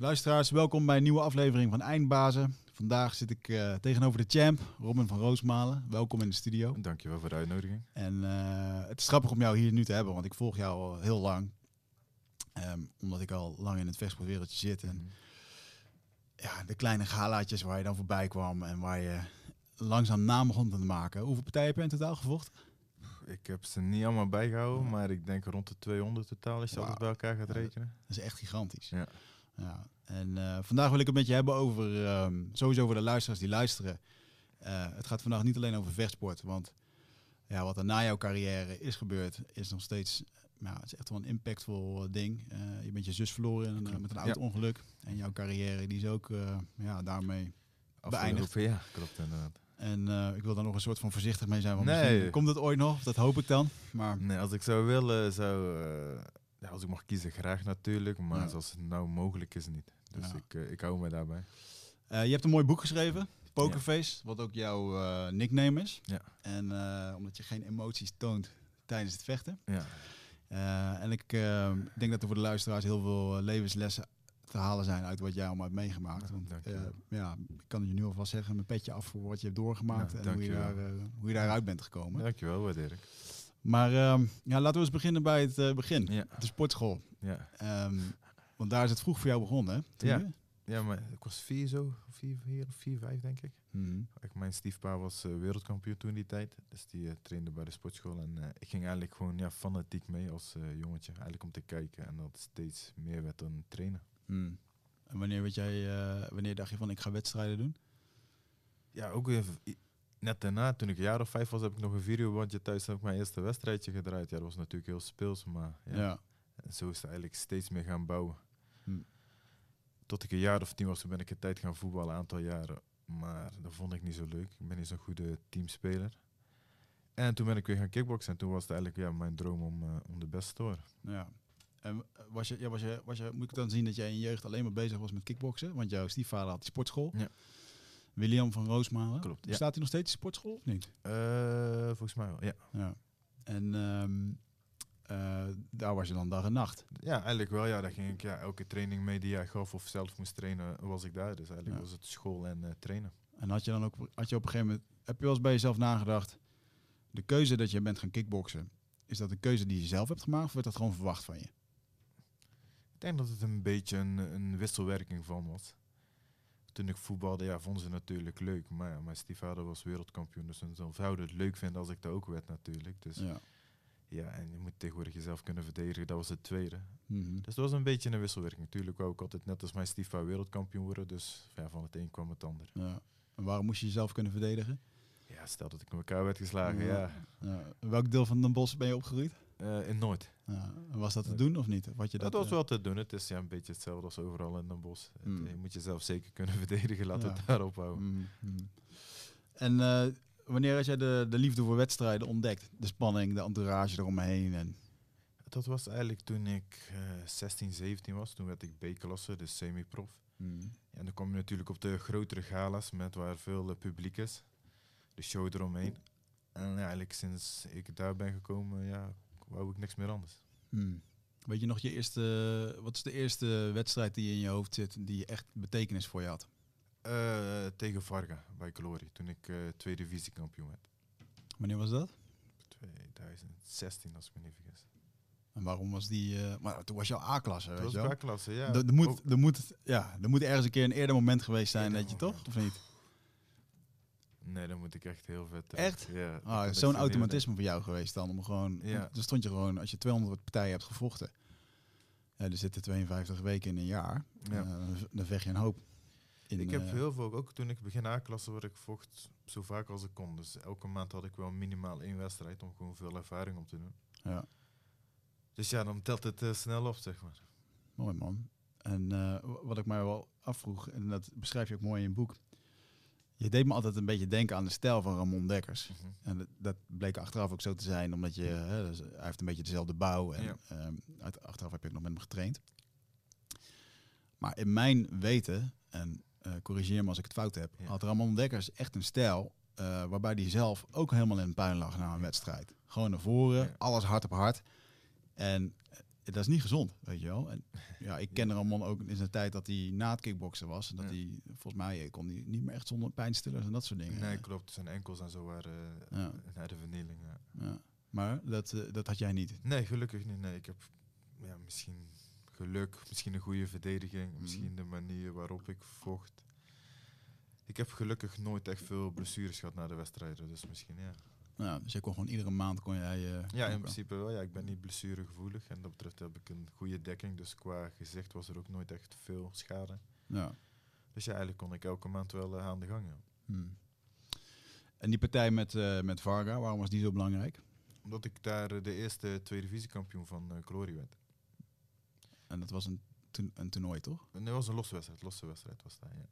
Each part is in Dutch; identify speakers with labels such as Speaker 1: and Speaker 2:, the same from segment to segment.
Speaker 1: Luisteraars, welkom bij een nieuwe aflevering van Eindbazen. Vandaag zit ik eh, tegenover de champ, Robin van Roosmalen. Welkom in de studio.
Speaker 2: Dankjewel voor de uitnodiging.
Speaker 1: En eh, het is grappig om jou hier nu te hebben, want ik volg jou al heel lang. Ehm, omdat ik al lang in het vechtsportwereldje zit. En
Speaker 2: Mhm.
Speaker 1: ja, de kleine galaatjes waar je dan voorbij kwam en waar je langzaam naam begon te maken. Hoeveel partijen heb je in totaal gevochten?
Speaker 2: Ik heb ze niet allemaal bijgehouden, maar ik denk rond de 200 totaal als je
Speaker 1: Wauw.
Speaker 2: alles bij elkaar gaat rekenen.
Speaker 1: Dat is echt gigantisch.
Speaker 2: Ja.
Speaker 1: Ja. En eh, vandaag wil ik het met je hebben over, ehm, sowieso voor de luisteraars die luisteren. Eh, het gaat vandaag niet alleen over vechtsport, want ja, wat er na jouw carrière is gebeurd, is nog steeds, nou, het is echt wel een impactvol eh, ding. Je bent je zus verloren in een,
Speaker 2: Klopt.
Speaker 1: met een
Speaker 2: Ja.
Speaker 1: auto-ongeluk. En jouw carrière, die is ook ja, daarmee Beëindigd.
Speaker 2: Afgelopen jaar, klopt inderdaad.
Speaker 1: En ik wil daar nog een soort van voorzichtig mee zijn. Want
Speaker 2: Nee.
Speaker 1: komt het ooit nog, dat hoop ik dan. Maar
Speaker 2: Nee, als ik zou willen, zou... eh, ja, als ik mag kiezen, graag natuurlijk, maar
Speaker 1: Ja.
Speaker 2: zoals het nou mogelijk is niet. Dus
Speaker 1: Ja.
Speaker 2: ik, eh, ik hou me daarbij.
Speaker 1: eh, je hebt een mooi boek geschreven, Pokerface, wat ook jouw eh, nickname is.
Speaker 2: Ja.
Speaker 1: En omdat je geen emoties toont tijdens het vechten.
Speaker 2: Ja,
Speaker 1: en ik denk dat er voor de luisteraars heel veel levenslessen te halen zijn uit wat jij allemaal hebt meegemaakt. Want, ja, ik kan het je nu alvast zeggen, mijn petje af voor wat je hebt doorgemaakt en hoe je, daar, hoe je daaruit bent gekomen.
Speaker 2: dankjewel, waardeer ik.
Speaker 1: Maar ehm, ja, laten we eens beginnen bij het eh, begin.
Speaker 2: Ja,
Speaker 1: De sportschool.
Speaker 2: ja.
Speaker 1: Ehm, want daar is het vroeg voor jou begonnen, hè? Toen
Speaker 2: Ja.
Speaker 1: je-
Speaker 2: ja, maar ik was vier zo, vier, vier, vier vijf denk ik.
Speaker 1: Mhm.
Speaker 2: Ik, mijn stiefpa was eh, wereldkampioen toen die tijd. Dus die eh, trainde bij de sportschool. En ik ging eigenlijk gewoon ja, fanatiek mee als jongetje. Eigenlijk om te kijken. En dat steeds meer werd dan trainen.
Speaker 1: Hmm. En wanneer, weet jij, wanneer dacht je van ik ga wedstrijden doen?
Speaker 2: Ja, ook even, i- net daarna, toen ik een jaar of vijf was, heb ik nog een videobandje thuis. Heb ik mijn eerste wedstrijdje gedraaid. Ja, dat was natuurlijk heel speels. Maar ja,
Speaker 1: Ja.
Speaker 2: En zo is het eigenlijk steeds meer gaan bouwen.
Speaker 1: Hm.
Speaker 2: Tot ik een jaar of tien was, toen ben ik een tijd gaan voetballen. Een aantal jaren. Maar dat vond ik niet zo leuk. Ik ben niet zo'n goede teamspeler. En toen ben ik weer gaan kickboksen. En toen was het eigenlijk ja, mijn droom om, eh, om de beste te worden.
Speaker 1: ja. En was je, ja, was je, was je, moet ik dan zien dat jij in je jeugd alleen maar bezig was met kickboksen? Want jouw stiefvader had die sportschool.
Speaker 2: Ja.
Speaker 1: William van Roosmalen.
Speaker 2: Klopt, ja.
Speaker 1: Bestaat hij nog steeds die sportschool of niet?
Speaker 2: Eh, volgens mij wel, ja.
Speaker 1: Ja. En ehm, eh, daar was je dan dag en nacht.
Speaker 2: Ja, eigenlijk wel. Ja, daar ging ik ja, elke training mee die hij gaf of zelf moest trainen, was ik daar. Dus eigenlijk
Speaker 1: Ja.
Speaker 2: was het school en eh, trainen.
Speaker 1: En had je dan ook, had je op een gegeven moment, heb je wel eens bij jezelf nagedacht, de keuze dat je bent gaan kickboksen, is dat een keuze die je zelf hebt gemaakt of werd dat gewoon verwacht van je?
Speaker 2: Ik denk dat het een beetje een, een wisselwerking van was. Toen ik voetbalde, ja, vonden ze natuurlijk leuk. Maar ja, mijn stiefvader was wereldkampioen, dus ze zouden het leuk vinden als ik dat ook werd natuurlijk. Dus ja.
Speaker 1: Ja.
Speaker 2: en je moet tegenwoordig jezelf kunnen verdedigen, dat was het tweede.
Speaker 1: Mhm.
Speaker 2: Dus dat was een beetje een wisselwerking. Natuurlijk wou ik altijd net als mijn stiefvader wereldkampioen worden, dus ja, van het een kwam het ander.
Speaker 1: ja. En waarom moest je jezelf kunnen verdedigen?
Speaker 2: Ja, stel dat ik naar elkaar werd geslagen, ja.
Speaker 1: Ja. In welk deel van Den Bosch ben je opgegroeid?
Speaker 2: Eh, in Noord.
Speaker 1: Ja. Was dat te doen of niet? Had je
Speaker 2: Dat,
Speaker 1: dat,
Speaker 2: was
Speaker 1: eh,
Speaker 2: wel te doen. Het is ja, een beetje hetzelfde als overal in Den Bosch. Het,
Speaker 1: Mm.
Speaker 2: Je moet jezelf zeker kunnen verdedigen, laten we
Speaker 1: Ja.
Speaker 2: het daarop houden.
Speaker 1: Mhm, mhm. En eh, wanneer had jij de, de liefde voor wedstrijden ontdekt? De spanning, de entourage eromheen en...
Speaker 2: Dat was eigenlijk toen ik eh 16, 17 was. Toen werd ik B-klasse, dus semi-prof. En dan kom je natuurlijk op de grotere galas met waar veel eh, publiek is. De show eromheen. En ja, eigenlijk sinds ik daar ben gekomen, ja, wou ik niks meer anders.
Speaker 1: Hmm. Weet je nog je eerste, wat is de eerste wedstrijd die in je hoofd zit die echt betekenis voor je had?
Speaker 2: Eh, tegen Varga bij Glory, toen ik eh tweede divisiekampioen werd.
Speaker 1: Wanneer was dat?
Speaker 2: 2016, als ik me niet vergis.
Speaker 1: En waarom was die, eh, maar toen was je al A-klasse, weet
Speaker 2: Dat
Speaker 1: je
Speaker 2: was
Speaker 1: wel?
Speaker 2: B-klasse, ja.
Speaker 1: Er- moet, er, moet, ja, er moet ergens een keer een eerder moment geweest zijn, dat je toch? Of niet?
Speaker 2: Nee, dan moet ik echt heel vet. terug.
Speaker 1: Echt?
Speaker 2: Ja.
Speaker 1: Ah, zo'n automatisme voor jou geweest dan, om gewoon...
Speaker 2: Ja.
Speaker 1: Dan stond je gewoon, als je 200 partijen hebt gevochten, er zitten 52 weken in een jaar,
Speaker 2: Ja.
Speaker 1: eh, dan, vecht je een hoop. In,
Speaker 2: ik heb
Speaker 1: eh,
Speaker 2: heel veel, ook toen ik begin A-klasse, waar ik vocht zo vaak als ik kon. Dus elke maand had ik wel minimaal één wedstrijd om gewoon veel ervaring op te doen.
Speaker 1: Ja,
Speaker 2: Dus ja, dan telt het eh, snel op, zeg maar.
Speaker 1: mooi man. En wat ik mij wel afvroeg, en dat beschrijf je ook mooi in je boek, je deed me altijd een beetje denken aan de stijl van Ramon Dekkers. En dat, dat bleek achteraf ook zo te zijn, omdat je, hè, dus hij heeft een beetje dezelfde bouw. En
Speaker 2: Ja.
Speaker 1: ehm, uit, achteraf heb ik nog met hem getraind. Maar in mijn weten, en eh, corrigeer me als ik het fout heb,
Speaker 2: Ja.
Speaker 1: had Ramon Dekkers echt een stijl eh, waarbij hij zelf ook helemaal in puin lag na een wedstrijd. Gewoon naar voren, alles hard op hard. En eh, dat is niet gezond, weet je wel. En ja, ik ken Ramon ook in zijn tijd dat hij na het kickboksen was. En dat
Speaker 2: Ja.
Speaker 1: hij, volgens mij, kon hij niet meer echt zonder pijnstillers en dat soort dingen.
Speaker 2: Nee, klopt. Zijn enkels en zo waren eh,
Speaker 1: Ja.
Speaker 2: naar de vernieling. Ja.
Speaker 1: Ja. Maar dat, eh, dat had jij niet.
Speaker 2: Nee, gelukkig niet. Nee, ik heb ja, misschien geluk, misschien een goede verdediging,
Speaker 1: Mhm.
Speaker 2: misschien de manier waarop ik vocht. Ik heb gelukkig nooit echt veel blessures gehad na de wedstrijden, dus misschien ja.
Speaker 1: Ja, dus je kon gewoon iedere maand kon jij... eh,
Speaker 2: Ja, in principe wel. Ja, ik ben niet blessuregevoelig en dat betreft heb ik een goede dekking, dus qua gezicht was er ook nooit echt veel schade.
Speaker 1: Ja.
Speaker 2: Dus ja, eigenlijk kon ik elke maand wel eh, aan de gang. Ja.
Speaker 1: Hmm. En die partij met, eh, met Varga, waarom was die zo belangrijk?
Speaker 2: Omdat ik daar de eerste tweede divisiekampioen van eh Glory werd.
Speaker 1: En dat was een, toern- een toernooi, toch?
Speaker 2: En dat was een losse wedstrijd, losse wedstrijd was dat, ja.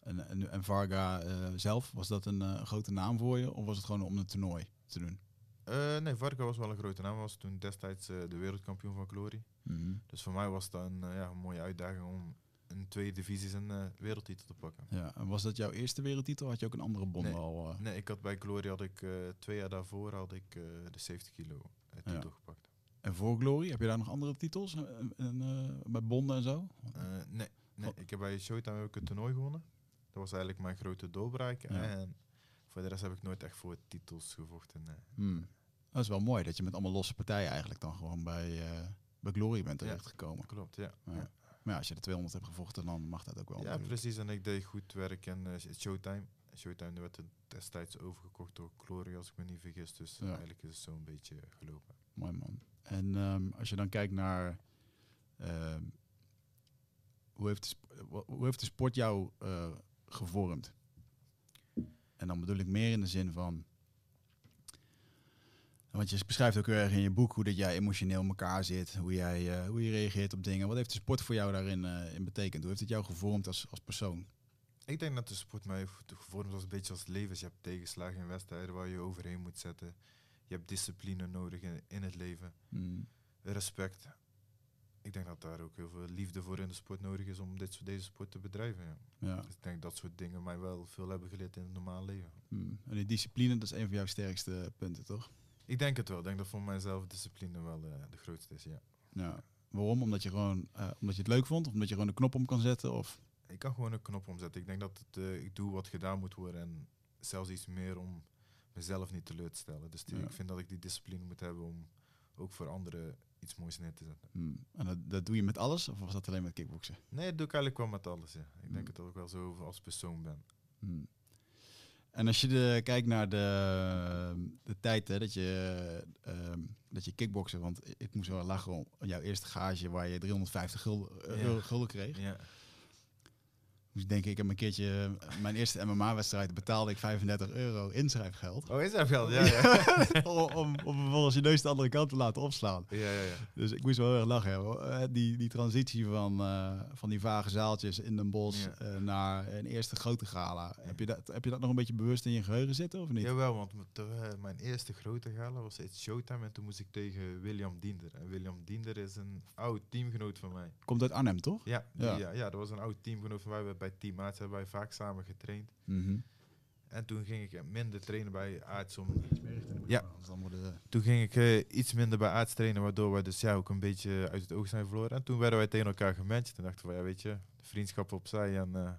Speaker 1: En, en, en Varga eh, zelf, was dat een eh, grote naam voor je? Of was het gewoon om het toernooi te doen?
Speaker 2: Eh, nee, Varga was wel een grote naam. was toen destijds de wereldkampioen van Glory.
Speaker 1: Mhm.
Speaker 2: Dus voor mij was dat een, ja, een mooie uitdaging om in twee divisies een wereldtitel te pakken.
Speaker 1: Ja, en was dat jouw eerste wereldtitel? Had je ook een andere bond
Speaker 2: Nee.
Speaker 1: al?
Speaker 2: Nee, ik had bij Glory had ik twee jaar daarvoor had ik de 70 kilo
Speaker 1: Ja.
Speaker 2: titel gepakt.
Speaker 1: En voor Glory, heb je daar nog andere titels? En, met bonden en zo?
Speaker 2: Nee, nee,
Speaker 1: Oh.
Speaker 2: ik heb bij Showtime ook een toernooi gewonnen. Dat was eigenlijk mijn grote doorbraak.
Speaker 1: Ja.
Speaker 2: En voor de rest heb ik nooit echt voor titels gevochten.
Speaker 1: Hmm. Dat is wel mooi, dat je met allemaal losse partijen eigenlijk dan gewoon bij, eh, bij Glory bent
Speaker 2: Ja.
Speaker 1: terechtgekomen.
Speaker 2: Klopt, ja.
Speaker 1: Ja. Maar ja, als je de 200 hebt gevochten, dan mag dat ook wel.
Speaker 2: Ja,
Speaker 1: natuurlijk.
Speaker 2: precies. En ik deed goed werk en eh, Showtime. Showtime werd destijds overgekocht door Glory, als ik me niet vergis. Dus
Speaker 1: Ja.
Speaker 2: eigenlijk is het zo een beetje gelopen.
Speaker 1: Mooi man. En ehm, als je dan kijkt naar ehm, hoe, heeft de, hoe heeft de sport jou eh, gevormd? En dan bedoel ik meer in de zin van. Want je beschrijft ook heel erg in je boek hoe dat jij emotioneel in elkaar zit, hoe, jij, eh, hoe je reageert op dingen. Wat heeft de sport voor jou daarin eh, in betekend? Hoe heeft het jou gevormd als, als persoon?
Speaker 2: Ik denk dat de sport mij heeft gevormd als een beetje als leven. Je hebt tegenslagen in wedstrijden waar je overheen moet zetten. Je hebt discipline nodig in, in het leven.
Speaker 1: Hmm.
Speaker 2: Respect. Ik denk dat daar ook heel veel liefde voor in de sport nodig is om dit, deze sport te bedrijven. Ja.
Speaker 1: Ja.
Speaker 2: Dus ik denk dat soort dingen mij wel veel hebben geleerd in het normale leven.
Speaker 1: Hmm. En die discipline, dat is een van jouw sterkste punten, toch?
Speaker 2: Ik denk het wel. Ik denk dat voor mijzelf discipline wel eh, de grootste is, ja.
Speaker 1: Ja. Waarom? Omdat je gewoon, eh, omdat je het leuk vond, of omdat je gewoon de knop om kan zetten, of
Speaker 2: Ik kan gewoon een knop omzetten. Ik denk dat het, eh, ik doe wat gedaan moet worden en zelfs iets meer om mezelf niet teleur te stellen. Dus die-
Speaker 1: Ja.
Speaker 2: ik vind dat ik die discipline moet hebben om ook voor anderen iets moois neer te zetten.
Speaker 1: Hmm. En dat, dat doe je met alles, of was dat alleen met kickboksen?
Speaker 2: Nee, dat doe ik eigenlijk wel met alles. Ja. Ik
Speaker 1: Mm.
Speaker 2: denk dat ik wel zo over als persoon ben.
Speaker 1: Hmm. En als je de, kijkt naar de, de tijd hè, dat, je, ehm dat je kickboksen, want ik- moest wel lachen om jouw eerste gage waar je 350 gulden, eh,
Speaker 2: Ja.
Speaker 1: gulden kreeg.
Speaker 2: Ja.
Speaker 1: Moest ik denken, ik heb een keertje mijn eerste MMA-wedstrijd betaalde ik 35 euro inschrijfgeld.
Speaker 2: Oh, is dat geld? Ja, ja.
Speaker 1: om, om, om vervolgens je neus de andere kant te laten opslaan.
Speaker 2: ja, ja, ja.
Speaker 1: Dus ik moest wel heel erg lachen. hoor. Eh, Die, die transitie van, eh, van die vage zaaltjes in Den
Speaker 2: Ja.
Speaker 1: eh, naar een eerste grote gala. Heb, je dat, heb je dat nog een beetje bewust in je geheugen zitten of niet?
Speaker 2: Jawel, want eh, mijn eerste grote gala was het Showtime en toen moest ik tegen William Diender. En William Diender is een oud teamgenoot van mij.
Speaker 1: Komt uit Arnhem, toch?
Speaker 2: Ja, die-
Speaker 1: Ja.
Speaker 2: ja. ja, dat was een oud teamgenoot van mij. Bij Team Aarts hebben wij vaak samen getraind.
Speaker 1: Mhm.
Speaker 2: En toen ging ik minder trainen bij Aarts. Om,
Speaker 1: Ja. Dan worden,
Speaker 2: toen ging ik eh, iets minder bij Aarts trainen, waardoor wij dus ja, ook een beetje uit het oog zijn verloren. En toen werden wij tegen elkaar gematcht. En dachten we, ja, weet je, vriendschap opzij en eh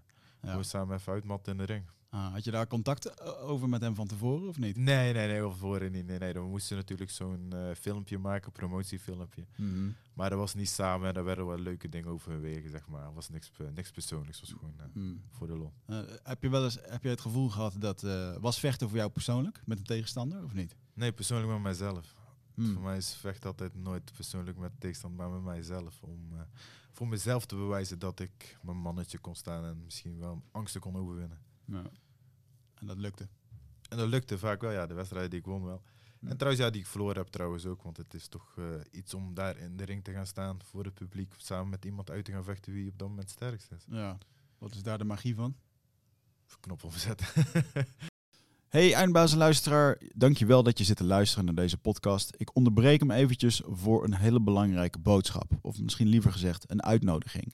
Speaker 1: ja.
Speaker 2: we samen even uitmatten in de ring.
Speaker 1: Ah, had je daar contact eh, over met hem van tevoren of niet?
Speaker 2: Nee, nee, nee, van voren niet. Nee, nee, we moesten natuurlijk zo'n eh, filmpje maken, promotiefilmpje.
Speaker 1: Mhm.
Speaker 2: Maar dat was niet samen en daar werden wel leuke dingen overwegen, zeg maar. Het was niks, pe- niks persoonlijks, was gewoon eh,
Speaker 1: Mhm.
Speaker 2: voor de lol.
Speaker 1: Eh, heb je wel eens heb je het gevoel gehad dat eh, was vechten voor jou persoonlijk met een tegenstander of niet?
Speaker 2: Nee, persoonlijk met mijzelf.
Speaker 1: Hmm.
Speaker 2: Voor mij is vecht altijd nooit persoonlijk met tegenstander, maar met mijzelf. Om eh, voor mezelf te bewijzen dat ik mijn mannetje kon staan en misschien wel angsten kon overwinnen.
Speaker 1: Ja. En dat lukte.
Speaker 2: En dat lukte vaak wel, ja, de wedstrijden die ik won wel. En trouwens, ja, die ik verloren heb trouwens ook, want het is toch eh, iets om daar in de ring te gaan staan voor het publiek, samen met iemand uit te gaan vechten wie op dat moment sterkst is.
Speaker 1: Ja. Wat is daar de magie van?
Speaker 2: Even knop omzetten.
Speaker 1: Hey eindbazenluisteraar, dankjewel dat je zit te luisteren naar deze podcast. Ik onderbreek hem eventjes voor een hele belangrijke boodschap. Of misschien liever gezegd een uitnodiging.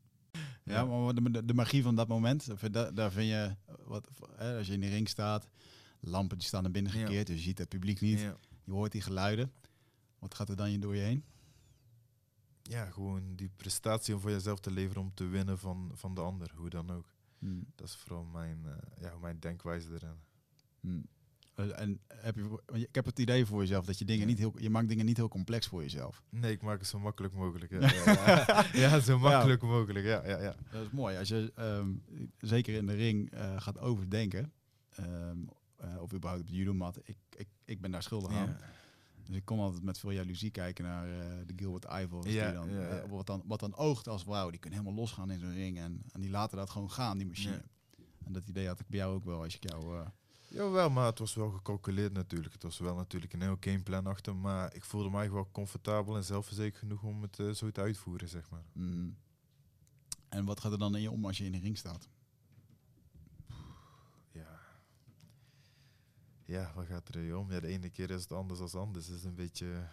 Speaker 1: Ja, maar de, de, magie van dat moment, daar, vind je, wat, hè, als je in de ring staat, lampen die staan naar binnen gekeerd, dus je ziet het publiek niet, je hoort die geluiden. Wat gaat er dan door je heen?
Speaker 2: Ja, gewoon die prestatie om voor jezelf te leveren om te winnen van, van de ander, hoe dan ook. Hmm. Dat is vooral mijn, uh, ja, mijn denkwijze erin.
Speaker 1: Hmm. Eh, en heb je, ik heb het idee voor jezelf dat je dingen niet heel, je maakt dingen niet heel complex voor jezelf.
Speaker 2: Nee, ik maak het zo makkelijk mogelijk. Ja, ja, ja. zo makkelijk mogelijk. Ja, ja, ja.
Speaker 1: Dat is mooi. Als je um, zeker in de ring uh, gaat overdenken, um, uh, of überhaupt op de judomat, ik, ik, ik ben daar schuldig aan. Dus ik kon altijd met veel jaloezie kijken naar uh, de Gilbert. Ja, dan, wat, dan, wat dan oogt als wauw, die kunnen helemaal losgaan in zo'n ring. En, en die laten dat gewoon gaan, die machine. En dat idee had ik bij jou ook wel als ik jou
Speaker 2: Jawel, maar het was wel gecalculeerd natuurlijk. Het was wel natuurlijk een heel gameplan achter. Maar ik voelde mij wel comfortabel en zelfverzekerd genoeg om het uh, zo te uitvoeren, zeg maar.
Speaker 1: Mm. En wat gaat er dan in je om als je in de ring staat?
Speaker 2: Ja. Ja, wat gaat er in je om? Ja, de ene keer is het anders dan anders. Het is een beetje...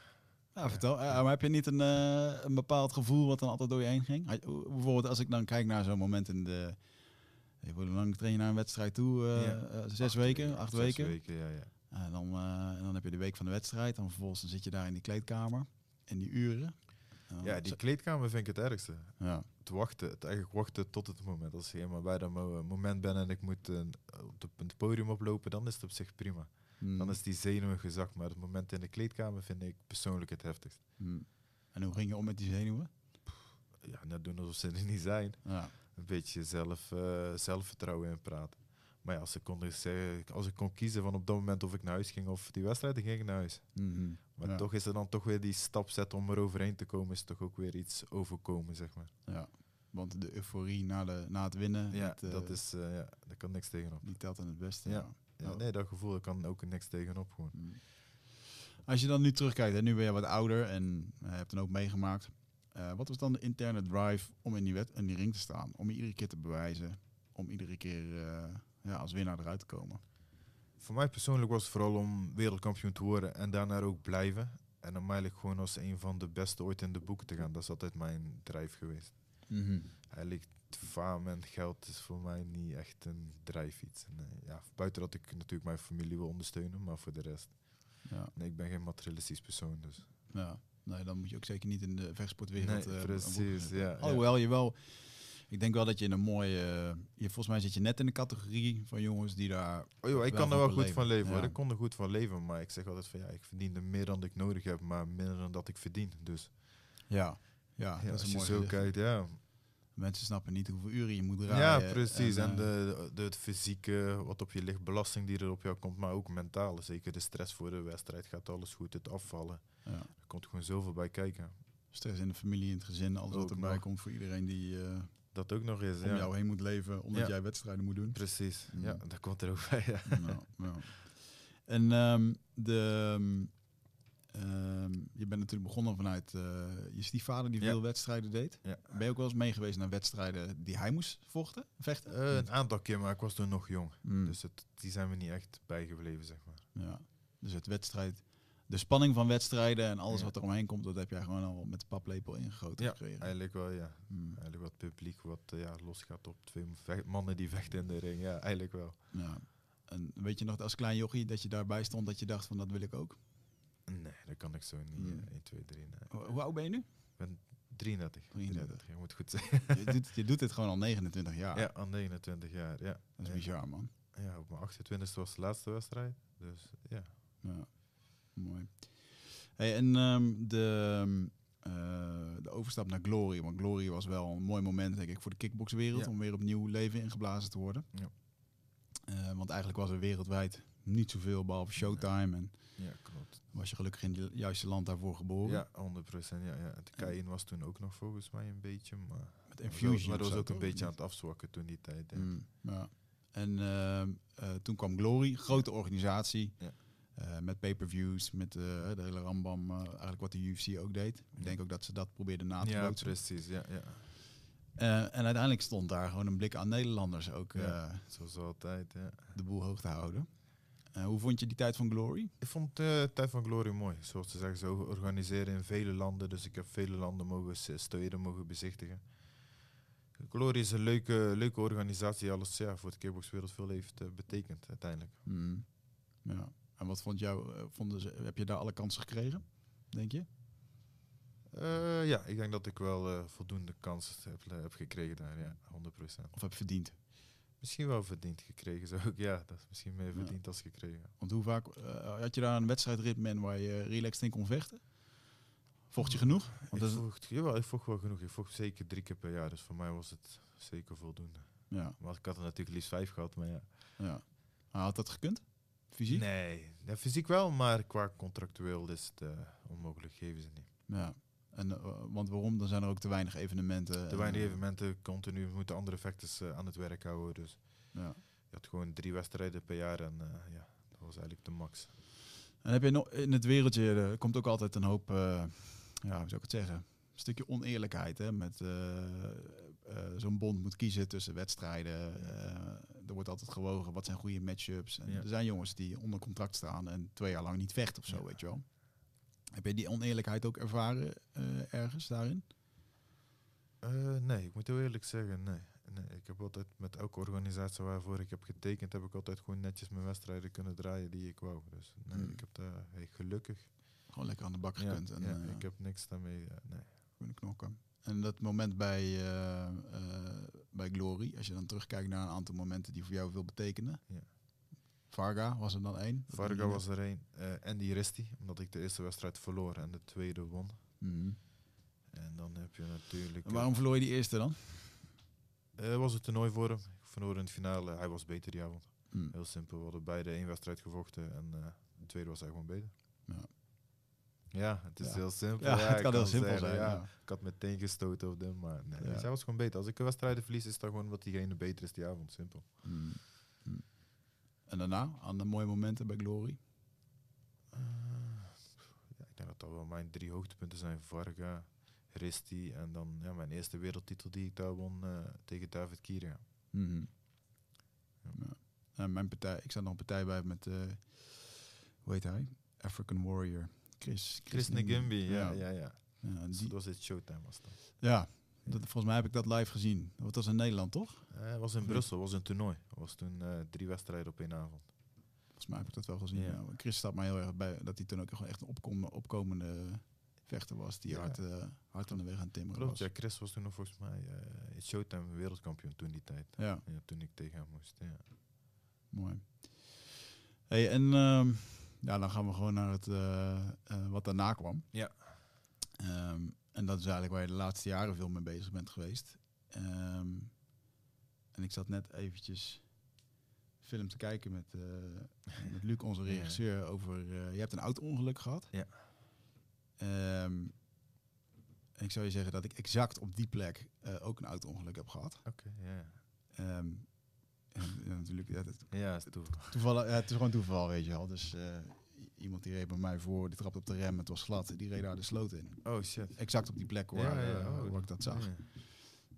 Speaker 1: Ja, vertel. Uh, maar heb je niet een, uh, een bepaald gevoel wat dan altijd door je heen ging? Bijvoorbeeld als ik dan kijk naar zo'n moment in de je hoe lang train je naar een wedstrijd toe? Uh, zes weken, acht zes weken?
Speaker 2: weken ja, ja.
Speaker 1: En dan, uh, dan heb je de week van de wedstrijd. Dan vervolgens dan zit je daar in die kleedkamer. In die uren.
Speaker 2: ja, die kleedkamer vind ik het ergste. Ja. Het wachten, het eigenlijk wachten tot het moment. Als je helemaal bij dat moment ben en ik moet op het podium oplopen, dan is het op zich prima. Hmm. Dan is die zenuwen gezakt. Maar het moment in de kleedkamer vind ik persoonlijk het heftigst.
Speaker 1: Hmm. En hoe ging je om met die zenuwen?
Speaker 2: Ja, net doen alsof ze er niet zijn. Ja een beetje zelf, uh, zelfvertrouwen in praten. Maar ja, als ik, kon zeggen, als ik kon kiezen van op dat moment of ik naar huis ging of die wedstrijd, dan ging ik naar huis. Mhm. Maar toch is er dan toch weer die stap zetten om er overheen te komen, is toch ook weer iets overkomen, zeg maar.
Speaker 1: Ja, want de euforie na, de, na het winnen,
Speaker 2: ja, dat, is, uh, ja, daar kan niks tegenop.
Speaker 1: Die telt aan het beste.
Speaker 2: Ja. ja. nee, dat gevoel kan ook niks tegenop gewoon. Mhm.
Speaker 1: Als je dan nu terugkijkt, en nu ben je wat ouder en hebt dan ook meegemaakt. Uh, wat was dan de interne drive om in die, wet, in die ring te staan? Om je iedere keer te bewijzen. Om iedere keer uh, ja, als winnaar eruit te komen?
Speaker 2: Voor mij persoonlijk was het vooral om wereldkampioen te worden en daarna ook blijven. En om eigenlijk gewoon als een van de beste ooit in de boeken te gaan. Dat is altijd mijn drive geweest. Mm -hmm. Eigenlijk faam en geld is voor mij niet echt een drijffiets. Nee, eh, ja, buiten dat ik natuurlijk mijn familie wil ondersteunen, maar voor de rest. Ja. Nee, ik ben geen materialistisch persoon. Dus.
Speaker 1: Ja. Nee, dan moet je ook zeker niet in de vechtsportwereld.
Speaker 2: Nee, uh, precies, ja.
Speaker 1: Alhoewel je wel... Ik denk wel dat je in een mooie... Uh, je, volgens mij zit je net in de categorie van jongens die daar...
Speaker 2: Oh joh, ik kan er wel goed van leven hoor. Ik kon er goed van leven. Maar ik zeg altijd van ja, ik verdiende meer dan ik nodig heb. Maar minder dan dat ik verdien. Dus...
Speaker 1: Ja, ja,
Speaker 2: dat is een mooi zo kijkt, ja.
Speaker 1: Mensen snappen niet hoeveel uren je moet draaien.
Speaker 2: Ja, precies. En, en de, de, het fysieke, wat op je ligt, belasting die er op jou komt, maar ook mentaal. Zeker de stress voor de wedstrijd gaat alles goed, het afvallen. Ja. Er komt gewoon zoveel bij kijken.
Speaker 1: Stress in de familie, in het gezin, alles wat erbij komt voor iedereen die uh,
Speaker 2: dat ook nog eens,
Speaker 1: om jou heen moet leven, omdat jij wedstrijden moet doen.
Speaker 2: Precies, ja, dat komt er ook bij. Ja.
Speaker 1: Nou, En um, de, um, je bent natuurlijk begonnen vanuit uh, je stiefvader die veel wedstrijden deed. Ben je ook wel eens mee geweest naar wedstrijden die hij moest vochten, vechten?
Speaker 2: Uh, een aantal keer, maar ik was toen nog jong. Mm. Dus het, die zijn we niet echt bijgebleven, zeg maar.
Speaker 1: Ja. Dus het wedstrijd de spanning van wedstrijden en alles
Speaker 2: Ja.
Speaker 1: wat er omheen komt, dat heb jij gewoon al met de paplepel ingegoten
Speaker 2: Ja,
Speaker 1: gekregen.
Speaker 2: Eigenlijk wel, ja.
Speaker 1: Hmm,
Speaker 2: Eigenlijk wat publiek wat eh, ja, losgaat op twee mannen die vechten in de ring. Ja, eigenlijk wel.
Speaker 1: ja. En weet je nog als klein jochie dat je daarbij stond dat je dacht van dat wil ik ook?
Speaker 2: Nee, dat kan ik zo niet.
Speaker 1: Hmm.
Speaker 2: eh, 1, 2, 3. Nee.
Speaker 1: Hoe, hoe oud ben je nu?
Speaker 2: 33.
Speaker 1: 33.
Speaker 2: Je moet goed zeggen.
Speaker 1: je, doet, je doet dit gewoon al 29 jaar.
Speaker 2: Ja, aan 29 jaar. Ja.
Speaker 1: Dat is
Speaker 2: Ja.
Speaker 1: bizar man.
Speaker 2: ja, op mijn 28 was de laatste wedstrijd. Dus ja.
Speaker 1: Ja, mooi. Hey, en ehm, de, ehm, eh, de overstap naar Glory. Want Glory was wel een mooi moment, denk ik, voor de kickboxwereld.
Speaker 2: Ja.
Speaker 1: Om weer opnieuw leven ingeblazen te worden.
Speaker 2: Ja.
Speaker 1: Eh, want eigenlijk was er wereldwijd niet zoveel, behalve Showtime. En
Speaker 2: Ja, klopt.
Speaker 1: was je gelukkig in het juiste land daarvoor geboren.
Speaker 2: Ja, 100%. Ja, ja. Het K1 was toen ook nog volgens mij een beetje. Maar,
Speaker 1: Met Infusion.
Speaker 2: maar dat was ook een beetje aan het afzwakken toen die tijd. Ja.
Speaker 1: Mm, ja. En ehm, eh, toen kwam Glory, grote organisatie.
Speaker 2: Ja.
Speaker 1: Eh, met pay-per-views, met eh, de hele rambam, eigenlijk wat de UFC ook deed. Ik
Speaker 2: Ja.
Speaker 1: denk ook dat ze dat probeerden na te
Speaker 2: Ja,
Speaker 1: bootsen.
Speaker 2: precies. Ja, ja.
Speaker 1: En uiteindelijk stond daar gewoon een blik aan Nederlanders ook
Speaker 2: Ja. Zoals altijd. Ja.
Speaker 1: de boel hoog te houden. Eh, hoe vond je die tijd van Glory?
Speaker 2: Ik vond de Tijd van Glory mooi. Zoals ze zeggen, ze organiseren in vele landen. Dus ik heb vele landen mogen s- steden mogen bezichtigen. Glory is een leuke, leuke organisatie die alles ja, voor de kickboxwereld veel heeft eh, betekend uiteindelijk.
Speaker 1: Hmm. Ja. En wat vond jou, eh, vonden ze, heb je daar alle kansen gekregen, denk je?
Speaker 2: Eh, ja, ik denk dat ik wel eh, voldoende kansen heb, heb gekregen daar, ja, 100%.
Speaker 1: Of heb verdiend?
Speaker 2: Misschien wel verdiend gekregen, zou ik, ja, dat is misschien meer
Speaker 1: Ja.
Speaker 2: verdiend als gekregen.
Speaker 1: Want hoe vaak eh, had je daar een wedstrijdritme in waar je relaxed in kon vechten? Vocht je genoeg? Want
Speaker 2: Ik vocht, jawel, ik vocht wel genoeg. Ik vocht zeker drie keer per jaar, dus voor mij was het zeker voldoende.
Speaker 1: ja,
Speaker 2: Maar ik had er natuurlijk liefst vijf gehad, maar ja.
Speaker 1: ja. Maar had dat gekund? Fysiek?
Speaker 2: Nee, ja, fysiek wel, maar qua contractueel is het eh, onmogelijk, geven ze niet.
Speaker 1: Ja. En, eh, want waarom? Dan zijn er ook te weinig evenementen.
Speaker 2: Te weinig
Speaker 1: eh,
Speaker 2: evenementen, continu moeten andere vechters eh, aan het werk houden. Dus
Speaker 1: Ja.
Speaker 2: je had gewoon drie wedstrijden per jaar en ja, dat was eigenlijk de max.
Speaker 1: En heb je nog in het wereldje, er komt ook altijd een hoop, ja, hoe zou ik het zeggen? Een stukje oneerlijkheid, hè? Met zo'n bond moet kiezen tussen wedstrijden. er wordt altijd gewogen, wat zijn goede matchups. En
Speaker 2: Ja.
Speaker 1: er zijn jongens die onder contract staan en twee jaar lang niet vechten of zo,
Speaker 2: Ja.
Speaker 1: weet je wel. Heb je die oneerlijkheid ook ervaren eh, ergens daarin?
Speaker 2: Eh, nee, ik moet heel eerlijk zeggen, nee. nee. Ik heb altijd met elke organisatie waarvoor ik heb getekend, heb ik altijd gewoon netjes mijn wedstrijden kunnen draaien die ik wou. Dus nee,
Speaker 1: Hmm.
Speaker 2: ik heb daar hey, gelukkig.
Speaker 1: Gewoon lekker aan de bak
Speaker 2: Ja,
Speaker 1: gekund en
Speaker 2: ja,
Speaker 1: eh,
Speaker 2: ik heb niks daarmee. nee.
Speaker 1: kunnen knokken. En dat moment bij, bij Glory, als je dan terugkijkt naar een aantal momenten die voor jou veel betekenen.
Speaker 2: Ja.
Speaker 1: Varga was er dan één.
Speaker 2: Varga
Speaker 1: die-
Speaker 2: was er één. eh Andy Risti, omdat ik de eerste wedstrijd verloor en de tweede won.
Speaker 1: Mhm.
Speaker 2: En dan heb je natuurlijk.
Speaker 1: En waarom verloor je die eerste dan?
Speaker 2: eh, was het toernooi voor hem? Ik verloor in de finale. Hij was beter die avond.
Speaker 1: Mhm.
Speaker 2: Heel simpel. We hadden beide één wedstrijd gevochten en eh, de tweede was hij gewoon beter.
Speaker 1: Ja.
Speaker 2: Ja, het is
Speaker 1: Ja.
Speaker 2: heel simpel.
Speaker 1: Ja,
Speaker 2: Ja,
Speaker 1: het kan heel simpel
Speaker 2: zeggen,
Speaker 1: zijn.
Speaker 2: ja. Ik had meteen gestoten op hem, maar nee, hij was gewoon beter. Als ik een wedstrijd verlies, is dat gewoon omdat diegene beter is die avond. Simpel.
Speaker 1: Mhm. En daarna, aan de mooie momenten bij Glory.
Speaker 2: Eh, ja, ik denk dat dat wel mijn drie hoogtepunten zijn. Varga, Risti en dan ja, mijn eerste wereldtitel die ik daar won eh, tegen David Kieria.
Speaker 1: Mhm.
Speaker 2: Ja.
Speaker 1: Ja. En mijn partij, ik zat nog een partij bij met, eh, hoe heet hij? African Warrior. Chris.
Speaker 2: Chris Nagimbi, ja,
Speaker 1: Ja.
Speaker 2: ja, ja. Dus
Speaker 1: die,
Speaker 2: dat was het Showtime was dat.
Speaker 1: ja dat, volgens mij heb ik dat live gezien. Dat was in Nederland, toch?
Speaker 2: Eh, Het was in. Brussel, was een toernooi. Het was toen eh, drie wedstrijden op één avond.
Speaker 1: Volgens mij heb ik dat wel gezien.
Speaker 2: Ja.
Speaker 1: Chris staat mij heel erg bij dat hij toen ook echt een opkom, opkomende vechter was. Die
Speaker 2: Ja.
Speaker 1: hard, hard aan de weg aan timmeren
Speaker 2: Klopt,
Speaker 1: was.
Speaker 2: ja, Chris was toen nog volgens mij het Showtime wereldkampioen toen die tijd.
Speaker 1: Ja,
Speaker 2: Ja, toen ik tegen hem moest. Ja.
Speaker 1: mooi. Hey, en ehm, ja, dan gaan we gewoon naar het, wat daarna kwam.
Speaker 2: Ja.
Speaker 1: Ehm, en dat is eigenlijk waar je de laatste jaren veel mee bezig bent geweest. Ehm, en ik zat net eventjes film te kijken met, eh, met Luc, onze
Speaker 2: Ja.
Speaker 1: regisseur, over... eh, je hebt een auto-ongeluk gehad.
Speaker 2: Ja.
Speaker 1: Ehm, en ik zou je zeggen dat ik exact op die plek eh, ook een auto-ongeluk heb gehad.
Speaker 2: Oké, ja.
Speaker 1: Ehm, en, natuurlijk, ja, dat-
Speaker 2: Ja, is toe.
Speaker 1: toevallig, ja, het is gewoon toeval, weet je wel. Dus iemand die reed bij mij voor, die trapte op de rem, het was glad, die reed daar de sloot in.
Speaker 2: Oh shit.
Speaker 1: Exact op die plek waar,
Speaker 2: Ja, ja,
Speaker 1: eh,
Speaker 2: oh.
Speaker 1: waar ik dat zag.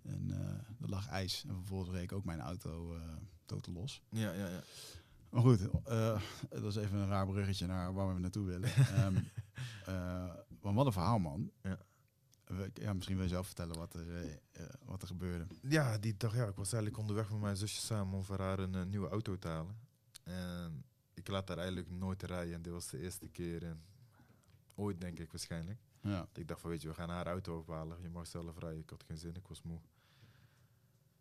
Speaker 1: En eh er lag ijs. En vervolgens reed ik ook mijn auto eh totaal los.
Speaker 2: ja, ja. ja.
Speaker 1: Maar goed, dat is even een raar bruggetje naar waar we naartoe willen. Ehm, eh, maar wat een verhaal, man.
Speaker 2: Ja.
Speaker 1: We- ja, misschien wil je zelf vertellen wat er, wat er gebeurde.
Speaker 2: Ja, die dag, ja, ik was eigenlijk onderweg met mijn zusje samen om voor haar een nieuwe auto te halen. En ik laat haar eigenlijk nooit rijden. En dit was de eerste keer in, ooit denk ik waarschijnlijk.
Speaker 1: Ja.
Speaker 2: Ik dacht van, weet je, we gaan haar auto ophalen. Je mag zelf rijden. Ik had geen zin, ik was moe.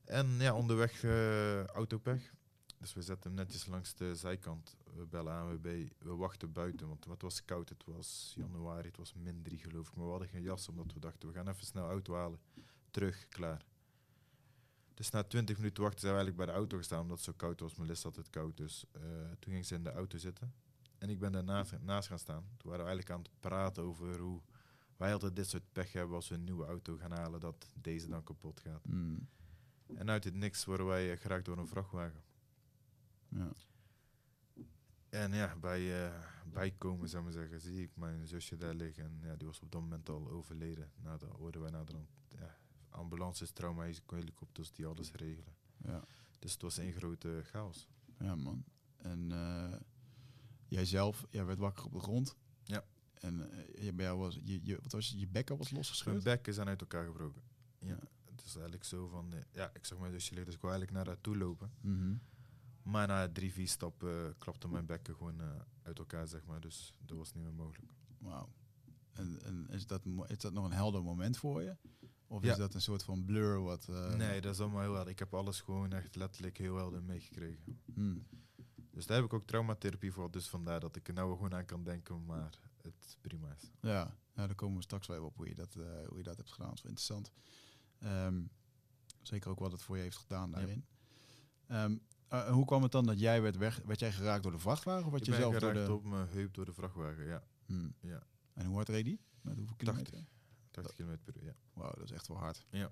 Speaker 2: En ja, onderweg eh autopech. Dus we zetten hem netjes langs de zijkant. We bellen ANWB. We wachten buiten, want het was koud. Het was januari, het was min 3 geloof ik. Maar we hadden geen jas, omdat we dachten, we gaan even snel auto halen. Terug, klaar. Dus na 20 minuten wachten zijn we eigenlijk bij de auto gestaan, omdat het zo koud was. Melissa had het koud, dus eh, toen ging ze in de auto zitten. En ik ben daarnaast naast gaan staan. Toen waren we eigenlijk aan het praten over hoe wij altijd dit soort pech hebben als we een nieuwe auto gaan halen, dat deze dan kapot gaat.
Speaker 1: Mm.
Speaker 2: En uit het niks worden wij eh, geraakt door een vrachtwagen.
Speaker 1: ja.
Speaker 2: En ja, bij uh, bijkomen, zou ik maar zeggen, zie ik mijn zusje daar liggen. En ja, die was op dat moment al overleden. Nou, dan hoorden wij naderhand ja, ambulances, trauma, helikopters die alles regelen.
Speaker 1: Ja.
Speaker 2: Dus het was één grote chaos.
Speaker 1: ja, man. En eh jij zelf, jij werd wakker op de grond.
Speaker 2: Ja.
Speaker 1: En eh, je, bij jou was, je, je, wat was het, je bekken was
Speaker 2: Mijn
Speaker 1: losgescheurd?
Speaker 2: bekken zijn uit elkaar gebroken. Ja.
Speaker 1: Ja.
Speaker 2: Het is eigenlijk zo van, eh, ja, ik zag mijn zusje liggen, dus ik wou eigenlijk naar haar toe lopen.
Speaker 1: Mhm.
Speaker 2: Maar na drie, vier stappen klapte mijn bekken gewoon uit elkaar, zeg maar. Dus dat was niet meer mogelijk.
Speaker 1: Wauw. En, en is, dat, is dat nog een helder moment voor je? Of
Speaker 2: Ja.
Speaker 1: is dat een soort van blur wat... eh,
Speaker 2: nee, dat is allemaal heel helder. Ik heb alles gewoon echt letterlijk heel helder meegekregen.
Speaker 1: hmm.
Speaker 2: Dus daar heb ik ook traumatherapie voor. Dus vandaar dat ik er nou gewoon aan kan denken, maar het prima is.
Speaker 1: Ja, nou, daar komen we straks wel even op hoe je dat, eh, hoe je dat hebt gedaan. Dat is wel interessant. Ehm, zeker ook wat het voor je heeft gedaan daarin. Ehm, eh, hoe kwam het dan dat jij werd, weg, werd jij geraakt door de vrachtwagen? Of werd je zelf door
Speaker 2: geraakt
Speaker 1: de...
Speaker 2: op mijn heup door de vrachtwagen, ja.
Speaker 1: Hmm.
Speaker 2: Ja.
Speaker 1: En hoe hard reed die? Met hoeveel
Speaker 2: 80.
Speaker 1: kilometer?
Speaker 2: 80 km per uur, ja.
Speaker 1: Wauw, dat is echt wel hard.
Speaker 2: Ja.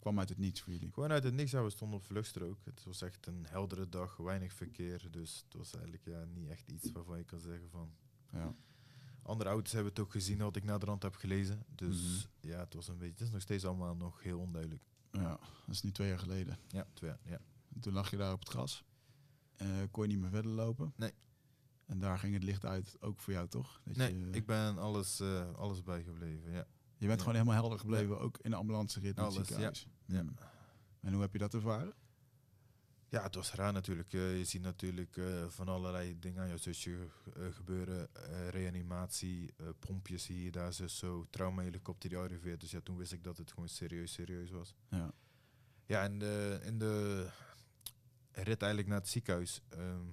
Speaker 1: Kwam uit het niets voor jullie.
Speaker 2: Gewoon uit het niks, ja, we stonden op vluchtstrook. Het was echt een heldere dag, weinig verkeer. Dus het was eigenlijk ja, niet echt iets waarvan je kan zeggen van...
Speaker 1: Ja.
Speaker 2: Andere auto's hebben het ook gezien wat ik naar de rand heb gelezen. Dus
Speaker 1: Mhm.
Speaker 2: ja, het was een beetje... Het is nog steeds allemaal nog heel onduidelijk.
Speaker 1: ja, dat is nu twee jaar geleden.
Speaker 2: Ja, twee, ja.
Speaker 1: En toen lag je daar op het gras. Eh, kon je niet meer verder lopen.
Speaker 2: Nee.
Speaker 1: En daar ging het licht uit, ook voor jou toch? Dat
Speaker 2: Nee,
Speaker 1: je,
Speaker 2: ik ben alles, eh, alles bijgebleven, ja.
Speaker 1: Je bent gewoon helemaal helder gebleven, ook in de ambulance rit
Speaker 2: Alles,
Speaker 1: ziekenhuis.
Speaker 2: ja.
Speaker 1: En hoe heb je dat ervaren?
Speaker 2: Ja, het was raar natuurlijk. Eh, je ziet natuurlijk eh, van allerlei dingen aan je zusje eh, gebeuren. Reanimatie, pompjes hier, daar, zo, zo. Trauma-helikopter die arriveert. Dus ja, toen wist ik dat het gewoon serieus, serieus was.
Speaker 1: Ja.
Speaker 2: Ja, en de, in de rit eigenlijk naar het ziekenhuis... ehm,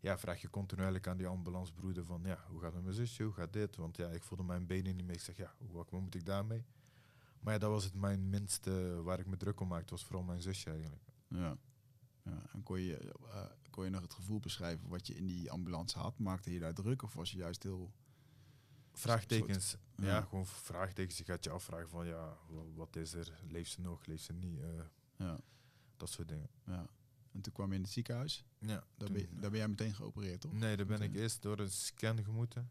Speaker 2: ja, vraag je continu eigenlijk aan die ambulancebroeder van... Ja, hoe gaat het met mijn zusje? Hoe gaat dit? Want ja, ik voelde mijn benen niet meer. Ik zeg, ja, hoe, wat moet ik daarmee? Maar ja, dat was het mijn minste waar ik me druk om maakte. was vooral mijn zusje eigenlijk.
Speaker 1: Ja. ja. En kon je, eh, kon je nog het gevoel beschrijven wat je in die ambulance had? Maakte je daar druk of was je juist heel...
Speaker 2: Vraagtekens.
Speaker 1: Ja.
Speaker 2: ja. gewoon vraagtekens. Je gaat je afvragen van ja, wa- wat is er? Leeft ze nog? Leeft ze niet? Eh,
Speaker 1: Ja.
Speaker 2: dat soort dingen.
Speaker 1: ja. En toen kwam je in het ziekenhuis.
Speaker 2: Ja,
Speaker 1: Daar, ben, daar ben jij meteen geopereerd, toch?
Speaker 2: nee, daar ben ik eerst door een scan gemoeten.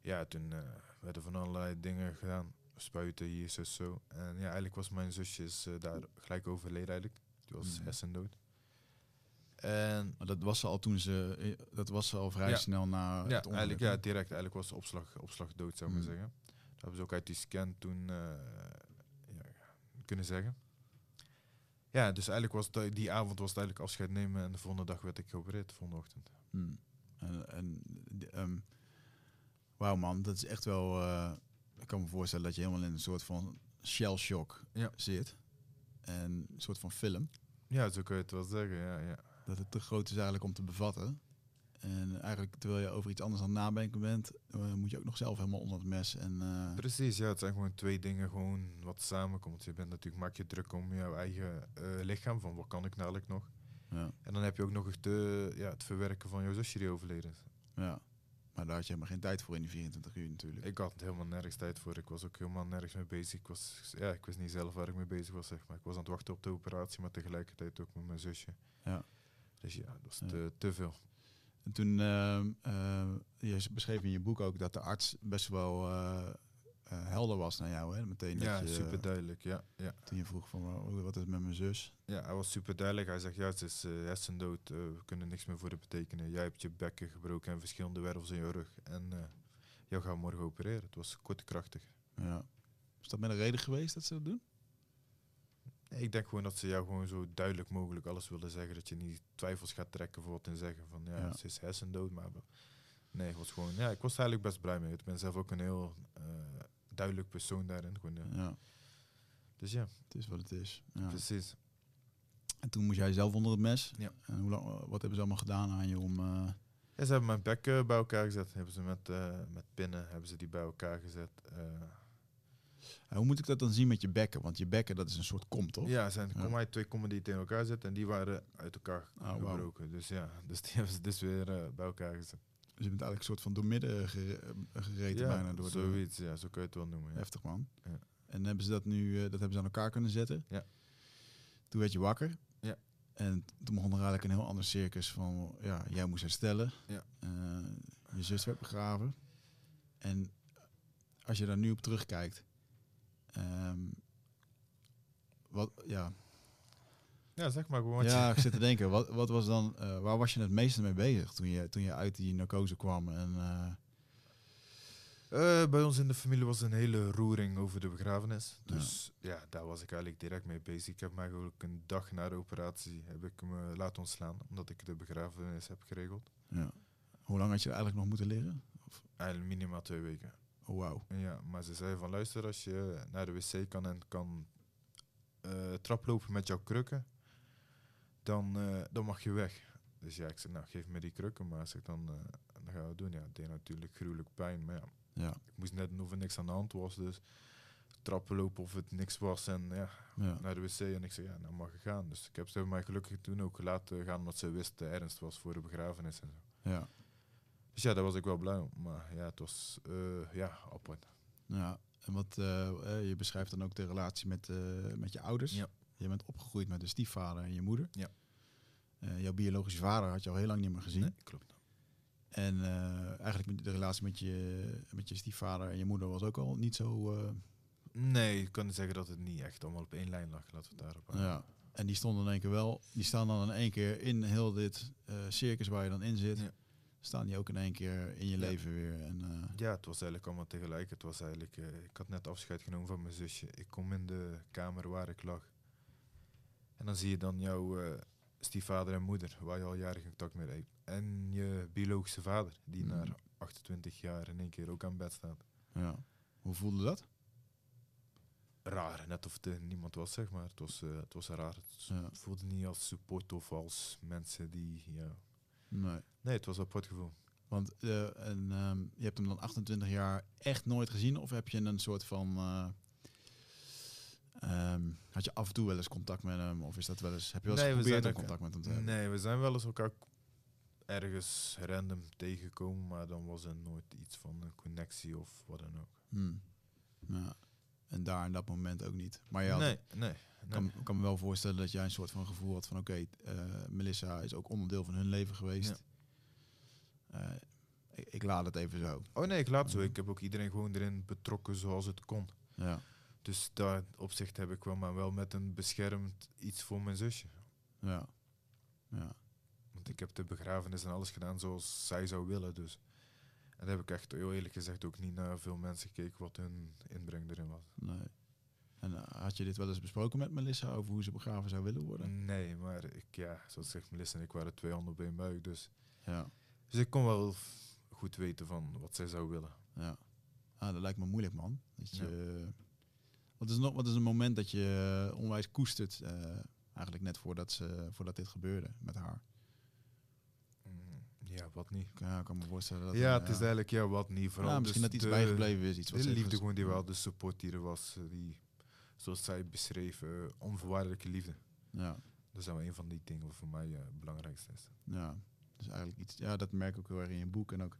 Speaker 2: Ja, toen eh, werden van allerlei dingen gedaan. Spuiten hier, zo, zo. En ja, eigenlijk was mijn zusje is, eh, daar gelijk overleden eigenlijk. Die was
Speaker 1: Mhm.
Speaker 2: hersendood. En
Speaker 1: Maar dat was ze al toen ze... eh, Dat was ze al vrij
Speaker 2: Ja.
Speaker 1: snel na
Speaker 2: ja,
Speaker 1: het
Speaker 2: eigenlijk, ja, direct. Eigenlijk was de opslag, opslag dood, zou ik maar
Speaker 1: Mhm.
Speaker 2: zeggen. Dat hebben ze ook uit die scan toen ja, kunnen zeggen. Ja, dus eigenlijk was het, die avond was het eigenlijk afscheid nemen en de volgende dag werd ik geopereerd, de volgende ochtend.
Speaker 1: Hmm. En, en ehm, wauw man, dat is echt wel... eh, ik kan me voorstellen dat je helemaal in een soort van shell shock
Speaker 2: Ja.
Speaker 1: zit. En een soort van film.
Speaker 2: Ja, zo kun je het wel zeggen, ja. ja.
Speaker 1: Dat het te groot is eigenlijk om te bevatten. En eigenlijk terwijl je over iets anders aan het nadenken bent, eh, moet je ook nog zelf helemaal onder het mes. En, eh,
Speaker 2: Precies, ja, het zijn gewoon twee dingen gewoon wat samenkomt. Je bent natuurlijk, maak je druk om jouw eigen eh, lichaam, van wat kan ik nou eigenlijk nog?
Speaker 1: ja,
Speaker 2: En dan heb je ook nog de, ja, het verwerken van jouw zusje die overleden is.
Speaker 1: ja. Maar daar had je helemaal geen tijd voor in die 24 uur natuurlijk.
Speaker 2: Ik had helemaal nergens tijd voor. Ik was ook helemaal nergens mee bezig. Ik, was, ja, ik wist niet zelf waar ik mee bezig was, zeg maar. Ik was aan het wachten op de operatie, maar tegelijkertijd ook met mijn zusje.
Speaker 1: Ja.
Speaker 2: Dus ja, dat was
Speaker 1: Ja.
Speaker 2: te, te veel.
Speaker 1: En toen, ehm, eh, je beschreef in je boek ook dat de arts best wel eh, eh, helder was naar jou, hè? Meteen
Speaker 2: Ja,
Speaker 1: dat je,
Speaker 2: super duidelijk. Ja, ja.
Speaker 1: toen je vroeg van "Wa- wat is met mijn zus?
Speaker 2: ja, hij was super duidelijk. Hij zegt, ja, het is hersendood. we kunnen niks meer voor het betekenen. Jij hebt je bekken gebroken en verschillende wervels in je rug. En jou gaan we morgen opereren. Het was kort krachtig.
Speaker 1: Ja. Is dat met een reden geweest dat ze dat doen?
Speaker 2: Ik denk gewoon dat ze jou gewoon zo duidelijk mogelijk alles willen zeggen. Dat je niet twijfels gaat trekken voor wat en zeggen van ja,
Speaker 1: Ja.
Speaker 2: ze is hersendood. Maar nee, het was gewoon, ja, ik was eigenlijk best blij mee. Ik ben zelf ook een heel eh, duidelijk persoon daarin. Gewoon, ja.
Speaker 1: Ja,
Speaker 2: Dus ja,
Speaker 1: het is wat het is. Ja.
Speaker 2: precies.
Speaker 1: En toen moest jij zelf onder het mes.
Speaker 2: Ja.
Speaker 1: En hoe lang, wat hebben ze allemaal gedaan aan je om... eh,
Speaker 2: Ja, ze hebben mijn bek eh, bij elkaar gezet. Hebben ze met, eh, met pinnen hebben ze die bij elkaar gezet.
Speaker 1: Hoe moet ik dat dan zien met je bekken? Want je bekken, dat is een soort kom, toch?
Speaker 2: ja, zijn kom twee kommen die tegen elkaar zitten en die waren uit elkaar
Speaker 1: Oh, wauw.
Speaker 2: gebroken. Dus ja, dus die hebben ze dus weer eh, bij elkaar gezet.
Speaker 1: Dus je bent eigenlijk een soort van doormidden eh, gereten
Speaker 2: ja,
Speaker 1: bijna door de...
Speaker 2: zoiets. Ja, zo kun je het wel noemen. Ja.
Speaker 1: Heftig, man.
Speaker 2: Ja.
Speaker 1: En hebben ze dat nu eh, dat hebben ze aan elkaar kunnen zetten?
Speaker 2: Ja.
Speaker 1: Toen werd je wakker.
Speaker 2: Ja.
Speaker 1: En toen begon er eigenlijk een heel ander circus van... Ja, jij moest herstellen.
Speaker 2: Ja.
Speaker 1: Je zus werd begraven. En als je daar nu op terugkijkt... ehm, wat, ja,
Speaker 2: Ja, zeg maar gewoon
Speaker 1: ja, ik zit te denken, wat, wat was dan, eh, waar was je het meeste mee bezig toen je, toen je uit die narcose kwam? En, eh,
Speaker 2: Eh, bij ons in de familie was een hele roering over de begrafenis. Dus ja. daar was ik eigenlijk direct mee bezig. Ik heb me eigenlijk een dag na de operatie heb ik me laten ontslaan, omdat ik de begrafenis heb geregeld.
Speaker 1: ja. Hoe lang had je eigenlijk nog moeten liggen?
Speaker 2: Eigenlijk minimaal twee weken.
Speaker 1: Oh, wauw.
Speaker 2: Ja, maar ze zei van luister, als je naar de wc kan en kan eh traplopen met jouw krukken, dan, eh, dan mag je weg. Dus ja, ik zei, nou geef me die krukken, maar zeg dan, eh, dan gaan we het doen. Ja, het deed natuurlijk gruwelijk pijn, maar ja,
Speaker 1: Ja,
Speaker 2: ik moest net doen of er niks aan de hand was, dus trappen lopen of het niks was en ja,
Speaker 1: ja.
Speaker 2: naar de wc en ik zei, ja, nou mag ik gaan. Dus ik heb ze mij gelukkig toen ook laten gaan, omdat ze wist de ernst was voor de begrafenis en zo.
Speaker 1: ja.
Speaker 2: Dus ja, daar was ik wel blij om, maar ja, het was, eh, ja, apart.
Speaker 1: ja. En wat, eh, eh, je beschrijft dan ook de relatie met, met je ouders.
Speaker 2: Ja.
Speaker 1: Je bent opgegroeid met een stiefvader en je moeder.
Speaker 2: Ja.
Speaker 1: Jouw biologische vader had je al heel lang niet meer gezien.
Speaker 2: Nee, klopt.
Speaker 1: En eh, eigenlijk met de relatie met je, met je stiefvader en je moeder was ook al niet zo...
Speaker 2: Nee, ik kan zeggen dat het niet echt allemaal op één lijn lag. Laten we het daarop houden.
Speaker 1: Ja. En die stonden in één keer wel, die staan dan in één keer in heel dit circus waar je dan in zit,
Speaker 2: Ja.
Speaker 1: Staan die ook in één keer in je
Speaker 2: Ja.
Speaker 1: leven weer. En, eh,
Speaker 2: Ja, het was eigenlijk allemaal tegelijk. Het was eigenlijk, eh, ik had net afscheid genomen van mijn zusje. Ik kom in de kamer waar ik lag. En dan zie je dan jouw eh, stiefvader en moeder, waar je al jaren contact mee hebt. En je biologische vader, die
Speaker 1: Mhm.
Speaker 2: na 28 jaar in één keer ook aan bed staat.
Speaker 1: ja. Hoe voelde dat?
Speaker 2: Raar, net of het niemand was, zeg maar. Het was, het was raar. Het,
Speaker 1: Ja.
Speaker 2: het voelde niet als support of als mensen die, ja...
Speaker 1: Nee.
Speaker 2: Nee, het was een apart gevoel.
Speaker 1: Want eh, en, ehm, je hebt hem dan 28 jaar echt nooit gezien? Of heb je een soort van... eh, ehm, had je af en toe wel eens contact met hem? Of is dat wel eens, heb je wel eens
Speaker 2: Nee, we
Speaker 1: geprobeerd om contact met hem te hebben?
Speaker 2: Nee, we zijn wel eens elkaar ergens random tegengekomen, maar dan was er nooit iets van een connectie of wat dan ook.
Speaker 1: Hmm. Ja. En daar in dat moment ook niet. Maar ja,
Speaker 2: nee, nee.
Speaker 1: Ik kan, kan me wel voorstellen dat jij een soort van gevoel had van oké, eh, Melissa is ook onderdeel van hun leven geweest. Eh, ik, ik laat het even zo.
Speaker 2: Oh nee, ik laat zo. Ik heb ook iedereen gewoon erin betrokken zoals het kon.
Speaker 1: Ja,
Speaker 2: Dus daar opzicht heb ik wel, maar wel met een beschermd iets voor mijn zusje.
Speaker 1: ja, ja.
Speaker 2: Want ik heb de begrafenis en alles gedaan zoals zij zou willen. Dus. En daar heb ik echt heel eerlijk gezegd ook niet naar veel mensen gekeken wat hun inbreng erin was.
Speaker 1: Nee. En eh, had je dit wel eens besproken met Melissa over hoe ze begraven zou willen worden?
Speaker 2: Nee, maar ik, ja, zoals zegt Melissa en ik waren twee handen op één buik. Dus
Speaker 1: Ja,
Speaker 2: Dus ik kon wel goed weten van wat zij zou willen.
Speaker 1: ja. Ah, dat lijkt me moeilijk, man. Dat je, wat, is nog, wat is een moment dat je eh, onwijs koestert, eh, eigenlijk net voordat, ze, voordat dit gebeurde met haar?
Speaker 2: Ja, wat niet.
Speaker 1: Ja, ik kan me voorstellen dat...
Speaker 2: ja,
Speaker 1: eh,
Speaker 2: het is eigenlijk ja, wat niet. Vooral
Speaker 1: ja, misschien
Speaker 2: dus
Speaker 1: dat iets
Speaker 2: de-
Speaker 1: bijgebleven is. Iets wat
Speaker 2: De liefde gewoon die wel, de support die er was. eh, Die, zoals zij beschreef, eh, onvoorwaardelijke liefde.
Speaker 1: Ja.
Speaker 2: Dat is wel een van die dingen wat voor mij eh, het belangrijkste is.
Speaker 1: Ja, dus eigenlijk iets. Ja, dat merk ik ook heel erg in je boek. En ook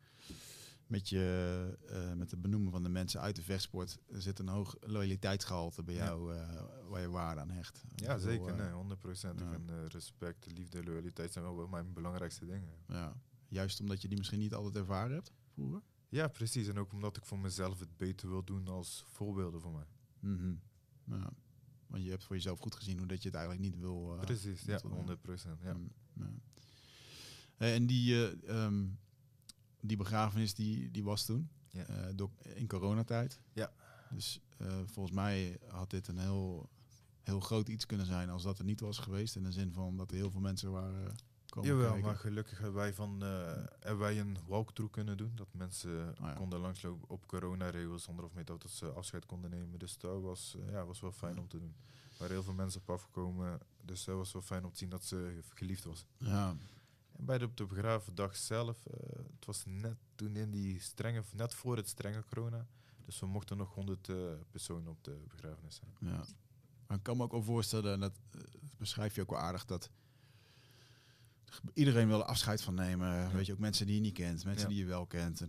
Speaker 1: met, je, eh, met het benoemen van de mensen uit de vechtsport zit een hoog loyaliteitsgehalte bij
Speaker 2: Ja.
Speaker 1: jou eh, waar je waarde aan hecht.
Speaker 2: Ja, zeker.
Speaker 1: eh,
Speaker 2: Nee, 100 procent.
Speaker 1: ja.
Speaker 2: Ik vind eh, respect, liefde, loyaliteit zijn wel mijn belangrijkste dingen.
Speaker 1: ja. Juist omdat je die misschien niet altijd ervaren hebt vroeger.
Speaker 2: Ja, precies. En ook omdat ik voor mezelf het beter wil doen als voorbeelden voor mij.
Speaker 1: Mhm. Ja. Want je hebt voor jezelf goed gezien hoe dat je het eigenlijk niet wil. eh,
Speaker 2: precies, ja,
Speaker 1: dat wel, ja.
Speaker 2: 100 procent. Ja.
Speaker 1: Mm, ja. En die, eh, ehm, die begrafenis die, die was toen,
Speaker 2: Ja.
Speaker 1: eh, door, in coronatijd.
Speaker 2: Ja.
Speaker 1: Dus volgens mij had dit een heel, heel groot iets kunnen zijn als dat er niet was geweest. In de zin van dat er heel veel mensen waren komen
Speaker 2: Jawel,
Speaker 1: kijken.
Speaker 2: maar gelukkig hebben wij, van, eh, hebben wij een walkthrough kunnen doen. Dat mensen
Speaker 1: Ah, ja.
Speaker 2: konden langslopen op coronaregels zonder of met dat ze afscheid konden nemen. Dus dat was, eh, ja, was wel fijn
Speaker 1: Ja.
Speaker 2: om te doen. Er waren heel veel mensen op afgekomen. Dus dat was wel fijn om te zien dat ze geliefd was.
Speaker 1: Ja,
Speaker 2: En bij de, op de begraafdag zelf, eh, het was net toen in die strenge, net voor het strenge corona. Dus we mochten nog 100 eh, personen op de begrafenis zijn.
Speaker 1: ja. Maar ik kan me ook wel voorstellen, en dat eh, beschrijf je ook wel aardig, dat iedereen wil er afscheid van nemen. Weet je, ook mensen die je niet kent, mensen
Speaker 2: Ja.
Speaker 1: die je wel kent. En,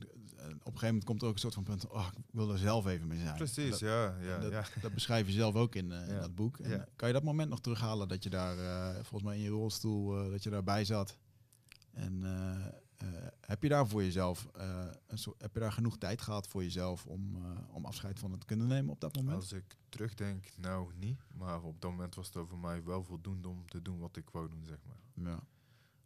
Speaker 1: op een gegeven moment komt er ook een soort van punt, oh, ik wil er zelf even mee zijn.
Speaker 2: Precies,
Speaker 1: Dat,
Speaker 2: ja. ja,
Speaker 1: dat,
Speaker 2: ja.
Speaker 1: dat beschrijf je zelf ook in, eh, in dat boek. En. Kan je dat moment nog terughalen dat je daar, eh, volgens mij in je rolstoel, eh, dat je daarbij zat? En heb je daar voor jezelf, een soort, heb je daar genoeg tijd gehad voor jezelf om, om afscheid van het kunnen nemen op dat moment?
Speaker 2: Als ik terugdenk, nou niet. Maar op dat moment was het voor mij wel voldoende om te doen wat ik wou doen, zeg maar.
Speaker 1: Ja,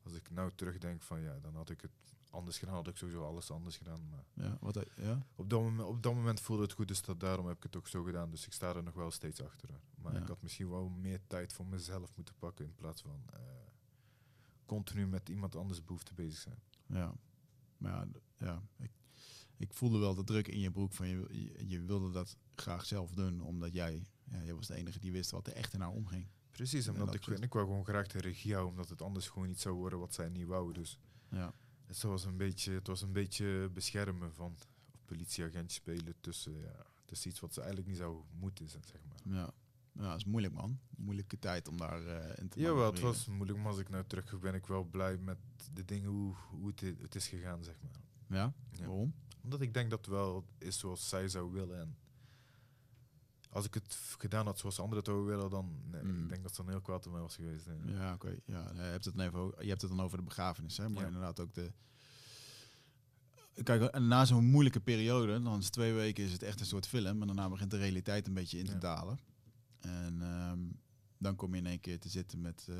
Speaker 2: Als ik nou terugdenk van ja, dan had ik het anders gedaan. Had ik sowieso alles anders gedaan. Maar
Speaker 1: ja, wat, ja?
Speaker 2: op dat, moment, op dat moment voelde het goed, dus dat, daarom heb ik het ook zo gedaan. Dus ik sta er nog wel steeds achter. Maar
Speaker 1: Ja.
Speaker 2: ik had misschien wel meer tijd voor mezelf moeten pakken in plaats van eh, continu met iemand anders behoefte bezig zijn.
Speaker 1: Ja, maar ja, ja ik, ik voelde wel de druk in je broek van je, je, je wilde dat graag zelf doen, omdat jij, ja, jij was de enige die wist wat er echt in haar omging.
Speaker 2: Precies,
Speaker 1: Ja,
Speaker 2: omdat
Speaker 1: dat
Speaker 2: ik,
Speaker 1: klopt.
Speaker 2: ik wou gewoon graag de regie houden, omdat het anders gewoon niet zou worden wat zij niet wou. Dus
Speaker 1: Ja,
Speaker 2: het was een beetje, het was een beetje beschermen van of politieagent spelen tussen, ja, tussen iets wat ze eigenlijk niet zou moeten zijn, zeg maar.
Speaker 1: ja. ja, dat is moeilijk man. Moeilijke tijd om daar eh, in te
Speaker 2: Jawel, het
Speaker 1: manoeuvreren.
Speaker 2: was moeilijk, maar als ik nou terug ben ik wel blij met de dingen hoe, hoe het, het is gegaan, zeg maar.
Speaker 1: Ja?
Speaker 2: Ja.
Speaker 1: Waarom?
Speaker 2: Omdat ik denk dat het wel is zoals zij zou willen. En als ik het gedaan had zoals anderen het zouden willen, dan nee,
Speaker 1: Mm.
Speaker 2: ik denk dat het dan heel kwaad op mij was geweest. nee.
Speaker 1: Ja, oké. Ja, je, hebt het dan even, je hebt het dan over de begrafenis, hè? maar
Speaker 2: Ja.
Speaker 1: inderdaad ook de... Kijk, na zo'n moeilijke periode, dan is twee weken is het echt een soort film. En daarna begint de realiteit een beetje in te
Speaker 2: Ja.
Speaker 1: dalen. En ehm, dan kom je in één keer te zitten met eh,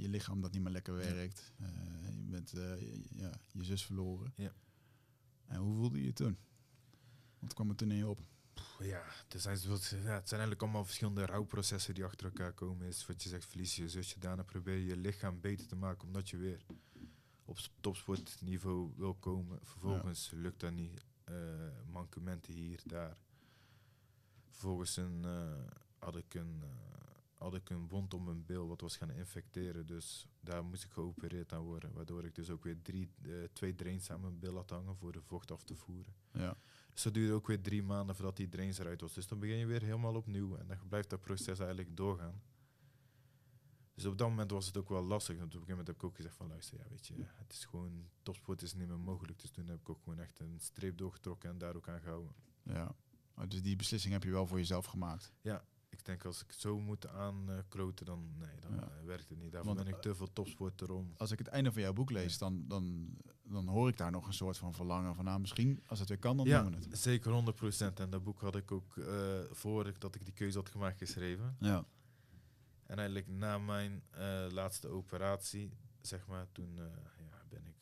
Speaker 1: je lichaam dat niet meer lekker werkt. Eh, je bent eh, je- ja, je zus verloren.
Speaker 2: Ja.
Speaker 1: En hoe voelde je je toen? Wat kwam er toen in je op?
Speaker 2: Ja, er zijn, ja, het zijn eigenlijk allemaal verschillende rouwprocessen die achter elkaar komen. Is wat je zegt, verlies je zusje. Daarna probeer je je lichaam beter te maken, omdat je weer op topsportniveau wil komen. Vervolgens lukt dat niet. eh, mankementen hier, daar. Vervolgens een, eh, had, ik een, eh, had ik een wond om mijn bil wat was gaan infecteren. Dus daar moest ik geopereerd aan worden. Waardoor ik dus ook weer drie, twee drains aan mijn bil had hangen voor de vocht af te voeren.
Speaker 1: Ja,
Speaker 2: Dus dat duurde ook weer drie maanden voordat die drains eruit was. Dus dan begin je weer helemaal opnieuw en dan blijft dat proces eigenlijk doorgaan. Dus op dat moment was het ook wel lastig. Want op een gegeven moment heb ik ook gezegd van luister, ja, weet je, het is gewoon, topsport is niet meer mogelijk. Dus toen heb ik ook gewoon echt een streep doorgetrokken en daar ook aan gehouden.
Speaker 1: ja. Oh, dus die beslissing heb je wel voor jezelf gemaakt.
Speaker 2: Ik denk als ik zo moet aankloten, dan nee, dan
Speaker 1: Ja.
Speaker 2: eh, werkt het niet. Daarvoor
Speaker 1: Want,
Speaker 2: ben ik te veel topsporter om.
Speaker 1: Als ik het einde van jouw boek lees, dan, dan, dan hoor ik daar nog een soort van verlangen van, nou misschien, als het weer kan, dan
Speaker 2: Ja,
Speaker 1: doen we het.
Speaker 2: zeker 100%. En dat boek had ik ook uh, voor dat ik die keuze had gemaakt geschreven.
Speaker 1: Ja.
Speaker 2: En eigenlijk na mijn uh, laatste operatie, zeg maar, toen uh, ja, ben ik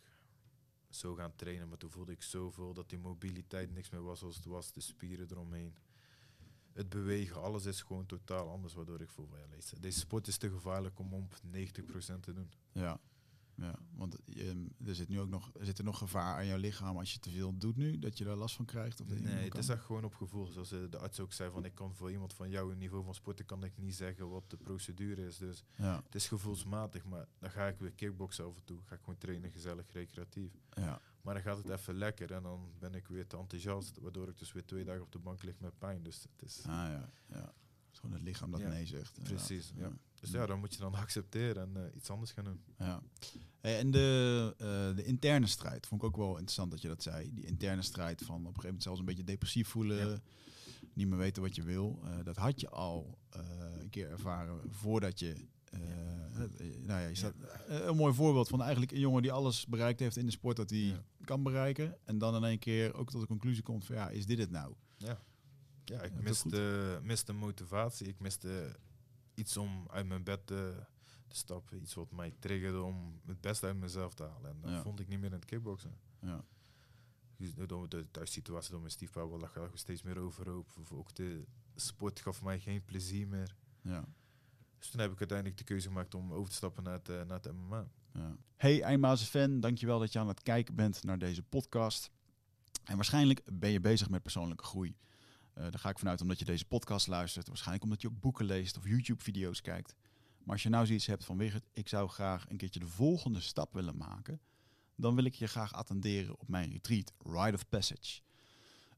Speaker 2: zo gaan trainen. Maar toen voelde ik zoveel dat die mobiliteit niks meer was zoals het was. De spieren eromheen. Het bewegen, alles is gewoon totaal anders. Waardoor ik voel, ja, deze sport is te gevaarlijk om op 90% te doen.
Speaker 1: Ja, ja. want je, er zit nu ook nog, er zit er nog gevaar aan jouw lichaam als je te veel doet nu, dat je daar last van krijgt? Of
Speaker 2: nee,
Speaker 1: meer
Speaker 2: het is echt gewoon op gevoel. Zoals uh, de arts ook zei, van ik kan voor iemand van jouw niveau van sporten kan ik niet zeggen wat de procedure is. Dus
Speaker 1: Ja,
Speaker 2: het is gevoelsmatig, maar dan ga ik weer kickboksen af en toe. Ga ik gewoon trainen, gezellig, recreatief.
Speaker 1: ja,
Speaker 2: Maar dan gaat het even lekker en dan ben ik weer te enthousiast, waardoor ik dus weer twee dagen op de bank lig met pijn. Dus het is,
Speaker 1: ah, ja, ja. Het is gewoon het lichaam dat
Speaker 2: Ja,
Speaker 1: nee zegt.
Speaker 2: precies, ja. Dus ja, dan moet je dan accepteren en uh, iets anders gaan doen.
Speaker 1: Ja. Hey, en de, uh, de interne strijd vond ik ook wel interessant dat je dat zei. Die interne strijd van op een gegeven moment zelfs een beetje depressief voelen,
Speaker 2: Ja.
Speaker 1: niet meer weten wat je wil. Uh, dat had je al een keer ervaren voordat je nou ja, je staat, een mooi voorbeeld van eigenlijk een jongen die alles bereikt heeft in de sport dat hij
Speaker 2: Ja.
Speaker 1: kan bereiken. En dan in één keer ook tot de conclusie komt van ja, is dit het nou?
Speaker 2: Ja, ja ik miste, miste motivatie. Ik miste iets om uit mijn bed te, te stappen. Iets wat mij triggerde om het beste uit mezelf te halen. En dat
Speaker 1: Ja.
Speaker 2: vond ik niet meer in het kickboksen.
Speaker 1: Ja.
Speaker 2: Dus door de thuissituatie door mijn stiefvader lag er steeds meer overhoop. Ook de sport gaf mij geen plezier meer.
Speaker 1: Ja.
Speaker 2: Dus toen heb ik uiteindelijk de keuze gemaakt om over te stappen naar het, eh, naar het MMA.
Speaker 1: Ja. Hey Eindmazen fan, dankjewel dat je aan het kijken bent naar deze podcast. En waarschijnlijk ben je bezig met persoonlijke groei. Eh daar ga ik vanuit omdat je deze podcast luistert. Waarschijnlijk omdat je ook boeken leest of YouTube-video's kijkt. Maar als je nou zoiets hebt van Wigert, ik zou graag een keertje de volgende stap willen maken. Dan wil ik je graag attenderen op mijn retreat, Rite of Passage.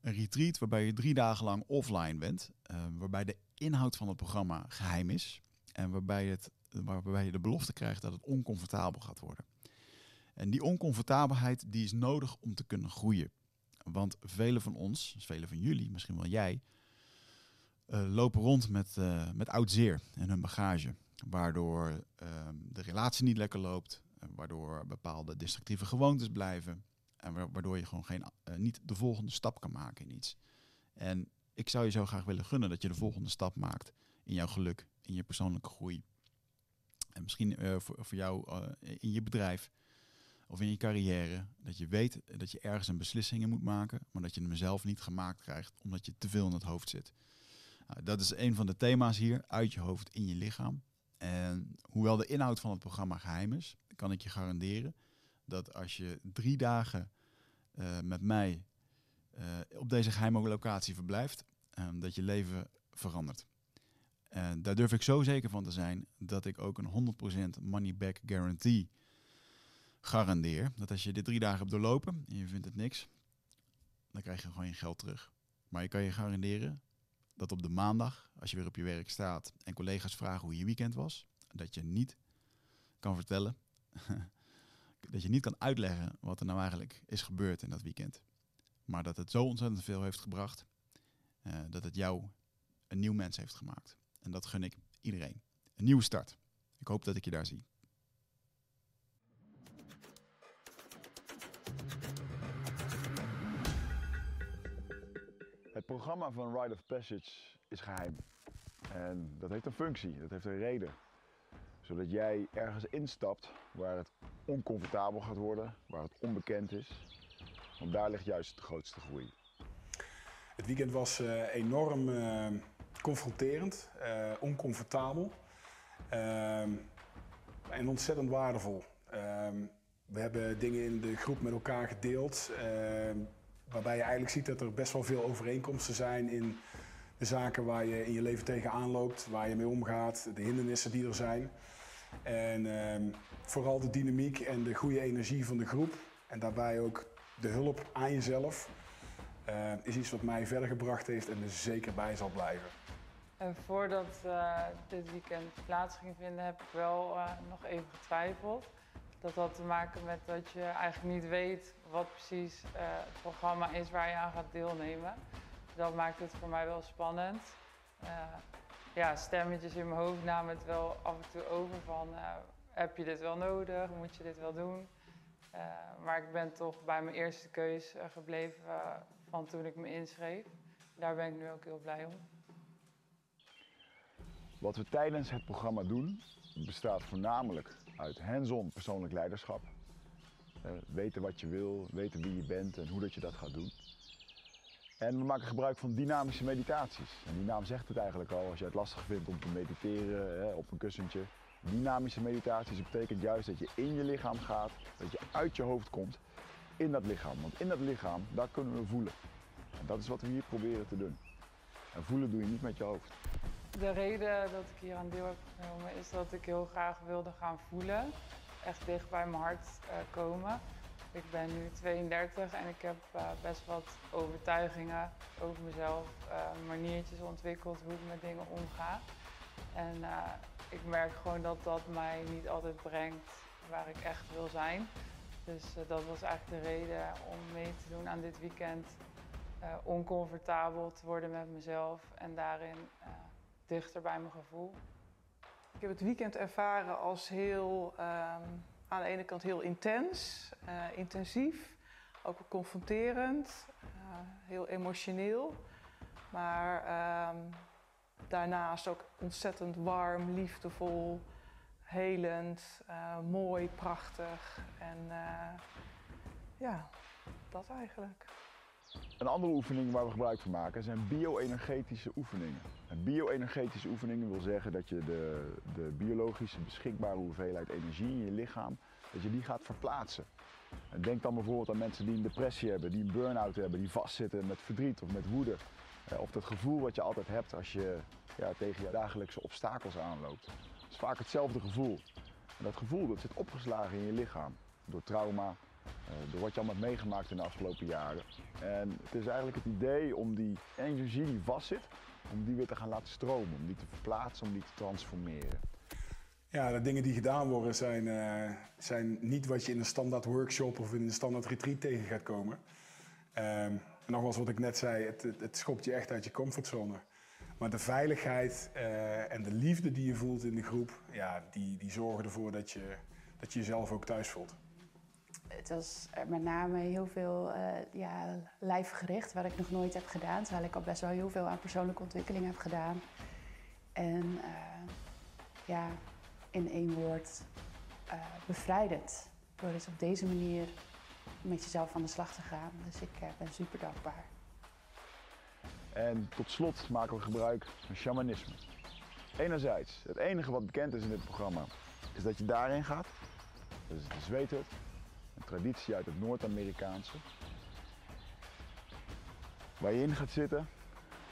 Speaker 1: Een retreat waarbij je drie dagen lang offline bent. eh, waarbij de inhoud van het programma geheim is. En waarbij, het, waarbij je de belofte krijgt dat het oncomfortabel gaat worden. En die oncomfortabelheid die is nodig om te kunnen groeien. Want velen van ons, dus velen van jullie, misschien wel jij, eh, lopen rond met, eh, met oud zeer en hun bagage. Waardoor ehm, de relatie niet lekker loopt, eh, waardoor bepaalde destructieve gewoontes blijven. En wa- waardoor je gewoon geen, niet de volgende stap kan maken in iets. En ik zou je zo graag willen gunnen dat je de volgende stap maakt in jouw geluk, in je persoonlijke groei. En misschien voor, voor jou in je bedrijf of in je carrière. Dat je weet dat je ergens een beslissing in moet maken, maar dat je hem zelf niet gemaakt krijgt omdat je te veel in het hoofd zit. Nou, dat is een van de thema's hier, uit je hoofd in je lichaam. En hoewel de inhoud van het programma geheim is, kan ik je garanderen dat als je drie dagen eh, met mij eh, op deze geheime locatie verblijft, eh, dat je leven verandert. En daar durf ik zo zeker van te zijn dat ik ook een 100% money back guarantee garandeer. Dat als je dit drie dagen hebt doorlopen en je vindt het niks, dan krijg je gewoon je geld terug. Maar je kan je garanderen dat op de maandag, als je weer op je werk staat en collega's vragen hoe je weekend was, dat je niet kan vertellen, dat je niet kan uitleggen wat er nou eigenlijk is gebeurd in dat weekend. Maar dat het zo ontzettend veel heeft gebracht, eh, dat het jou een nieuw mens heeft gemaakt. En dat gun ik iedereen. Een nieuwe start. Ik hoop dat ik je daar zie.
Speaker 3: Het programma van Rite of Passage is geheim. En dat heeft een functie, dat heeft een reden. Zodat jij ergens instapt waar het oncomfortabel gaat worden, waar het onbekend is. Want daar ligt juist de grootste groei.
Speaker 4: Het weekend was eh, enorm eh, confronterend, eh, oncomfortabel ehm, en ontzettend waardevol. Ehm, we hebben dingen in de groep met elkaar gedeeld, ehm, waarbij je eigenlijk ziet dat er best wel veel overeenkomsten zijn in de zaken waar je in je leven tegenaan loopt, waar je mee omgaat, de hindernissen die er zijn. En ehm, vooral de dynamiek en de goede energie van de groep en daarbij ook de hulp aan jezelf. Eh, is iets wat mij verder gebracht heeft en er zeker bij zal blijven.
Speaker 5: En voordat eh, dit weekend plaats ging vinden, heb ik wel eh, nog even getwijfeld. Dat had te maken met dat je eigenlijk niet weet wat precies eh, het programma is waar je aan gaat deelnemen. Dat maakt het voor mij wel spannend. Eh, ja, stemmetjes in mijn hoofd namen het wel af en toe over van eh, heb je dit wel nodig, moet je dit wel doen. Maar ik ben toch bij mijn eerste keus gebleven van toen ik me inschreef. Daar ben ik nu ook heel blij om.
Speaker 3: Wat we tijdens het programma doen, bestaat voornamelijk uit hands-on persoonlijk leiderschap. Eh, weten wat je wil, weten wie je bent en hoe dat je dat gaat doen. En we maken gebruik van dynamische meditaties. En die naam zegt het eigenlijk al, als je het lastig vindt om te mediteren hè, op een kussentje. Dynamische meditaties betekent juist dat je in je lichaam gaat, dat je uit je hoofd komt in dat lichaam. Want in dat lichaam, daar kunnen we voelen. En dat is wat we hier proberen te doen. En voelen doe je niet met je hoofd.
Speaker 5: De reden dat ik hier aan deel heb genomen is dat ik heel graag wilde gaan voelen. Echt dicht bij mijn hart eh, komen. Ik ben nu 32 en ik heb eh, best wat overtuigingen over mezelf, eh, maniertjes ontwikkeld hoe ik met dingen omga. En ik merk gewoon dat dat mij niet altijd brengt waar ik echt wil zijn. Dus dat was eigenlijk de reden om mee te doen aan dit weekend. Oncomfortabel te worden met mezelf en daarin bij mijn gevoel.
Speaker 6: Ik heb het weekend ervaren als heel, ehm, aan de ene kant heel intens, eh, intensief, ook confronterend, uh, heel emotioneel. Maar ehm, daarnaast ook ontzettend warm, liefdevol, helend, uh, mooi, prachtig. En ja, dat eigenlijk.
Speaker 3: Een andere oefening waar we gebruik van maken zijn bio-energetische oefeningen. En bio-energetische oefeningen wil zeggen dat je de, de biologische beschikbare hoeveelheid energie in je lichaam, dat je die gaat verplaatsen. En denk dan bijvoorbeeld aan mensen die een depressie hebben, die een burn-out hebben, die vastzitten met verdriet of met woede. Eh, of dat gevoel wat je altijd hebt als je ja, tegen je dagelijkse obstakels aanloopt. Het is vaak hetzelfde gevoel. En dat gevoel dat zit opgeslagen in je lichaam. Door trauma, uh, door wat je allemaal hebt meegemaakt in de afgelopen jaren. En het is eigenlijk het idee om die energie die vastzit, om die weer te gaan laten stromen, om die te verplaatsen, om die te transformeren.
Speaker 4: Ja, de dingen die gedaan worden zijn, uh, zijn niet wat je in een standaard workshop of in een standaard retreat tegen gaat komen. Um, nogmaals, wat ik net zei, het, het, schopt je echt uit je comfortzone. Maar de veiligheid uh, en de liefde die je voelt in de groep, ja, die, die zorgen ervoor dat je, dat je jezelf ook thuis voelt
Speaker 7: het was met name heel veel uh, ja, lijfgericht, wat ik nog nooit heb gedaan. Terwijl ik al best wel heel veel aan persoonlijke ontwikkeling heb gedaan. En uh, ja, in één woord, uh, bevrijdend. Door dus op deze manier met jezelf aan de slag te gaan. Dus ik ben super dankbaar.
Speaker 3: En tot slot maken we gebruik van shamanisme. Enerzijds, het enige wat bekend is in dit programma, is dat je daarin gaat. Dus de zweethut traditie uit het Noord-Amerikaanse. Waar je in gaat zitten,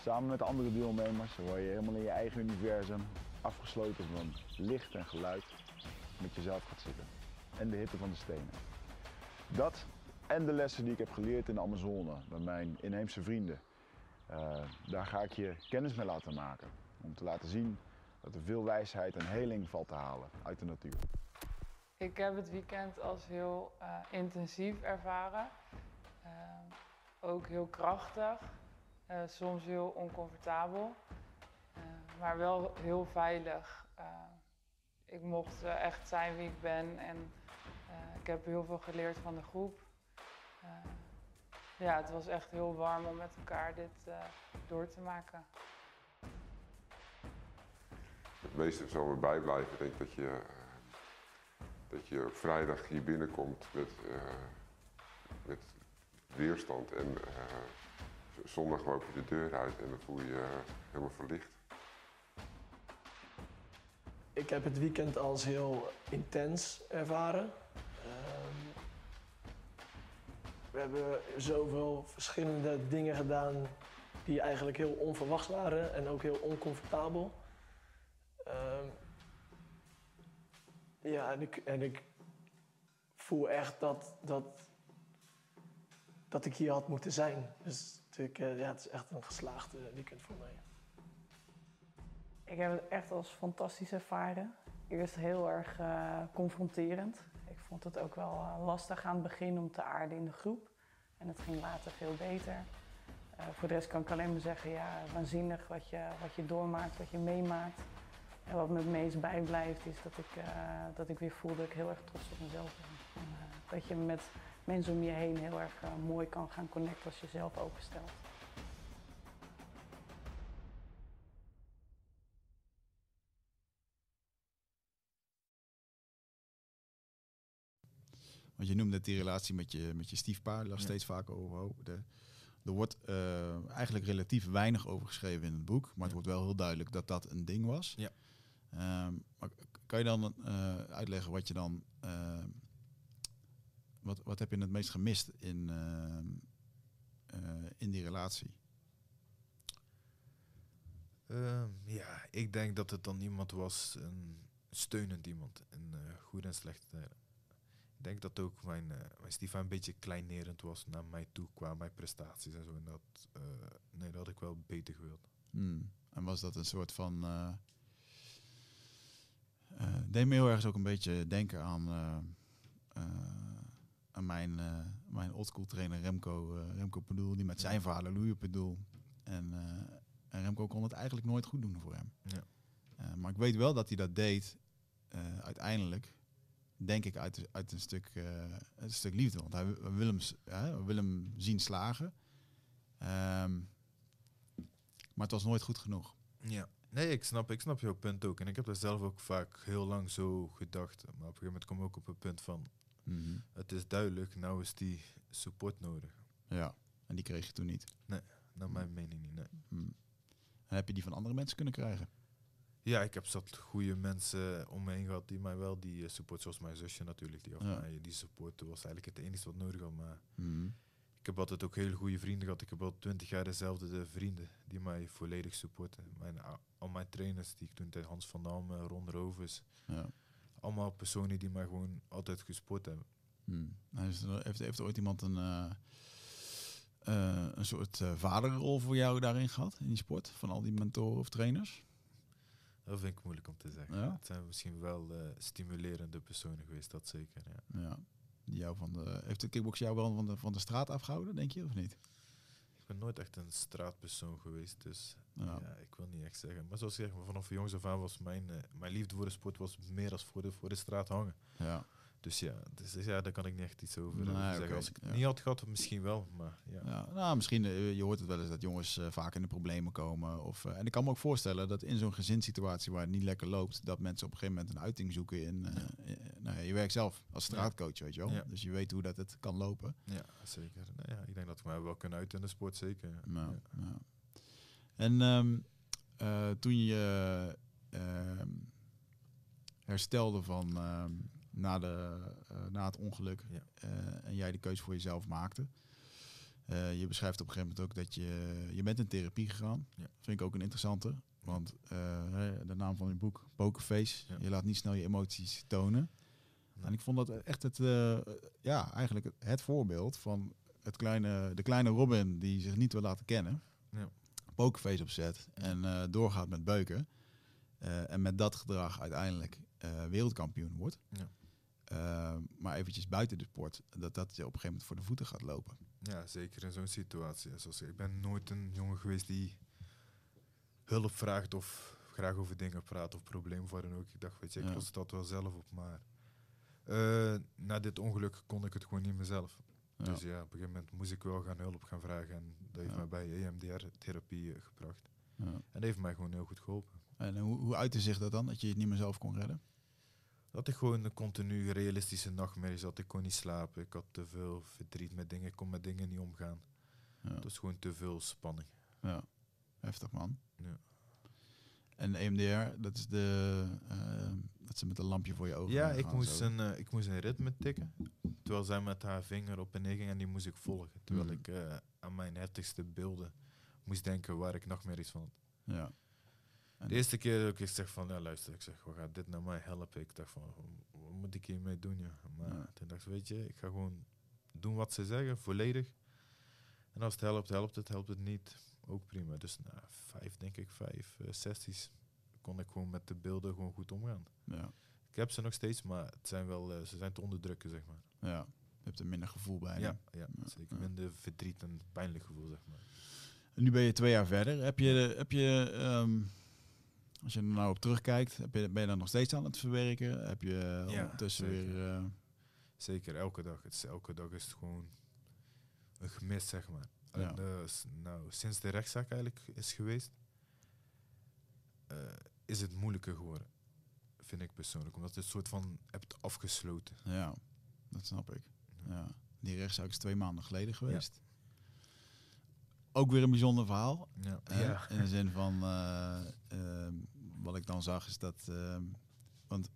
Speaker 3: samen met andere deelnemers, waar je helemaal in je eigen universum, afgesloten van licht en geluid, met jezelf gaat zitten. En de hitte van de stenen. Dat en de lessen die ik heb geleerd in de Amazone, met mijn inheemse vrienden. Uh, daar ga ik je kennis mee laten maken. Om te laten zien dat er veel wijsheid en heling valt te halen uit de natuur.
Speaker 5: Ik heb het weekend als heel uh, intensief ervaren. Uh, ook heel krachtig, uh, soms heel oncomfortabel, maar wel heel veilig. ik mocht echt zijn wie ik ben en ik heb heel veel geleerd van de groep. ja, het was echt heel warm om met elkaar dit door te maken.
Speaker 8: Het meeste zal me bijblijven. Ik denk dat je dat je op vrijdag hier binnenkomt met, uh, met weerstand en uh, zondag loop je de deur uit en dan voel je helemaal verlicht.
Speaker 9: Ik heb het weekend als heel intens ervaren. Um, we hebben zoveel verschillende dingen gedaan die eigenlijk heel onverwachts waren en ook heel oncomfortabel. Um, ja, en ik, ik voel echt dat, dat, dat ik hier had moeten zijn. Dus ik, ja, het is echt een geslaagde weekend voor mij.
Speaker 6: Ik heb het echt als fantastisch ervaren. Eerst heel erg uh, confronterend. Ik vond het ook wel uh, lastig aan het begin om te aarden in de groep. En het ging later veel beter. Voor de rest kan ik alleen maar zeggen, ja, waanzinnig wat je, wat je doormaakt, wat je meemaakt. En wat me het meest bijblijft is dat ik, uh, dat ik weer voel dat ik heel erg trots op mezelf ben. En, uh, dat je met mensen om je heen heel erg uh, mooi kan gaan connecten als je zelf openstelt.
Speaker 1: Want je noemde die relatie met je, met je stiefpaar, daar ja. steeds vaker over. De, er wordt uh, eigenlijk relatief weinig over geschreven in het boek, maar ja. het wordt wel heel duidelijk dat dat een ding was.
Speaker 2: Ja.
Speaker 1: Um, maar kan je dan uh, uitleggen wat je dan. Uh, wat, wat heb je het meest gemist in, uh, in die relatie?
Speaker 2: Ehm, ja, ik denk dat het dan iemand was, een steunend iemand in goede en slechte tijden. Ik denk dat ook mijn, mijn stiefva een beetje kleinerend was naar mij toe qua mijn prestaties en zo. En dat, nee, dat had ik wel beter gewild.
Speaker 1: Hmm. En was dat een soort van uh, deed me heel erg ook een beetje denken aan, uh, uh, aan mijn, mijn oldschool trainer Remco, Remco Padoel, die met zijn vader Louis Padoel. En, en Remco kon het eigenlijk nooit goed doen voor hem.
Speaker 2: Ja.
Speaker 1: maar ik weet wel dat hij dat deed eh, uiteindelijk, denk ik, uit, uit een, stuk, eh, een stuk liefde. Want hij wi- wil hem, hè, willen hem zien slagen. Ehm, maar het was nooit goed genoeg.
Speaker 2: Ja. Nee, ik snap, ik snap jouw punt ook. En ik heb daar zelf ook vaak heel lang zo gedacht. Maar op een gegeven moment kom ik ook op het punt van... Het is duidelijk, nou is die support nodig.
Speaker 1: Ja, en die kreeg je toen niet.
Speaker 2: Naar mijn mening niet, nee.
Speaker 1: Hmm. En heb je die van andere mensen kunnen krijgen?
Speaker 2: Ja, ik heb zat goede mensen om me heen gehad die mij wel die eh, support, zoals mijn zusje natuurlijk, die, gaf
Speaker 1: Ja.
Speaker 2: mij die support was eigenlijk het enige wat nodig had. Maar
Speaker 1: Mhm.
Speaker 2: ik heb altijd ook hele goede vrienden gehad. Ik heb al twintig jaar dezelfde de vrienden die mij volledig supporten. Mijn, al mijn trainers die ik toen tijd Hans van Dam, eh, Ron Rovers,
Speaker 1: Ja.
Speaker 2: allemaal personen die mij gewoon altijd gesport hebben.
Speaker 1: Hmm. Heeft, heeft ooit iemand een, eh, eh, een soort vaderrol voor jou daarin gehad, in die sport? Van al die mentoren of trainers?
Speaker 2: Dat vind ik moeilijk om te zeggen.
Speaker 1: Ja?
Speaker 2: Het zijn misschien wel stimulerende personen geweest, dat zeker. Ja.
Speaker 1: Ja. Die jou van de, heeft de kickbox jou wel van de, van de straat afgehouden, denk je, of niet?
Speaker 2: Ik ben nooit echt een straatpersoon geweest, dus
Speaker 1: Ja.
Speaker 2: ja. ik wil niet echt zeggen. Maar zoals ik zeg, vanaf jongs af aan was mijn, eh, mijn liefde voor de sport was meer als voor de, voor de straat hangen.
Speaker 1: Ja.
Speaker 2: Dus ja, dus, dus ja, daar kan ik niet echt iets over,
Speaker 1: Nee, oké,
Speaker 2: zeggen. Als ik het
Speaker 1: ja.
Speaker 2: niet had gehad, misschien wel, maar ja.
Speaker 1: Ja, nou, misschien, eh, je hoort het wel eens dat jongens eh, vaak in de problemen komen. Of, eh, en ik kan me ook voorstellen dat in zo'n gezinssituatie waar het niet lekker loopt, dat mensen op een gegeven moment een uiting zoeken in. eh, eh, nou ja, je werkt zelf als straatcoach, weet je wel.
Speaker 2: Ja.
Speaker 1: Dus je weet hoe dat het kan lopen.
Speaker 2: Ja, zeker. Nou ja, ik denk dat mij wel kan uit in de sport, zeker.
Speaker 1: Nou,
Speaker 2: Ja.
Speaker 1: ja. En ehm, eh, toen je ehm, herstelde van ehm, na, de, eh, na het ongeluk
Speaker 2: Ja.
Speaker 1: eh, en jij de keuze voor jezelf maakte. je beschrijft op een gegeven moment ook dat je, je bent in therapie gegaan.
Speaker 2: Ja.
Speaker 1: Vind ik ook een interessante. Want de naam van je boek, Pokerface,
Speaker 2: Ja.
Speaker 1: je laat niet snel je emoties tonen. En ik vond dat echt het, ja, eigenlijk het, het voorbeeld van het kleine, de kleine Robin die zich niet wil laten kennen. Pokerface opzet en eh, doorgaat met beuken. Eh, en met dat gedrag uiteindelijk eh, wereldkampioen wordt.
Speaker 2: Ja.
Speaker 1: Eh, maar eventjes buiten de sport, dat dat je op een gegeven moment voor de voeten gaat lopen.
Speaker 2: Ja, zeker in zo'n situatie. Zoals ik, ik ben nooit een jongen geweest die hulp vraagt of graag over dingen praat of problemen voor dan ook. Ik dacht, weet je, ik
Speaker 1: Ja.
Speaker 2: los dat wel zelf op. Maar na dit ongeluk kon ik het gewoon niet meer zelf.
Speaker 1: Ja.
Speaker 2: Dus ja, op een gegeven moment moest ik wel gaan hulp gaan vragen. En dat heeft
Speaker 1: Ja.
Speaker 2: mij bij EMDR-therapie eh, gebracht.
Speaker 1: Ja.
Speaker 2: En dat heeft mij gewoon heel goed geholpen.
Speaker 1: En hoe, hoe uitte zich dat dan, dat je het niet meer zelf kon redden?
Speaker 2: Dat ik gewoon een continu realistische nachtmerries had. Ik kon niet slapen. Ik had te veel verdriet met dingen. Ik kon met dingen niet omgaan.
Speaker 1: Ja.
Speaker 2: Het was gewoon te veel spanning.
Speaker 1: Ja, heftig man.
Speaker 2: Ja.
Speaker 1: En EMDR, dat is de, eh, dat ze met een lampje voor je ogen
Speaker 2: Ja, ik moest,
Speaker 1: zo.
Speaker 2: een, eh, ik moest een ritme tikken. Terwijl zij met haar vinger op en neer ging en die moest ik volgen. Terwijl
Speaker 1: Mhm.
Speaker 2: ik eh, aan mijn heftigste beelden moest denken waar ik nachtmerries van had.
Speaker 1: Ja. En-
Speaker 2: De eerste keer dat ik zeg van, ja luister, ik zeg, wat gaat dit nou mij helpen? Ik dacht van, wat moet ik hiermee doen? Ja? Maar
Speaker 1: Ja.
Speaker 2: toen dacht ik, weet je, ik ga gewoon doen wat ze zeggen, volledig. En als het helpt, helpt het, helpt het niet, ook prima. Dus na vijf, denk ik, vijf eh, sessies kon ik gewoon met de beelden gewoon goed omgaan.
Speaker 1: ja,
Speaker 2: Ik heb ze nog steeds, maar het zijn wel, eh, ze zijn te onderdrukken, zeg maar.
Speaker 1: ja, je hebt er minder gevoel bij.
Speaker 2: Ja, ja,
Speaker 1: Ja,
Speaker 2: zeker. Minder verdriet en pijnlijk gevoel, zeg maar.
Speaker 1: En nu ben je twee jaar verder. Heb je, heb je ehm, als je er nou op terugkijkt, heb je, ben je dan nog steeds aan het verwerken? Heb je
Speaker 2: Ja,
Speaker 1: ondertussen
Speaker 2: zeker.
Speaker 1: weer... eh,
Speaker 2: Zeker, elke dag. Het is, elke dag is het gewoon een gemis, zeg maar.
Speaker 1: Ja.
Speaker 2: En, eh, nou, sinds de rechtszaak eigenlijk is geweest, eh, is het moeilijker geworden. Vind ik persoonlijk. Omdat je het soort van hebt afgesloten.
Speaker 1: ja, dat snap ik. Ja. Die rechtszaak is twee maanden geleden geweest. Ook weer een bijzonder verhaal.
Speaker 2: Ja.
Speaker 1: In de zin van, eh, wat ik dan zag is dat, want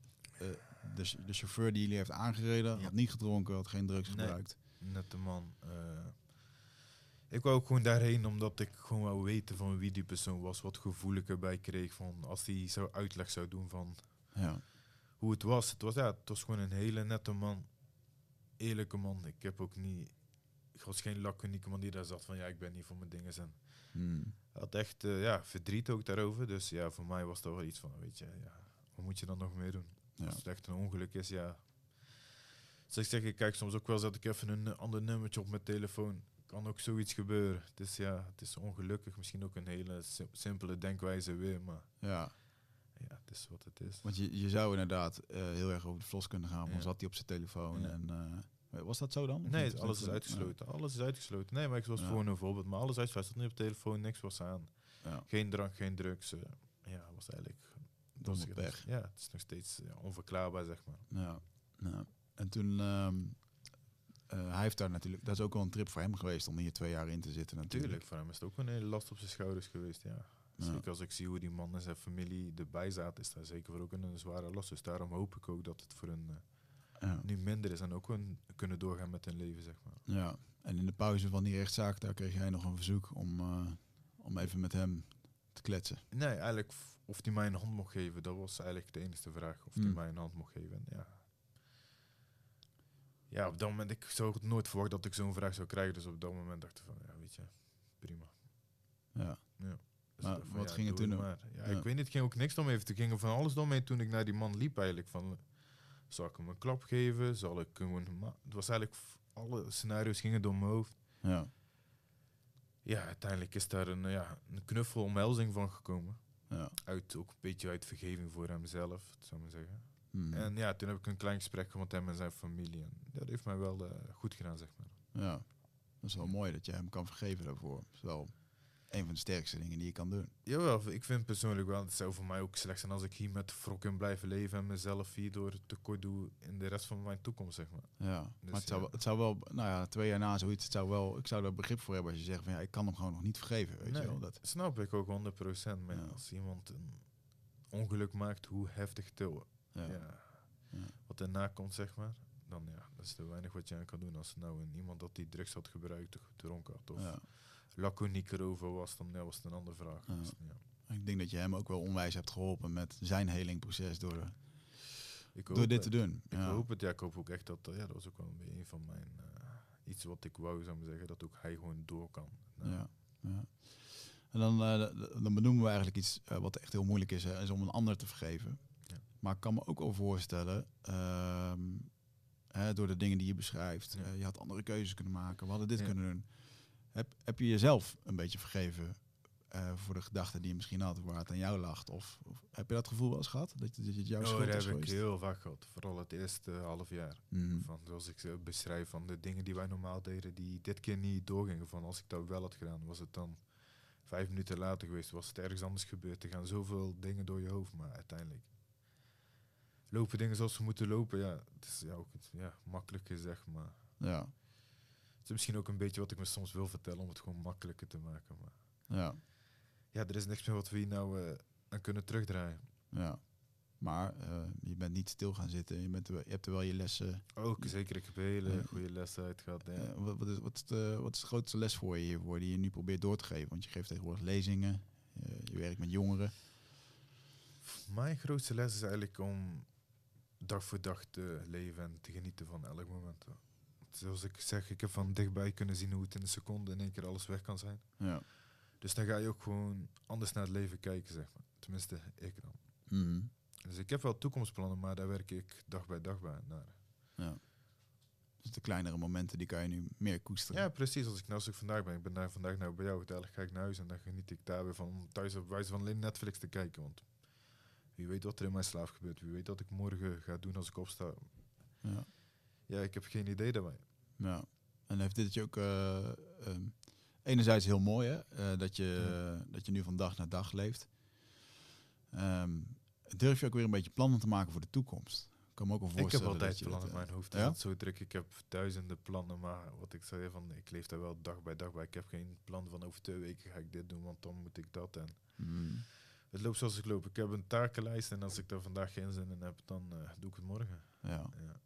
Speaker 1: de, de chauffeur die jullie heeft aangereden, had niet gedronken, had geen drugs
Speaker 2: Nee.
Speaker 1: gebruikt.
Speaker 2: Net de man. Ik wou ook gewoon daarheen omdat ik gewoon wou weten van wie die persoon was. Wat gevoel ik erbij kreeg van als hij zo uitleg zou doen van
Speaker 1: Ja,
Speaker 2: hoe het was. Het was, ja, het was gewoon een hele nette man. Eerlijke man. Ik heb ook niet... Ik was geen laconieke man die daar zat van ja, ik ben niet voor mijn dingen. En
Speaker 1: Hmm.
Speaker 2: had echt eh, ja, verdriet ook daarover. Dus ja, voor mij was dat wel iets van, weet je, ja, wat moet je dan nog meer doen?
Speaker 1: Ja.
Speaker 2: Als het echt een ongeluk is, ja. Dus ik zeg, ik kijk soms ook wel, zet ik even een ander nummertje op mijn telefoon. Kan ook zoiets gebeuren. Dus ja, het is ongelukkig. Misschien ook een hele sim- simpele denkwijze weer, maar
Speaker 1: ja.
Speaker 2: ja, het is wat het is.
Speaker 1: Want je, je zou inderdaad eh, heel erg over de vlos kunnen gaan, maar
Speaker 2: Ja.
Speaker 1: zat hij op zijn telefoon.
Speaker 2: Ja.
Speaker 1: En, eh, was dat zo dan?
Speaker 2: Nee, alles is
Speaker 1: Ja.
Speaker 2: uitgesloten. Alles is uitgesloten. Nee, maar ik was
Speaker 1: Ja.
Speaker 2: voor een voorbeeld. Maar alles uitgesloten. Zat niet op telefoon, niks was aan.
Speaker 1: Ja.
Speaker 2: Geen drank, geen drugs. eh, ja, was eigenlijk... Was
Speaker 1: weg.
Speaker 2: Ja, het is nog steeds onverklaarbaar, zeg maar.
Speaker 1: Ja, ja. En toen, ehm, eh, hij heeft daar natuurlijk, dat is ook wel een trip voor hem geweest om hier twee jaar in te zitten natuurlijk.
Speaker 2: Voor hem is het ook een hele last op zijn schouders geweest, ja.
Speaker 1: Ja.
Speaker 2: Zeker als ik zie hoe die man en zijn familie erbij zaten, is dat zeker voor ook een, zware last. Dus daarom hoop ik ook dat het voor hun eh,
Speaker 1: Ja.
Speaker 2: nu minder is en ook hun kunnen doorgaan met hun leven, zeg maar.
Speaker 1: ja, en in de pauze van die rechtszaak, daar kreeg jij nog een verzoek om, eh, om even met hem te kletsen.
Speaker 2: Nee, eigenlijk of hij mij een hand mocht geven, dat was eigenlijk de enige vraag. Of hij
Speaker 1: Hmm.
Speaker 2: mij een hand mocht geven. En ja. Ja, op dat moment, ik zou het nooit verwacht dat ik zo'n vraag zou krijgen. Dus op dat moment dacht ik van, ja, weet je, prima.
Speaker 1: Ja.
Speaker 2: Dus
Speaker 1: Maar wat ging het toen
Speaker 2: maar. Ja,
Speaker 1: Ja.
Speaker 2: Ik weet niet, het ging ook niks om even. Het ging van alles door mij toen ik naar die man liep eigenlijk. Van, zal ik hem een klap geven? Zal ik hem een... ma- Het was eigenlijk, alle scenario's gingen door mijn hoofd.
Speaker 1: Ja,
Speaker 2: Ja, uiteindelijk is daar een, ja, een knuffelomhelzing van gekomen.
Speaker 1: ja.
Speaker 2: Uit, ook een beetje uit vergeving voor hemzelf, zou ik maar zeggen.
Speaker 1: Hmm.
Speaker 2: En ja, toen heb ik een klein gesprek gehad met hem en zijn familie. En dat heeft mij wel eh, goed gedaan, zeg maar.
Speaker 1: ja, dat is wel mooi dat je hem kan vergeven daarvoor. Dat is wel een van de sterkste dingen die je kan doen.
Speaker 2: Jawel, ik vind persoonlijk wel, het zou voor mij ook slecht zijn als ik hier met wrok in blijf leven en mezelf hierdoor tekort doe in de rest van mijn toekomst, zeg maar.
Speaker 1: Ja,
Speaker 2: Dus
Speaker 1: maar het zou,
Speaker 2: ja.
Speaker 1: het zou wel, nou ja, twee jaar na zoiets, het zou wel, ik zou daar begrip voor hebben als je zegt van ja, ik kan hem gewoon nog niet vergeven, weet
Speaker 2: Nee,
Speaker 1: je wel. Dat,
Speaker 2: snap ik ook 100%. Maar ja, als iemand een ongeluk maakt, hoe heftig het ja.
Speaker 1: ja.
Speaker 2: Wat erna komt, zeg maar, dan ja, dat is er weinig wat je aan kan doen. Als nou een, iemand dat die drugs had gebruikt, of gedronken had, of
Speaker 1: Ja.
Speaker 2: laconiek erover was, dan ja, was het een andere vraag. Dus.
Speaker 1: Ik denk dat je hem ook wel onwijs hebt geholpen met zijn helingproces door,
Speaker 2: Ik
Speaker 1: door dit
Speaker 2: het.
Speaker 1: te doen.
Speaker 2: Ik
Speaker 1: ja.
Speaker 2: hoop het, ja, ik hoop ook echt dat, eh, ja, dat was ook wel een van mijn, eh, iets wat ik wou, zou ik zeggen, dat ook hij gewoon door kan. Nou,
Speaker 1: Ja, ja. En dan, eh, dan benoemen we eigenlijk iets wat echt heel moeilijk is, hè, is om een ander te vergeven. Maar ik kan me ook wel voorstellen, ehm, hè, door de dingen die je beschrijft,
Speaker 2: Ja.
Speaker 1: eh, je had andere keuzes kunnen maken, we hadden dit
Speaker 2: Ja.
Speaker 1: kunnen doen. Heb, heb je jezelf een beetje vergeven eh, voor de gedachten die je misschien had, waar het aan jou lag? Of, of heb je dat gevoel wel eens gehad, dat, je- dat het jouw
Speaker 2: Oh,
Speaker 1: schuld
Speaker 2: dat heb ik heel vaak gehad. Vooral het eerste half jaar.
Speaker 1: Mhm.
Speaker 2: Van, zoals ik ze beschrijf, van de dingen die wij normaal deden, die dit keer niet doorgingen. Van als ik dat wel had gedaan, was het dan vijf minuten later geweest, was het ergens anders gebeurd. Er gaan zoveel dingen door je hoofd, maar uiteindelijk lopen dingen zoals ze moeten lopen. Ja, het is ja, ook het, ja, makkelijk gezegd, maar
Speaker 1: Ja,
Speaker 2: het is misschien ook een beetje wat ik me soms wil vertellen om het gewoon makkelijker te maken. Maar
Speaker 1: ja,
Speaker 2: ja, er is niks meer wat we hier nou eh, aan kunnen terugdraaien.
Speaker 1: ja. Maar eh, je bent niet stil gaan zitten, je, bent je hebt er wel je lessen
Speaker 2: Ook zeker, ik heb hele goede lessen uit gehad. Ja.
Speaker 1: Eh, wat, wat, is, wat, is de, wat is de grootste les voor je hiervoor die je nu probeert door te geven? Want je geeft tegenwoordig lezingen, je werkt met jongeren.
Speaker 2: Mijn grootste les is eigenlijk om dag voor dag te leven en te genieten van elk moment. Zoals ik zeg, ik heb van dichtbij kunnen zien hoe het in een seconde in één keer alles weg kan zijn.
Speaker 1: Ja.
Speaker 2: Dus dan ga je ook gewoon anders naar het leven kijken, zeg maar. Tenminste, ik dan.
Speaker 1: Mhm.
Speaker 2: Dus ik heb wel toekomstplannen, maar daar werk ik dag bij dag bij naar.
Speaker 1: ja. Dus de kleinere momenten die kan je nu meer koesteren.
Speaker 2: Ja, precies. Als ik, nou, als ik vandaag ben, ik ben daar vandaag nou bij jou, dadelijk ga ik naar huis en dan geniet ik daar weer van om thuis op wijze van alleen Netflix te kijken. Want wie weet wat er in mijn slaap gebeurt, wie weet wat ik morgen ga doen als ik opsta.
Speaker 1: Ja.
Speaker 2: Ja, ik heb geen idee daarbij.
Speaker 1: Ja. En heeft dit je ook eh, ehm, enerzijds heel mooi, hè? eh, dat, je, dat je nu van dag naar dag leeft. Ehm, durf je ook weer een beetje plannen te maken voor de toekomst? Ik kan me ook wel
Speaker 2: Ik heb
Speaker 1: voorstellen
Speaker 2: altijd plannen in
Speaker 1: eh,
Speaker 2: mijn hoofd.
Speaker 1: ja?
Speaker 2: Het zo druk. Ik heb duizenden plannen, maar wat ik zei van, ik leef daar wel dag bij dag bij. Ik heb geen plan van over twee weken ga ik dit doen, want dan moet ik dat. En
Speaker 1: mhm.
Speaker 2: Het loopt zoals ik loop. Ik heb een takenlijst en als ik daar vandaag geen zin in heb, dan eh, doe ik het morgen.
Speaker 1: Ja,
Speaker 2: Ja,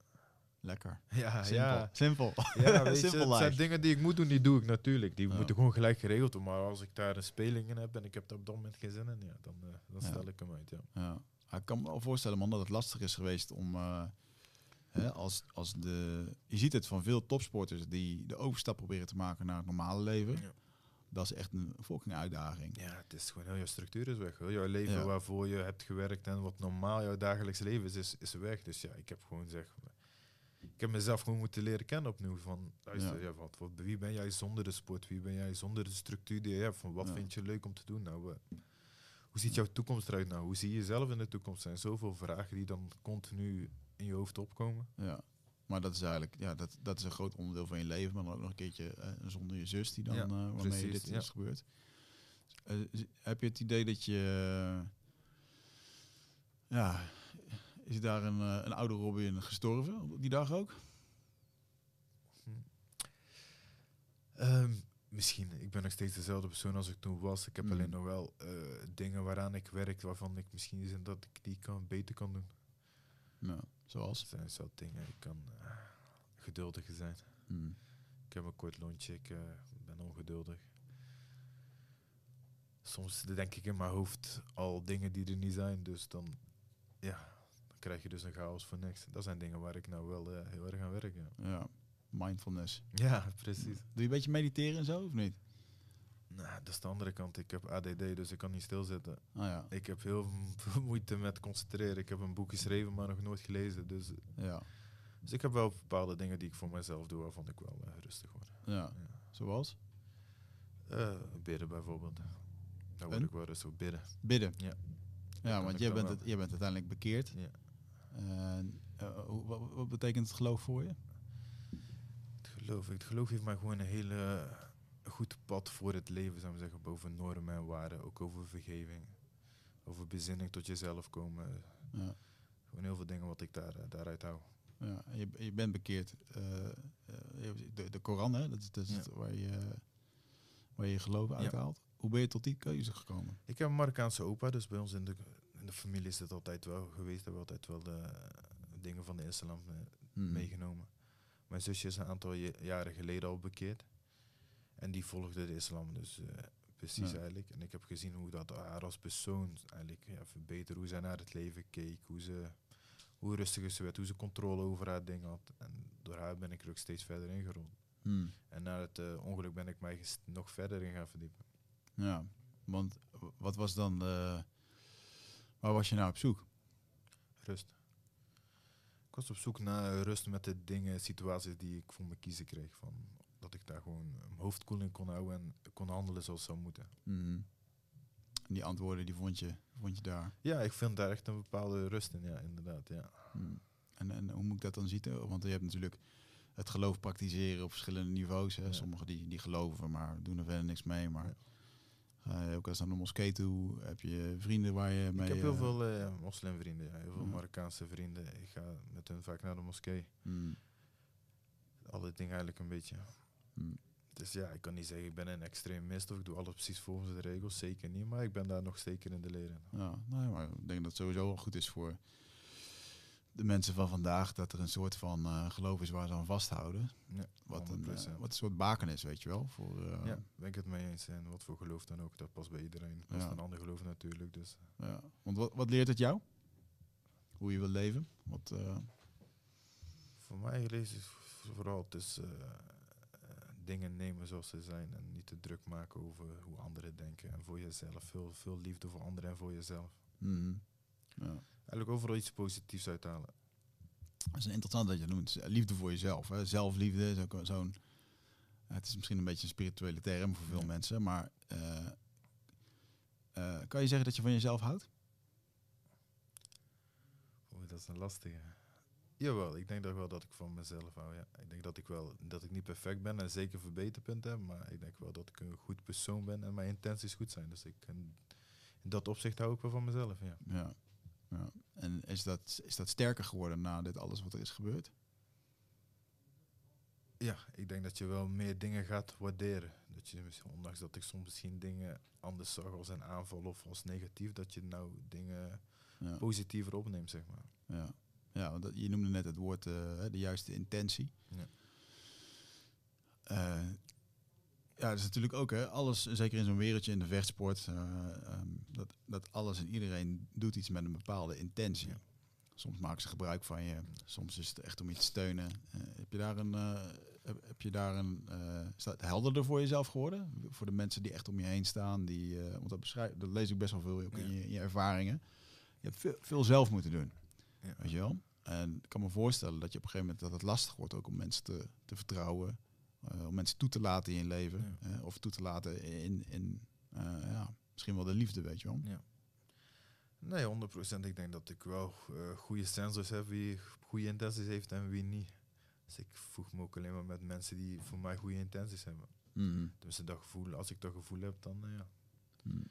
Speaker 1: lekker.
Speaker 2: ja.
Speaker 1: Simpel.
Speaker 2: ja.
Speaker 1: Simpel.
Speaker 2: Ja, weet je, het zijn dingen die ik moet doen, die doe ik natuurlijk. Die
Speaker 1: Ja.
Speaker 2: moeten gewoon gelijk geregeld worden. Maar als ik daar een speling in heb en ik heb daar op dat moment geen zin in, ja, dan, eh, dan stel ik hem uit. Ja.
Speaker 1: Ja. Ja, Ik kan me wel voorstellen, man, dat het lastig is geweest om. eh, hè, als, als de, je ziet het van veel topsporters die de overstap proberen te maken naar het normale leven. Dat is echt een fucking uitdaging.
Speaker 2: Ja, het is gewoon heel je structuur is weg. Heel jouw leven
Speaker 1: Ja.
Speaker 2: waarvoor je hebt gewerkt en wat normaal jouw dagelijks leven is, is, is weg. Dus ja, ik heb gewoon zeg, ik heb mezelf gewoon moeten leren kennen opnieuw. Van, luister,
Speaker 1: Ja.
Speaker 2: ja. wat, wat, wie ben jij zonder de sport? Wie ben jij zonder de structuur die je hebt? Van wat
Speaker 1: Ja.
Speaker 2: vind je leuk om te doen? Nou, hoe Hoe ziet jouw toekomst eruit nou? Hoe zie je jezelf in de toekomst? Er zijn zoveel vragen die dan continu in je hoofd opkomen.
Speaker 1: Ja. Maar dat is eigenlijk, ja, dat, dat is een groot onderdeel van je leven. Maar dan ook nog een keertje eh, zonder je zus die dan,
Speaker 2: Ja,
Speaker 1: eh, waarmee
Speaker 2: precies,
Speaker 1: dit
Speaker 2: ja.
Speaker 1: is gebeurd. Eh, heb je het idee dat je, ja, is daar een, een oude Robin gestorven op die dag ook?
Speaker 2: Ehm, misschien. Ik ben nog steeds dezelfde persoon als ik toen was. Ik heb
Speaker 1: Mm.
Speaker 2: alleen nog wel dingen waaraan ik werk waarvan ik misschien zin dat ik die kan, beter kan doen.
Speaker 1: Zoals?
Speaker 2: Er zijn zo dingen. Ik kan eh, geduldiger zijn.
Speaker 1: Hmm.
Speaker 2: Ik heb een kort lontje. Ik eh, ben ongeduldig. Soms denk ik in mijn hoofd al dingen die er niet zijn. Dus dan, ja, dan krijg je dus een chaos voor niks. Dat zijn dingen waar ik nou wel eh, heel erg aan werk. Ja,
Speaker 1: Ja, mindfulness.
Speaker 2: ja precies.
Speaker 1: Doe je een beetje mediteren en zo, of niet?
Speaker 2: Nou, dat is de andere kant. Ik heb ADD, dus ik kan niet stilzitten.
Speaker 1: Ah ja,
Speaker 2: Ik heb heel veel moeite met concentreren. Ik heb een boek geschreven, maar nog nooit gelezen. Dus,
Speaker 1: ja,
Speaker 2: dus ik heb wel bepaalde dingen die ik voor mezelf doe, waarvan ik wel eh, rustig word.
Speaker 1: ja.
Speaker 2: Ja.
Speaker 1: Zoals?
Speaker 2: Eh, bidden bijvoorbeeld. Daar word
Speaker 1: En?
Speaker 2: ik wel rustig bidden.
Speaker 1: Bidden.
Speaker 2: Ja.
Speaker 1: Ja, want jij bent, het, jij bent uiteindelijk bekeerd.
Speaker 2: Ja.
Speaker 1: Eh, hoe- wat, wat betekent het geloof voor je?
Speaker 2: Het geloof, het geloof heeft mij gewoon een hele goed pad voor het leven, zou ik zeggen, boven normen en waarden. Ook over vergeving, over bezinning tot jezelf komen.
Speaker 1: Ja.
Speaker 2: Gewoon heel veel dingen wat ik daar, eh, daaruit hou.
Speaker 1: Ja, je, je bent bekeerd. eh, eh, de, de Koran, hè? Dat is, dat is
Speaker 2: Ja.
Speaker 1: het waar, je, waar je geloof uithaalt. Hoe ben je tot die keuze gekomen?
Speaker 2: Ik heb een Marokkaanse opa, dus bij ons in de, in de familie is het altijd wel geweest. Hebben we altijd wel de dingen van de islam
Speaker 1: Hmm.
Speaker 2: meegenomen. Mijn zusje is een aantal ja- jaren geleden al bekeerd. En die volgde de islam dus eh, precies
Speaker 1: Ja.
Speaker 2: eigenlijk. En ik heb gezien hoe dat haar als persoon eigenlijk ja, verbeterde. Hoe zij naar het leven keek. Hoe, ze, hoe rustiger ze werd. Hoe ze controle over haar dingen had. En door haar ben ik er ook steeds verder in gerold.
Speaker 1: Hmm.
Speaker 2: En na het eh, ongeluk ben ik mij nog verder in gaan verdiepen.
Speaker 1: Ja, want wat was dan... waar was je nou op zoek?
Speaker 2: Rust. Ik was op zoek naar rust met de dingen, situaties die ik voor me kiezen kreeg. Van, dat ik daar gewoon mijn hoofd koel in kon houden en kon handelen zoals het zou moeten.
Speaker 1: Hmm. En die antwoorden die vond je, vond je daar.
Speaker 2: Ja, ik vind daar echt een bepaalde rust in, ja, inderdaad. Ja.
Speaker 1: Hmm. En, en hoe moet ik dat dan zien? Want je hebt natuurlijk het geloof praktiseren op verschillende niveaus. Hè.
Speaker 2: Ja.
Speaker 1: Sommigen die, die geloven, maar doen er verder niks mee. Maar ook eens naar de moskee toe? Heb je vrienden waar je mee...
Speaker 2: ik heb heel
Speaker 1: eh,
Speaker 2: veel eh, moslimvrienden, ja, heel veel
Speaker 1: Ja.
Speaker 2: Marokkaanse vrienden. Ik ga met hun vaak naar de moskee.
Speaker 1: hmm.
Speaker 2: Alle dingen eigenlijk een beetje.
Speaker 1: Hmm.
Speaker 2: Dus ja, ik kan niet zeggen ik ben een extremist of ik doe alles precies volgens de regels. Zeker niet, maar ik ben daar nog zeker in de leren.
Speaker 1: Ja, nou, maar ik denk dat het sowieso wel goed is voor de mensen van vandaag dat er een soort van eh, geloof is waar ze aan vasthouden.
Speaker 2: Ja,
Speaker 1: Wat een,
Speaker 2: 100%.
Speaker 1: eh, wat een soort baken is, weet je wel. Voor, eh,
Speaker 2: Ja, ben ik het mee eens. En wat voor geloof dan ook, dat past bij iedereen. Dat is
Speaker 1: Ja.
Speaker 2: een ander geloof natuurlijk. Dus
Speaker 1: ja. Want wat, wat leert het jou? Hoe je wil leven? Wat,
Speaker 2: voor mij lees ik vooral dus dingen nemen zoals ze zijn. En niet te druk maken over hoe anderen denken. En voor jezelf. Veel, veel liefde voor anderen en voor jezelf.
Speaker 1: mhm. ja.
Speaker 2: Eigenlijk overal iets positiefs uithalen.
Speaker 1: Dat is interessant dat je noemt. Liefde voor jezelf. Hè? Zelfliefde is ook zo'n... het is misschien een beetje een spirituele term voor veel
Speaker 2: Ja.
Speaker 1: mensen. Maar eh, eh, kan je zeggen dat je van jezelf houdt?
Speaker 2: Oeh, dat is een lastige. Jawel, ik denk toch wel dat ik van mezelf hou. Ja. Ik denk dat ik wel dat ik niet perfect ben en zeker verbeterpunten heb, maar ik denk wel dat ik een goed persoon ben en mijn intenties goed zijn. Dus ik, in dat opzicht hou ik wel van mezelf. Ja.
Speaker 1: Ja. ja. En is dat, is dat sterker geworden na dit alles wat er is gebeurd?
Speaker 2: ja, ik denk dat je wel meer dingen gaat waarderen. Dat je, misschien- ondanks dat ik soms misschien dingen anders zag als een aanval of als negatief, dat je nou dingen
Speaker 1: Ja.
Speaker 2: positiever opneemt, zeg maar.
Speaker 1: Ja, ja want je noemde net het woord eh, de juiste intentie.
Speaker 2: Ja.
Speaker 1: Eh, ja, dat is natuurlijk ook, hè, alles, zeker in zo'n wereldje in de vechtsport, eh, ehm, dat, dat alles en iedereen doet iets met een bepaalde intentie.
Speaker 2: Ja.
Speaker 1: Soms maken ze gebruik van je, soms is het echt om je te steunen. Eh, heb je daar een, heb, je daar een, is dat helderder voor jezelf geworden? Voor de mensen die echt om je heen staan, die, want dat, beschrijf, dat lees ik best wel veel ook in, je, in je ervaringen. Je hebt veel, veel zelf moeten doen.
Speaker 2: Ja.
Speaker 1: Weet je wel? En ik kan me voorstellen dat je op een gegeven moment dat het lastig wordt ook om mensen te, te vertrouwen. eh, om mensen toe te laten in je leven.
Speaker 2: Ja.
Speaker 1: eh, of toe te laten in, in eh, ja, misschien wel de liefde, weet je wel.
Speaker 2: Ja. Nee, 100%. Ik denk dat ik wel goede sensors heb wie goede intenties heeft en wie niet. Dus ik voeg me ook alleen maar met mensen die voor mij goede intenties hebben.
Speaker 1: Mhm.
Speaker 2: Dus dat gevoel, als ik dat gevoel heb, dan ja.
Speaker 1: Mhm.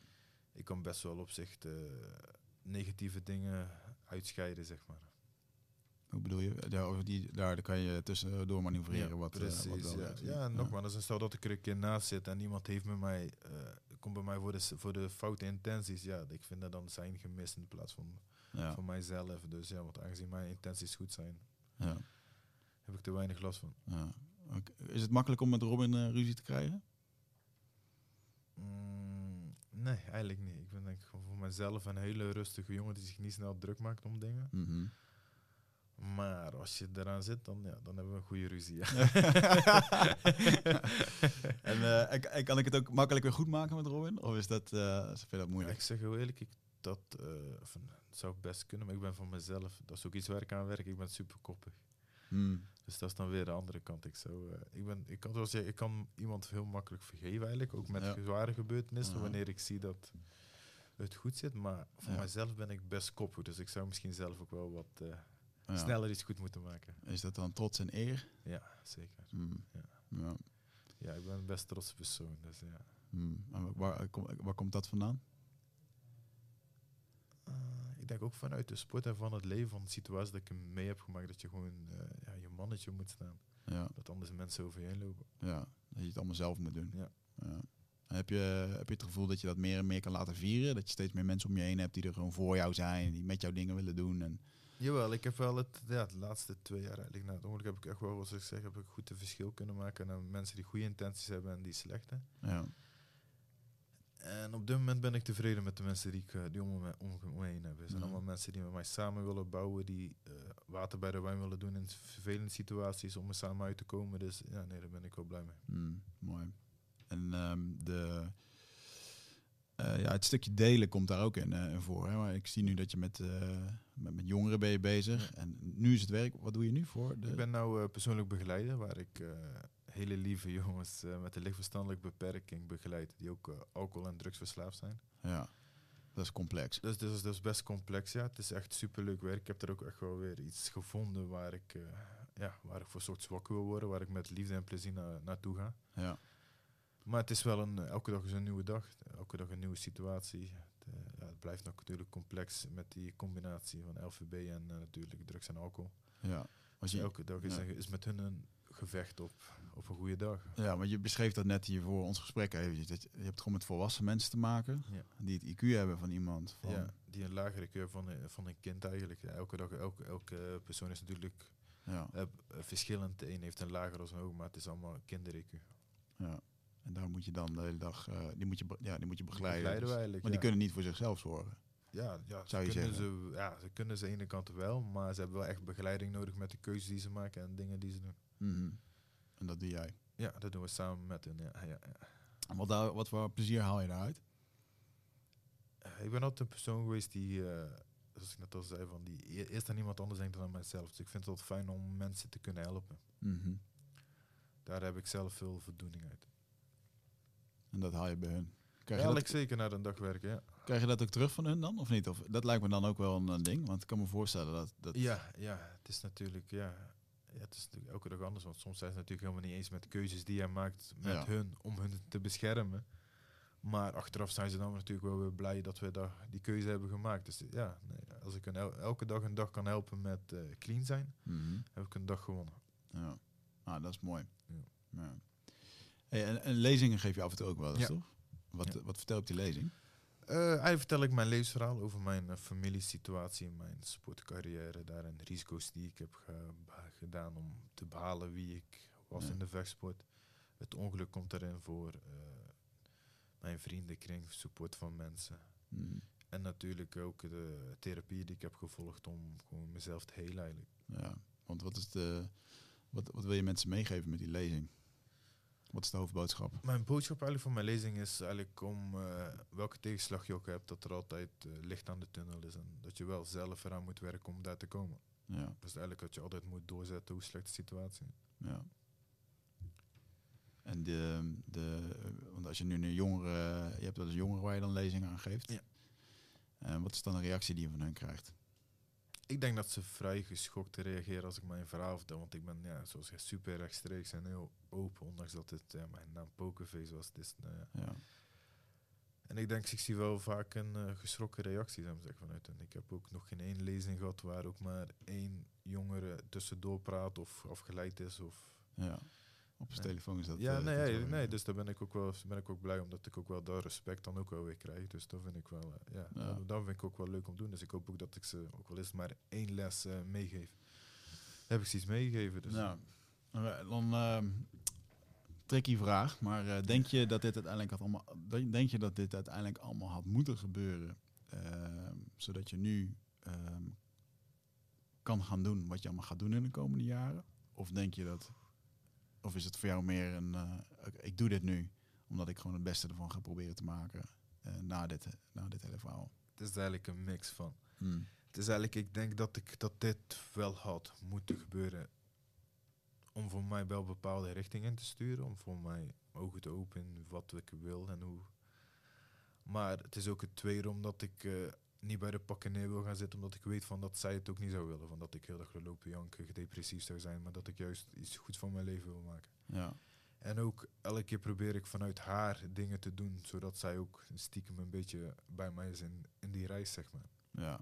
Speaker 2: Ik kan best wel op zich negatieve dingen uitscheiden, zeg maar.
Speaker 1: Hoe bedoel je? Daar, die, daar, daar kan je tussendoor manoeuvreren wat, eh,
Speaker 2: precies.
Speaker 1: wat
Speaker 2: ja. ja, nogmaals, dus stel dat ik er een keer naast zit en iemand heeft met mij, eh, komt bij mij voor de, voor de foute intenties. Ja, ik vind dat dan zijn gemist in plaats van van mijzelf. Dus ja, want aangezien mijn intenties goed zijn,
Speaker 1: Ja.
Speaker 2: heb ik er weinig last van.
Speaker 1: Ja. Is het makkelijk om met Robin eh, ruzie te krijgen?
Speaker 2: Mm, nee, eigenlijk niet. Ik ben denk ik gewoon voor mezelf een hele rustige jongen die zich niet snel druk maakt om dingen.
Speaker 1: Mhm.
Speaker 2: Maar als je eraan zit, dan, ja, dan hebben we een goede ruzie. Ja.
Speaker 1: en, eh, en, en kan ik het ook makkelijk weer goed maken met Robin? Of is dat, je dat moeilijk?
Speaker 2: ik zeg heel eerlijk, ik, dat eh, van, het zou best kunnen, maar ik ben van mezelf. Dat is ook iets waar ik aan werk. Ik ben super koppig.
Speaker 1: Hmm.
Speaker 2: Dus dat is dan weer de andere kant. Ik, zou, ik, ben, ik, kan wel zeggen, ik kan iemand heel makkelijk vergeven eigenlijk, ook met
Speaker 1: Ja.
Speaker 2: zware gebeurtenissen, wanneer ik zie dat het goed zit. Maar voor
Speaker 1: Ja.
Speaker 2: mijzelf ben ik best koppig, dus ik zou misschien zelf ook wel wat eh,
Speaker 1: Ja.
Speaker 2: sneller iets goed moeten maken.
Speaker 1: Is dat dan trots en eer?
Speaker 2: Ja, zeker.
Speaker 1: Hmm.
Speaker 2: Ja.
Speaker 1: Ja.
Speaker 2: Ik ben een best trots persoon, dus ja.
Speaker 1: Hmm. En waar, waar, kom- waar komt dat vandaan?
Speaker 2: Eh, ik denk ook vanuit de sport en van het leven, van de situatie dat ik mee heb gemaakt, dat je gewoon eh, ja, je mannetje moet staan.
Speaker 1: Ja.
Speaker 2: Dat anders mensen over je heen lopen.
Speaker 1: ja, dat je het allemaal zelf moet doen.
Speaker 2: Ja.
Speaker 1: Ja. Heb, je, heb je het gevoel dat je dat meer en meer kan laten vieren? Dat je steeds meer mensen om je heen hebt die er gewoon voor jou zijn, die met jou dingen willen doen? En,
Speaker 2: Jawel, ik heb wel het, ja, de laatste twee jaar eigenlijk na het ongeluk heb ik echt wel, zoals ik zeg, heb ik goed een verschil kunnen maken naar mensen die goede intenties hebben en die slechte.
Speaker 1: ja.
Speaker 2: En op dit moment ben ik tevreden met de mensen die ik eh, die om me, om me heen heb. Het zijn
Speaker 1: Ja.
Speaker 2: allemaal mensen die met mij samen willen bouwen, die eh, water bij de wijn willen doen in vervelende situaties om er samen uit te komen. Dus ja, nee, daar ben ik wel blij mee.
Speaker 1: Hmm, mooi. En ehm, de, eh, ja, het stukje delen komt daar ook in, eh, in voor. Hè? Maar ik zie nu dat je met, eh, met, met jongeren ben je bezig. En nu is het werk. Wat doe je nu voor? De,
Speaker 2: Ik ben nou persoonlijk begeleider, waar ik hele lieve jongens met een lichtverstandelijke beperking begeleid, die ook alcohol- en drugsverslaafd zijn.
Speaker 1: Ja, dat is complex.
Speaker 2: Dus dat is, dat is best complex, ja. Het is echt superleuk werk. Ik heb er ook echt wel weer iets gevonden waar ik, ja, waar ik voor soort wakker wil worden, waar ik met liefde en plezier na, naartoe ga.
Speaker 1: Ja,
Speaker 2: Maar het is wel een, eh, elke dag is een nieuwe dag, elke dag een nieuwe situatie. Het, eh, ja, het blijft natuurlijk complex met die combinatie van LVB en eh, natuurlijk drugs en alcohol.
Speaker 1: ja. Als je,
Speaker 2: elke dag is,
Speaker 1: ja.
Speaker 2: is met hun een gevecht op, op een goede dag.
Speaker 1: ja, maar je beschreef dat net hier voor ons gesprek. Dat je, je hebt gewoon met volwassen mensen te maken.
Speaker 2: Ja.
Speaker 1: Die het IQ hebben van iemand. Van,
Speaker 2: Ja, die een lagere keur van, van een kind eigenlijk. Elke dag, elke, elke persoon is natuurlijk
Speaker 1: ja,
Speaker 2: verschillend. De een heeft een lager als een hoog, maar het is allemaal kinder-IQ.
Speaker 1: ja. En daar moet je dan de hele dag, eh, die, moet je, ja, die moet je begeleiden.
Speaker 2: Begeleiden
Speaker 1: Dus- maar
Speaker 2: ja.
Speaker 1: die kunnen niet voor zichzelf zorgen.
Speaker 2: Ja, ja,
Speaker 1: Zou
Speaker 2: ze
Speaker 1: je
Speaker 2: kunnen
Speaker 1: zeggen.
Speaker 2: ze, ja, ze kunnen ze aan de ene kant wel, maar ze hebben wel echt begeleiding nodig met de keuzes die ze maken en dingen die ze doen.
Speaker 1: Mhm. En dat doe jij.
Speaker 2: Ja, dat doen we samen met hen. Ja, ja, ja.
Speaker 1: En wat, daar, wat voor plezier haal je daaruit?
Speaker 2: Eh, Ik ben altijd een persoon geweest die, eh, zoals ik net al zei, van die e- eerst aan iemand anders denkt dan aan mijzelf. Dus ik vind het altijd fijn om mensen te kunnen helpen.
Speaker 1: Mhm.
Speaker 2: Daar heb ik zelf veel voldoening uit.
Speaker 1: En dat haal je bij hun. Krijg
Speaker 2: Ja,
Speaker 1: je,
Speaker 2: ik
Speaker 1: dat,
Speaker 2: zeker na een dag werken, ja.
Speaker 1: krijg je dat ook terug van hun dan, of niet? Of, dat lijkt me dan ook wel een, een ding, want ik kan me voorstellen dat... dat
Speaker 2: Ja, ja, het is natuurlijk, ja, ja, het is natuurlijk elke dag anders. Want soms zijn ze natuurlijk helemaal niet eens met keuzes die jij maakt met
Speaker 1: Ja.
Speaker 2: hun om hun te beschermen. Maar achteraf zijn ze dan natuurlijk wel weer blij dat we daar die keuze hebben gemaakt. Dus ja, nee, als ik een el- elke dag een dag kan helpen met eh, clean zijn,
Speaker 1: Mhm.
Speaker 2: heb ik een dag gewonnen.
Speaker 1: Ja, ah, dat is mooi.
Speaker 2: Ja.
Speaker 1: Ja. Hey, en, en lezingen geef je af en toe ook wel eens,
Speaker 2: Ja.
Speaker 1: toch? Wat,
Speaker 2: Ja.
Speaker 1: wat vertel je op die lezing?
Speaker 2: Eh, eigenlijk vertel ik mijn levensverhaal over mijn eh, familiesituatie, mijn sportcarrière, daarin risico's die ik heb ge- gedaan om te behalen wie ik was
Speaker 1: Ja.
Speaker 2: in de vechtsport. Het ongeluk komt erin voor eh, mijn vriendenkring, support van mensen.
Speaker 1: Mhm.
Speaker 2: En natuurlijk ook de therapie die ik heb gevolgd om gewoon mezelf te helen eigenlijk.
Speaker 1: Ja, want wat, is de, wat, wat wil je mensen meegeven met die lezing? Wat is de hoofdboodschap?
Speaker 2: Mijn boodschap eigenlijk van mijn lezing is eigenlijk om eh, welke tegenslag je ook hebt, dat er altijd eh, licht aan de tunnel is en dat je wel zelf eraan moet werken om daar te komen.
Speaker 1: Ja,
Speaker 2: Dus eigenlijk dat je altijd moet doorzetten hoe slecht de situatie is.
Speaker 1: ja. En de, de, want als je nu een jongere, je hebt wel eens jongeren waar je dan lezingen aan geeft.
Speaker 2: Ja.
Speaker 1: En wat is dan de reactie die je van hen krijgt?
Speaker 2: Ik denk dat ze vrij geschokt reageren als ik mijn verhaal vertel. Want ik ben, ja, zoals je super rechtstreeks en heel open. Ondanks dat het ja, mijn naam Pokerface was. Dus, nou ja.
Speaker 1: Ja.
Speaker 2: En ik denk, ik zie wel vaak een eh, geschrokken reactie ik zeggen, vanuit hen. Ik heb ook nog geen één lezing gehad waar ook maar één jongere tussendoor praat of afgeleid is. Of
Speaker 1: ja. Op zijn telefoon is dat...
Speaker 2: ja,
Speaker 1: eh,
Speaker 2: nee, nee, dus daar ben ik ook wel, ben ik ook blij omdat ik ook wel dat respect dan ook wel weer krijg. Dus dat vind ik wel, eh, ja,
Speaker 1: Ja.
Speaker 2: Dat, vind ik ook wel leuk om te doen. Dus ik hoop ook dat ik ze ook wel eens maar één les eh, meegeef. Heb ik ze iets meegegeven. Dus
Speaker 1: dan ehm tricky vraag, maar denk je dat dit uiteindelijk had allemaal, denk denk je dat dit uiteindelijk allemaal had moeten gebeuren, ehm, zodat je nu ehm, kan gaan doen wat je allemaal gaat doen in de komende jaren? Of denk je dat, of is het voor jou meer een, eh, ik doe dit nu omdat ik gewoon het beste ervan ga proberen te maken eh, na dit, na dit hele verhaal?
Speaker 2: het is eigenlijk een mix van.
Speaker 1: Hmm.
Speaker 2: Het is eigenlijk, ik denk dat ik dat dit wel had moeten gebeuren. Om voor mij wel bepaalde richtingen te sturen. Om voor mij ogen te openen wat ik wil en hoe. Maar het is ook het tweede omdat ik eh, niet bij de pakken neer wil gaan zitten. Omdat ik weet van dat zij het ook niet zou willen. Van dat ik heel erg wil lopen janken, gedepressief zou zijn. Maar dat ik juist iets goeds van mijn leven wil maken.
Speaker 1: Ja,
Speaker 2: En ook elke keer probeer ik vanuit haar dingen te doen. Zodat zij ook stiekem een beetje bij mij is in, in die reis, zeg maar.
Speaker 1: ja.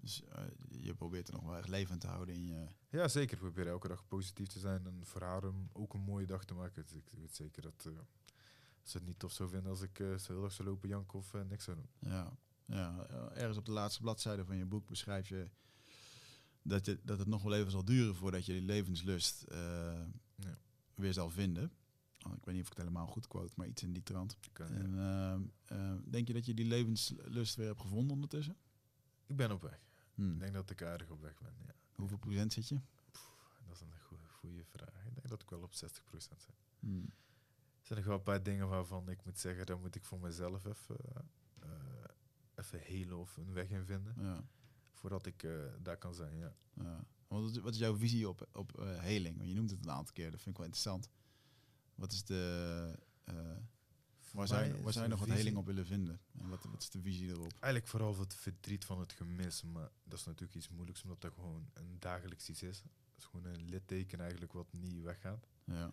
Speaker 1: Dus eh, je probeert er nog wel echt levend te houden in je...
Speaker 2: Ja, zeker. Ik probeer elke dag positief te zijn en voor haar om ook een mooie dag te maken. Dus ik weet zeker dat eh, ze het niet tof zou vinden als ik eh, zo heel erg zou lopen janken of niks zou doen.
Speaker 1: Ja, ja, ja, ergens op de laatste bladzijde van je boek beschrijf je dat, je dat het nog wel even zal duren voordat je die levenslust eh,
Speaker 2: Ja.
Speaker 1: weer zal vinden. Oh, ik weet niet of ik het helemaal goed quote, maar iets in die trant.
Speaker 2: Eh,
Speaker 1: En, ehm, eh, denk je dat je die levenslust weer hebt gevonden ondertussen?
Speaker 2: ik ben op weg.
Speaker 1: Hmm.
Speaker 2: Ik denk dat ik aardig op weg ben. Ja.
Speaker 1: Hoeveel procent zit je?
Speaker 2: Dat is een goe- goede vraag. Ik denk dat ik wel op 60% zit.
Speaker 1: Hmm.
Speaker 2: Er zijn nog wel een paar dingen waarvan ik moet zeggen, daar moet ik voor mezelf even, eh, even helen of een weg in vinden.
Speaker 1: Ja,
Speaker 2: Voordat ik eh, daar kan zijn, ja.
Speaker 1: ja. Wat, is, wat is jouw visie op, op eh, heling? Want je noemt het een aantal keer, dat vind ik wel interessant. Wat is de... eh, waar zou, je, waar zou je nog wat heling op willen vinden? En wat, wat is de visie erop?
Speaker 2: Eigenlijk vooral het verdriet van het gemis, maar dat is natuurlijk iets moeilijks omdat dat gewoon een dagelijks iets is. Het is gewoon een litteken eigenlijk wat niet weggaat.
Speaker 1: Ja.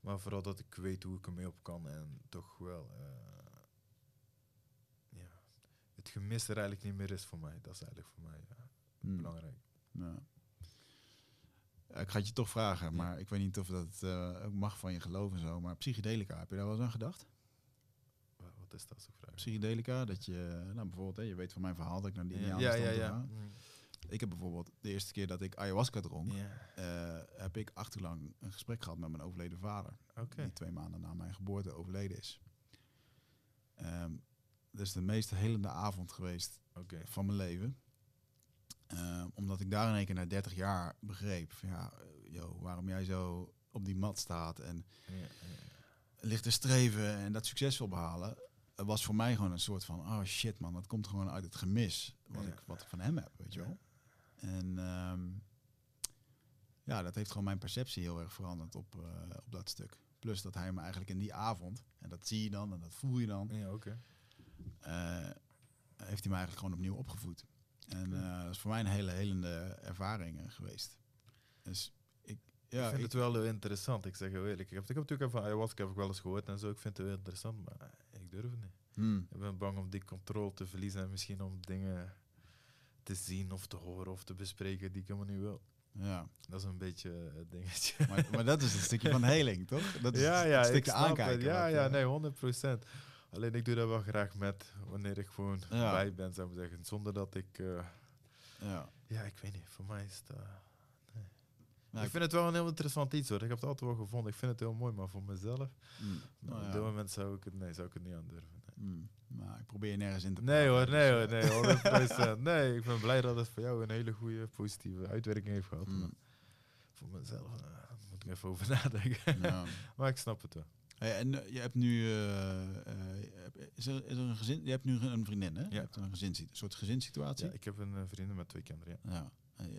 Speaker 2: Maar vooral dat ik weet hoe ik ermee op kan en toch wel het gemis er eigenlijk niet meer is voor mij. Dat is eigenlijk voor mij ja,
Speaker 1: Hmm.
Speaker 2: belangrijk.
Speaker 1: Ja. Ja, Ik ga het je toch vragen, maar ik weet niet of dat ook mag van je geloof en zo. Maar psychedelica, heb je daar wel eens aan gedacht?
Speaker 2: Wa- Wat is dat zo'n vraag?
Speaker 1: Psychedelica, dat je, nou bijvoorbeeld, hè, je weet van mijn verhaal dat ik naar die
Speaker 2: ja,
Speaker 1: Indianen
Speaker 2: ja, ja,
Speaker 1: stond te
Speaker 2: ja.
Speaker 1: gaan.
Speaker 2: Mm.
Speaker 1: Ik heb bijvoorbeeld de eerste keer dat ik ayahuasca dronk,
Speaker 2: Ja,
Speaker 1: eh, heb ik acht uur lang een gesprek gehad met mijn overleden vader.
Speaker 2: oké.
Speaker 1: Die twee maanden na mijn geboorte overleden is. Ehm dat is de meest helende avond geweest van mijn leven. Ehm, omdat ik daar in één keer na 30 jaar begreep van ja, eh, yo, waarom jij zo op die mat staat en
Speaker 2: Ja, ja,
Speaker 1: ligt te streven en dat succes wil behalen, eh, was voor mij gewoon een soort van, oh shit man, dat komt gewoon uit het gemis wat, ik, wat ik van hem heb, weet je wel. En ehm, ja, dat heeft gewoon mijn perceptie heel erg veranderd op, eh, op dat stuk. Plus dat hij me eigenlijk in die avond, en dat zie je dan en dat voel je dan,
Speaker 2: ja. Oké.
Speaker 1: eh, heeft hij me eigenlijk gewoon opnieuw opgevoed. En eh, dat is voor mij een hele helende ervaring eh, geweest. Dus ik, ja,
Speaker 2: ik vind
Speaker 1: ik-
Speaker 2: het wel heel interessant, ik zeg heel eerlijk. Ik heb, ik heb natuurlijk ayahuasca heb ik wel eens gehoord en zo. Ik vind het heel interessant, maar ik durf het niet.
Speaker 1: Hmm,
Speaker 2: Ik ben bang om die controle te verliezen en misschien om dingen te zien of te horen of te bespreken die ik helemaal niet wil.
Speaker 1: ja.
Speaker 2: Dat is een beetje het dingetje.
Speaker 1: Maar, maar dat is een stukje van heling, toch? Dat is
Speaker 2: ja, ja, ik
Speaker 1: stukje
Speaker 2: het.
Speaker 1: aankijken.
Speaker 2: Ja, ja,
Speaker 1: eh,
Speaker 2: nee, 100 Alleen ik doe dat wel graag met wanneer ik gewoon
Speaker 1: Ja.
Speaker 2: bij ben, zou ik maar zeggen. Zonder dat ik... eh,
Speaker 1: Ja.
Speaker 2: ja, ik weet niet. Voor mij is het... eh,
Speaker 1: Nou,
Speaker 2: ik vind het wel een heel interessant iets hoor. Ik heb het altijd wel gevonden. Ik vind het heel mooi, maar voor mezelf...
Speaker 1: mm, nou
Speaker 2: op
Speaker 1: ja,
Speaker 2: dit moment zou ik het... Nee, zou ik het niet aandurven. Nee.
Speaker 1: mm, nou, ik probeer je nergens in te
Speaker 2: Nee hoor,
Speaker 1: praten,
Speaker 2: nee
Speaker 1: dus,
Speaker 2: hoor,
Speaker 1: eh,
Speaker 2: nee, 100%. nee, ik ben blij dat het voor jou een hele goede positieve uitwerking heeft gehad.
Speaker 1: mm,
Speaker 2: Maar voor mezelf eh, moet ik even over nadenken.
Speaker 1: ja.
Speaker 2: maar ik snap het wel.
Speaker 1: Hey, en eh, je hebt nu, eh, eh, je is, er, is er een gezin? Je hebt nu een vriendin, hè? Je
Speaker 2: Ja.
Speaker 1: hebt een, gezins, een soort gezinssituatie.
Speaker 2: Ja, ik heb een vriendin met twee kinderen, ja.
Speaker 1: Ja.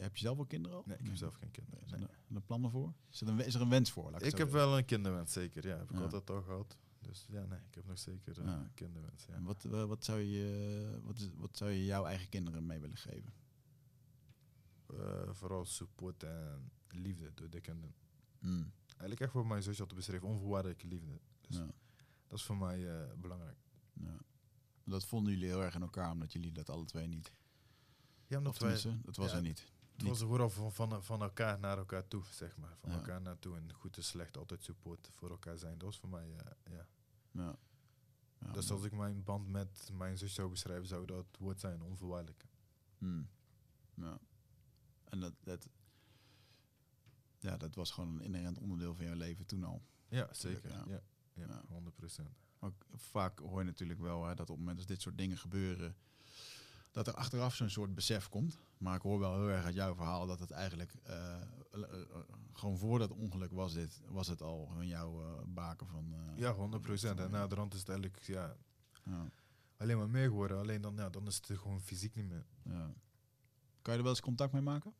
Speaker 1: Heb je zelf wel kinderen al?
Speaker 2: Nee, ik heb zelf geen kinderen. Nee.
Speaker 1: er, een- er plannen voor? Is er een, is er een wens voor? Laat ik,
Speaker 2: heb wel een kinderwens, zeker. Ja, heb ik
Speaker 1: Ja.
Speaker 2: altijd al gehad. Dus ja, nee, ik heb nog zeker
Speaker 1: Ja.
Speaker 2: kinderwens. Ja.
Speaker 1: En wat, wat, zou je, wat, is- wat zou je jouw eigen kinderen mee willen geven?
Speaker 2: Vooral support en liefde door de kinderen. Eigenlijk echt wat mijn zusje had beschreven, onvoorwaardelijke liefde. Dus
Speaker 1: Ja.
Speaker 2: dat is voor mij eh, belangrijk.
Speaker 1: Ja. Dat vonden jullie heel erg in elkaar, omdat jullie dat alle twee niet.
Speaker 2: Ja, omdat wij,
Speaker 1: dat was
Speaker 2: ja,
Speaker 1: er niet.
Speaker 2: het was vooral van, van, van elkaar naar elkaar toe, zeg maar. Van elkaar naartoe en goed en slecht altijd support voor elkaar zijn. Dat was voor mij, eh, ja. Dus als ik mijn band met mijn zus zou beschrijven, zou dat woord zijn, onvoorwaardelijk.
Speaker 1: Hmm. Ja. En dat, dat, ja, dat was gewoon een inherent onderdeel van jouw leven toen al.
Speaker 2: Ja, zeker.
Speaker 1: ja.
Speaker 2: Ja, ja,
Speaker 1: Ja.
Speaker 2: 100 procent.
Speaker 1: Ook vaak hoor je natuurlijk wel hè, dat op het moment dat dit soort dingen gebeuren, dat er achteraf zo'n soort besef komt. Maar ik hoor wel heel erg uit jouw verhaal dat het eigenlijk eh, eh, eh, gewoon voor dat ongeluk was dit, was het al gewoon jouw baken van.
Speaker 2: Ja, 100 procent. En na de rand is het eigenlijk ja,
Speaker 1: ja,
Speaker 2: alleen maar meer geworden. Alleen dan, ja, dan is het gewoon fysiek niet meer.
Speaker 1: ja. Kan je er wel eens contact mee maken?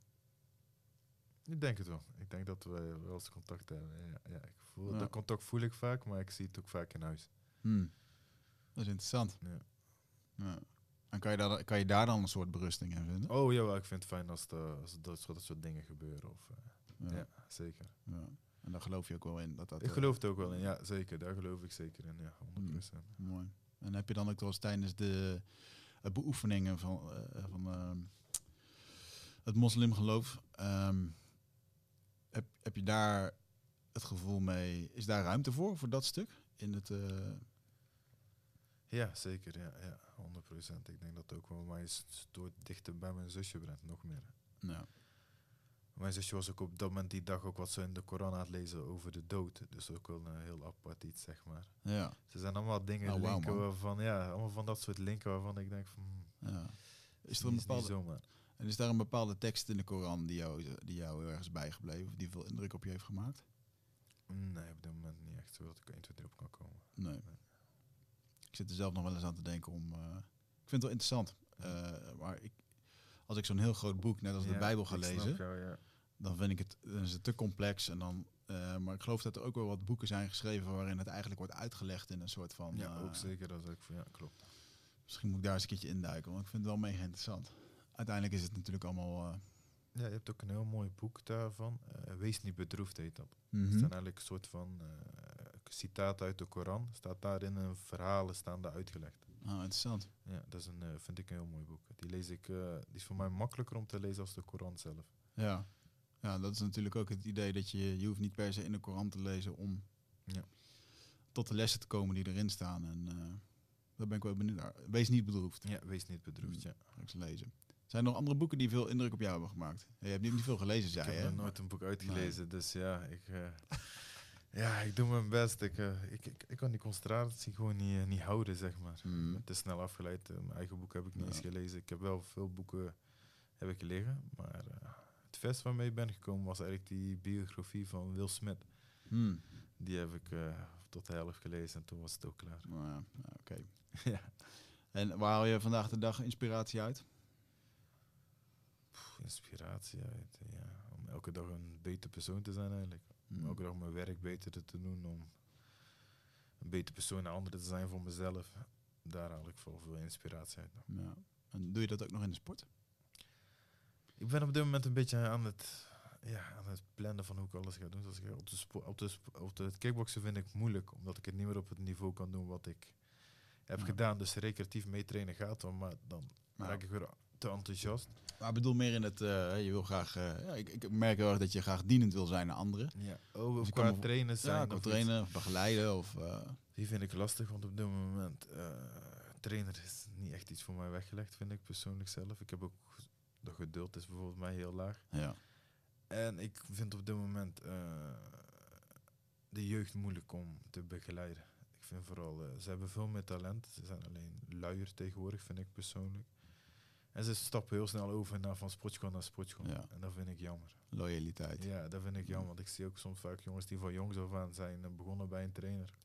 Speaker 2: Ik denk het wel. Ik denk dat we wel eens contact hebben. Ja, ja, ik voel,
Speaker 1: Ja.
Speaker 2: Dat contact voel ik vaak, maar ik zie het ook vaak in huis.
Speaker 1: Hmm. Dat is interessant.
Speaker 2: Ja.
Speaker 1: Ja. En kan je, daar, kan je daar dan een soort berusting in vinden?
Speaker 2: Oh jawel, ik vind het fijn als, de, als dat, soort- dat soort dingen gebeuren. Of, eh, ja. zeker.
Speaker 1: Ja. En daar geloof je ook wel in. Dat dat,
Speaker 2: Ik
Speaker 1: eh,
Speaker 2: geloof er ook wel in, ja zeker. Daar geloof ik zeker in, ja, 100 procent.
Speaker 1: Mooi. En heb je dan ook wel eens tijdens de eh, beoefeningen van, van ehm, het moslimgeloof, ehm, heb, heb je daar het gevoel mee, is daar ruimte voor, voor dat stuk? In het, eh,
Speaker 2: Ja, zeker. Ja, ja, 100 procent. Ik denk dat ook wel mij is door dichter bij mijn zusje brengt, nog meer.
Speaker 1: nou,
Speaker 2: Mijn zusje was ook op dat moment die dag ook wat ze in de Koran aan het lezen over de dood. Dus ook wel een heel apart iets, zeg maar.
Speaker 1: ja,
Speaker 2: Ze zijn allemaal dingen
Speaker 1: Oh, wauw,
Speaker 2: linken waarvan, ja, allemaal van dat soort linken waarvan ik denk van, hmm,
Speaker 1: ja. Is er een
Speaker 2: niet
Speaker 1: bepaalde. En is daar een bepaalde tekst in de Koran die jou, die jou heel erg is bijgebleven, of die veel indruk op je heeft gemaakt?
Speaker 2: Nee, op dit moment niet echt zo dat ik 1, 2, 3 op kan komen.
Speaker 1: Nee. Ik zit er zelf nog wel eens aan te denken om. eh, ik vind het wel interessant. eh, maar ik, als ik zo'n heel groot boek, net als de Bijbel, ga lezen,
Speaker 2: jou, ja.
Speaker 1: dan vind ik het, dan is het te complex. En dan, eh, maar ik geloof dat er ook wel wat boeken zijn geschreven waarin het eigenlijk wordt uitgelegd in een soort van.
Speaker 2: Ja, ook zeker. Dat is ook, ja, klopt.
Speaker 1: Misschien moet ik daar eens een keertje induiken, want ik vind het wel mega interessant. Uiteindelijk is het natuurlijk allemaal. eh,
Speaker 2: Ja, je hebt ook een heel mooi boek daarvan. eh, Wees niet bedroefd heet dat.
Speaker 1: mhm.
Speaker 2: Het zijn eigenlijk een soort van eh citaten uit de Koran. Staat daarin een verhalen staan daar uitgelegd.
Speaker 1: Ah, interessant.
Speaker 2: Ja, dat is een, vind ik een heel mooi boek. Die lees ik, die is voor mij makkelijker om te lezen als de Koran zelf.
Speaker 1: Ja. ja, dat is natuurlijk ook het idee dat je, je hoeft niet per se in de Koran te lezen om
Speaker 2: Ja.
Speaker 1: tot de lessen te komen die erin staan. En daar ben ik wel benieuwd naar. Wees niet bedroefd.
Speaker 2: Ja, wees niet bedroefd, ja.
Speaker 1: Ga ik ze lezen. Zijn er nog andere boeken die veel indruk op jou hebben gemaakt? Je hebt niet, veel gelezen, zei
Speaker 2: ik
Speaker 1: je.
Speaker 2: heb
Speaker 1: hè?
Speaker 2: nog nooit een boek uitgelezen, dus ja, ik, eh, ja, ik doe mijn best. Ik, eh, ik, ik, ik kan die concentratie gewoon niet, eh, niet houden, zeg maar.
Speaker 1: Mm.
Speaker 2: Te snel afgeleid. Mijn eigen boek heb ik niet
Speaker 1: Ja.
Speaker 2: eens gelezen. Ik heb wel veel boeken heb ik liggen, maar het vers waarmee ik ben gekomen was eigenlijk die biografie van Will Smith.
Speaker 1: Hmm.
Speaker 2: Die heb ik tot de helft gelezen en toen was het ook klaar.
Speaker 1: Nou ja, Oké.
Speaker 2: ja.
Speaker 1: En waar haal je vandaag de dag inspiratie uit?
Speaker 2: Inspiratie uit, ja. Om elke dag een beter persoon te zijn eigenlijk. Om
Speaker 1: Hmm.
Speaker 2: elke dag mijn werk beter te doen, om een beter persoon naar anderen te zijn voor mezelf. Daar haal ik veel, veel inspiratie uit.
Speaker 1: Ja. En doe je dat ook nog in de sport?
Speaker 2: Ik ben op dit moment een beetje aan het, ja, aan het plannen van hoe ik alles ga doen. Zoals ik op, de op, de op de kickboksen vind ik moeilijk, omdat ik het niet meer op het niveau kan doen wat ik heb
Speaker 1: Ja.
Speaker 2: gedaan. Dus recreatief meetrainen gaat wel, maar dan
Speaker 1: Nou.
Speaker 2: raak ik weer te enthousiast.
Speaker 1: Maar ik bedoel meer in het, eh, je wil graag, eh, ja, ik, ik merk heel erg dat je graag dienend wil zijn aan anderen.
Speaker 2: Ja. Oh,
Speaker 1: Dus
Speaker 2: qua trainen zijn.
Speaker 1: Ja, trainen of begeleiden of... eh,
Speaker 2: Die vind ik lastig, want op dit moment trainer is niet echt iets voor mij weggelegd, vind ik persoonlijk zelf. Ik heb ook de geduld is bijvoorbeeld mij heel laag.
Speaker 1: ja.
Speaker 2: En ik vind op dit moment de jeugd moeilijk om te begeleiden. Ik vind vooral, ze hebben veel meer talent. Ze zijn alleen luier tegenwoordig, vind ik persoonlijk. En ze stappen heel snel over naar van sportschool naar sportschool.
Speaker 1: Ja.
Speaker 2: En dat vind ik jammer.
Speaker 1: Loyaliteit.
Speaker 2: Ja, dat vind ik jammer. Want ik zie ook soms vaak jongens die van jongs af aan zijn eh, begonnen bij een trainer.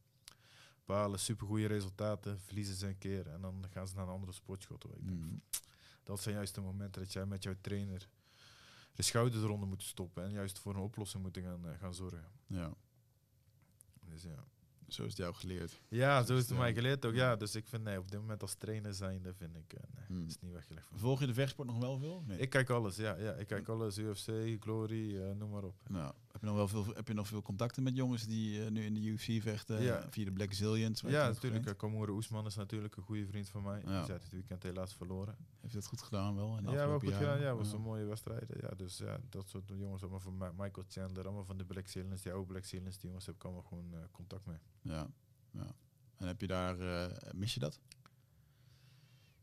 Speaker 2: Behalen supergoeie resultaten, verliezen ze een keer en dan gaan ze naar een andere sportschool. toe.
Speaker 1: Mm.
Speaker 2: Dat zijn juist de momenten dat jij met jouw trainer de schouders eronder moet stoppen en juist voor een oplossing moet gaan, eh, gaan zorgen.
Speaker 1: Ja.
Speaker 2: Dus ja,
Speaker 1: Zo is het jou geleerd.
Speaker 2: Ja, zo is het
Speaker 1: Ja.
Speaker 2: mij geleerd ook. Ja, dus ik vind nee, op dit moment als trainer zijnde vind ik eh, nee,
Speaker 1: Hmm.
Speaker 2: is niet weggelegd. voor.
Speaker 1: Volg je de vechtsport nog wel veel? Nee.
Speaker 2: Ik kijk alles, ja, ja. Ik kijk alles, UFC, Glory, eh, noem maar op.
Speaker 1: Nou, heb je nog wel veel, heb je nog veel contacten met jongens die eh, nu in de UFC vechten?
Speaker 2: Ja.
Speaker 1: eh, Via de Black Zillions?
Speaker 2: Ja, natuurlijk. Kamura Oesman is natuurlijk een goede vriend van mij.
Speaker 1: Ja.
Speaker 2: Die zei dit weekend helaas verloren.
Speaker 1: Heeft dat goed gedaan wel?
Speaker 2: Ja, wel goed gedaan. Ja, was een mooie wedstrijd. Ja, dus ja, dat soort jongens, allemaal van Mi- Michael Chandler, allemaal van de Black Zillions, die oude Black Zillions, die jongens heb ik allemaal gewoon eh, contact mee.
Speaker 1: Ja, ja. En heb je daar, eh, mis je dat?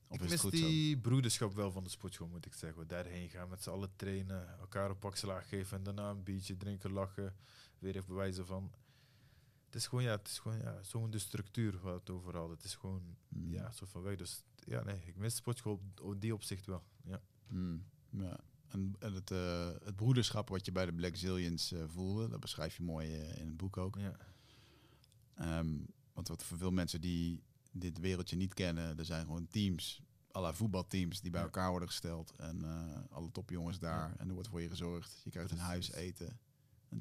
Speaker 1: Of
Speaker 2: ik
Speaker 1: is
Speaker 2: mis
Speaker 1: zo?
Speaker 2: die broederschap wel van de sportschool, moet ik zeggen. Daarheen gaan, met z'n allen trainen, elkaar een pak slaag geven en daarna een biertje drinken, lachen, weer even bewijzen van. Het is gewoon, ja, het is gewoon, ja, zo'n de structuur waar het over had. Het is gewoon,
Speaker 1: Mm.
Speaker 2: ja, zo van weg. Dus ja, nee, ik mis de sportschool op, op die opzicht wel. Ja.
Speaker 1: Hmm, ja. En, en het, eh, het broederschap wat je bij de Black Zillions eh, voelde, dat beschrijf je mooi eh, in het boek ook.
Speaker 2: Ja.
Speaker 1: Ehm, want wat voor veel mensen die dit wereldje niet kennen, er zijn gewoon teams, alle voetbalteams, die bij
Speaker 2: Ja.
Speaker 1: elkaar worden gesteld. En eh, alle topjongens daar. En er wordt voor je gezorgd. Je krijgt een huis, eten. En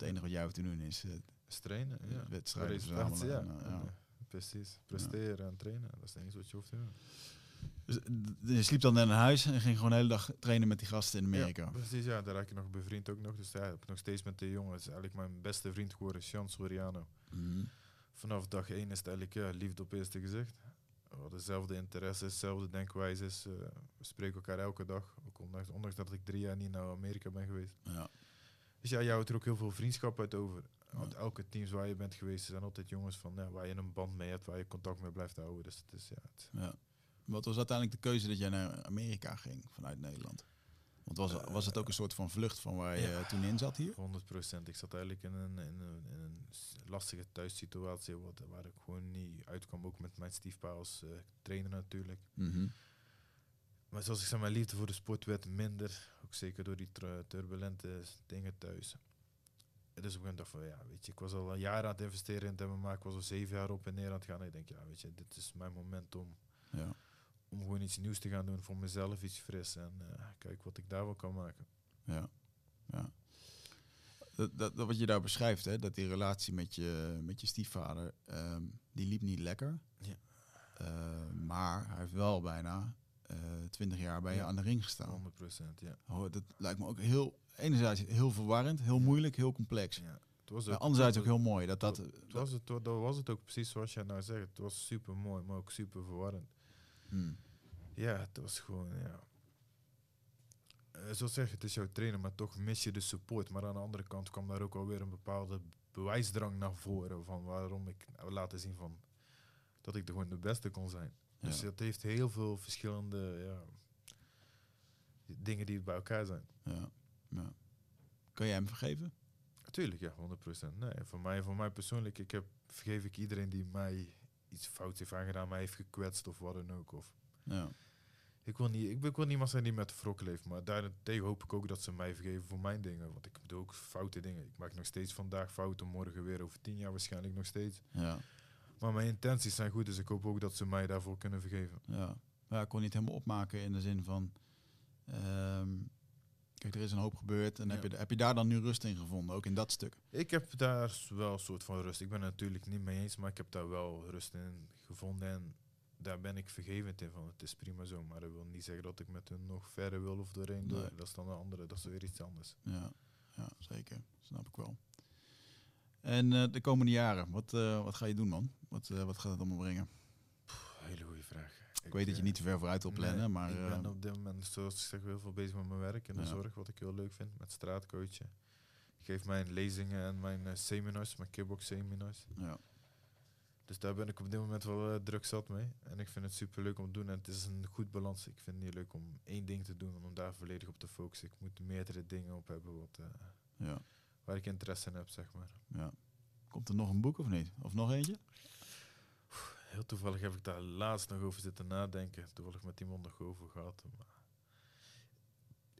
Speaker 1: het enige wat jij hoeft te doen is
Speaker 2: Is trainen, ja.
Speaker 1: wedstrijden
Speaker 2: Resultaten,
Speaker 1: verzamelen.
Speaker 2: ja.
Speaker 1: en, eh, ja.
Speaker 2: En, eh, Precies, presteren en trainen. Dat is het enige wat je hoeft te doen.
Speaker 1: Dus, je sliep dan in een huis en ging gewoon de hele dag trainen met die gasten in Amerika.
Speaker 2: Ja, precies, ja. Daar raak ik nog bevriend ook nog. Dus ja, heb ik nog steeds met de jongens. Eigenlijk mijn beste vriend geworden, Sean Soriano.
Speaker 1: Mhm.
Speaker 2: Vanaf dag één is het eigenlijk ja, liefde op eerste gezicht. We hadden dezelfde interesses, dezelfde denkwijzes. eh, we spreken elkaar elke dag. Ook ondanks, ondanks dat ik drie jaar niet naar Amerika ben geweest.
Speaker 1: Ja.
Speaker 2: Dus ja, je houdt er ook heel veel vriendschap uit over. Want
Speaker 1: Ja.
Speaker 2: elke teams waar je bent geweest, zijn altijd jongens van, ja, waar je een band mee hebt, waar je contact mee blijft houden. Dus het is, ja, het,
Speaker 1: Ja. Wat was uiteindelijk de keuze dat jij naar Amerika ging vanuit Nederland? Want was, was het ook een soort van vlucht van waar je
Speaker 2: Ja.
Speaker 1: toen in zat hier?
Speaker 2: 100 procent. Ik zat eigenlijk in een, in een, in een lastige thuissituatie wat, waar ik gewoon niet uitkwam. Ook met mijn stiefpa als eh, trainer natuurlijk.
Speaker 1: Mhm.
Speaker 2: Maar zoals ik zei, mijn liefde voor de sport werd minder. Ook zeker door die tur- turbulente dingen thuis. Dus op een dag van, ja, weet je, ik was al een jaar aan het investeren in het MMA. Ik was al zeven jaar op en neer aan het gaan. En ik denk, ja, weet je, dit is mijn moment om,
Speaker 1: Ja.
Speaker 2: Om gewoon iets nieuws te gaan doen voor mezelf, iets fris. En eh, kijk wat ik daar wel kan maken.
Speaker 1: Ja. ja. Dat, dat, dat wat je daar beschrijft, hè, dat die relatie met je, met je stiefvader, ehm, die liep niet lekker.
Speaker 2: Ja.
Speaker 1: Eh, maar hij heeft wel bijna twintig jaar bij je aan de ring gestaan.
Speaker 2: 100 procent, ja.
Speaker 1: Oh, dat lijkt me ook heel, enerzijds heel verwarrend, heel moeilijk, heel complex.
Speaker 2: ja. Het was ook-
Speaker 1: anderzijds ook heel mooi. Dat dat,
Speaker 2: Het was, het, dat was het ook precies zoals jij nou zegt. Het was super mooi, maar ook super verwarrend.
Speaker 1: Hmm.
Speaker 2: Ja, het was gewoon, ja. Eh, zoals zeg, het is jouw trainer, maar toch mis je de support. Maar aan de andere kant kwam daar ook alweer een bepaalde bewijsdrang naar voren. Van waarom ik nou laten zien van dat ik de, gewoon de beste kon zijn. Dus dat heeft heel veel verschillende ja, dingen die bij elkaar zijn.
Speaker 1: Ja. ja. Kan jij hem vergeven?
Speaker 2: Natuurlijk, ja, 100%. Nee, voor mij, voor mij persoonlijk, ik heb, vergeef ik iedereen die mij iets fouts heeft aangedaan, mij heeft gekwetst of wat dan ook. Of,
Speaker 1: Ja.
Speaker 2: ik, wil niet, ik, ik wil niemand zijn die met de wrok leeft, maar daarentegen hoop ik ook dat ze mij vergeven voor mijn dingen. Want ik doe ook foute dingen. Ik maak nog steeds vandaag fouten, morgen weer, over tien jaar waarschijnlijk nog steeds.
Speaker 1: Ja.
Speaker 2: Maar mijn intenties zijn goed, dus ik hoop ook dat ze mij daarvoor kunnen vergeven.
Speaker 1: Ja. ja, ik kon niet helemaal opmaken in de zin van... ehm, kijk, er is een hoop gebeurd. En
Speaker 2: Ja.
Speaker 1: heb, je, heb je daar dan nu rust in gevonden? Ook in dat stuk?
Speaker 2: Ik heb daar wel een soort van rust. Ik ben het natuurlijk niet mee eens, maar ik heb daar wel rust in gevonden. En daar ben ik vergevend in van. Het is prima zo, maar dat wil niet zeggen dat ik met hun nog verder wil of doorheen door.
Speaker 1: Nee.
Speaker 2: Dat is dan een andere, dat is weer iets anders.
Speaker 1: Ja, ja zeker. Snap ik wel. En eh, de komende jaren, wat, eh, wat ga je doen, man? Wat, eh, wat gaat het allemaal brengen? Ik, weet dat je niet te ver vooruit wil plannen,
Speaker 2: nee,
Speaker 1: maar...
Speaker 2: ik
Speaker 1: eh,
Speaker 2: ben op dit moment, zoals ik zeg, heel veel bezig met mijn werk en de
Speaker 1: Ja.
Speaker 2: zorg, wat ik heel leuk vind, met straatcoachen. Ik geef mijn lezingen en mijn eh, seminars, mijn kickbox seminars.
Speaker 1: ja.
Speaker 2: Dus daar ben ik op dit moment wel eh, druk zat mee. En ik vind het super leuk om te doen. En het is een goed balans. Ik vind het niet leuk om één ding te doen en om daar volledig op te focussen. Ik moet meerdere dingen op hebben wat, eh,
Speaker 1: Ja,
Speaker 2: waar ik interesse in heb, zeg maar.
Speaker 1: ja. Komt er nog een boek of niet? Of nog eentje?
Speaker 2: Heel toevallig heb ik daar laatst nog over zitten nadenken. Toevallig met iemand nog over gehad. Maar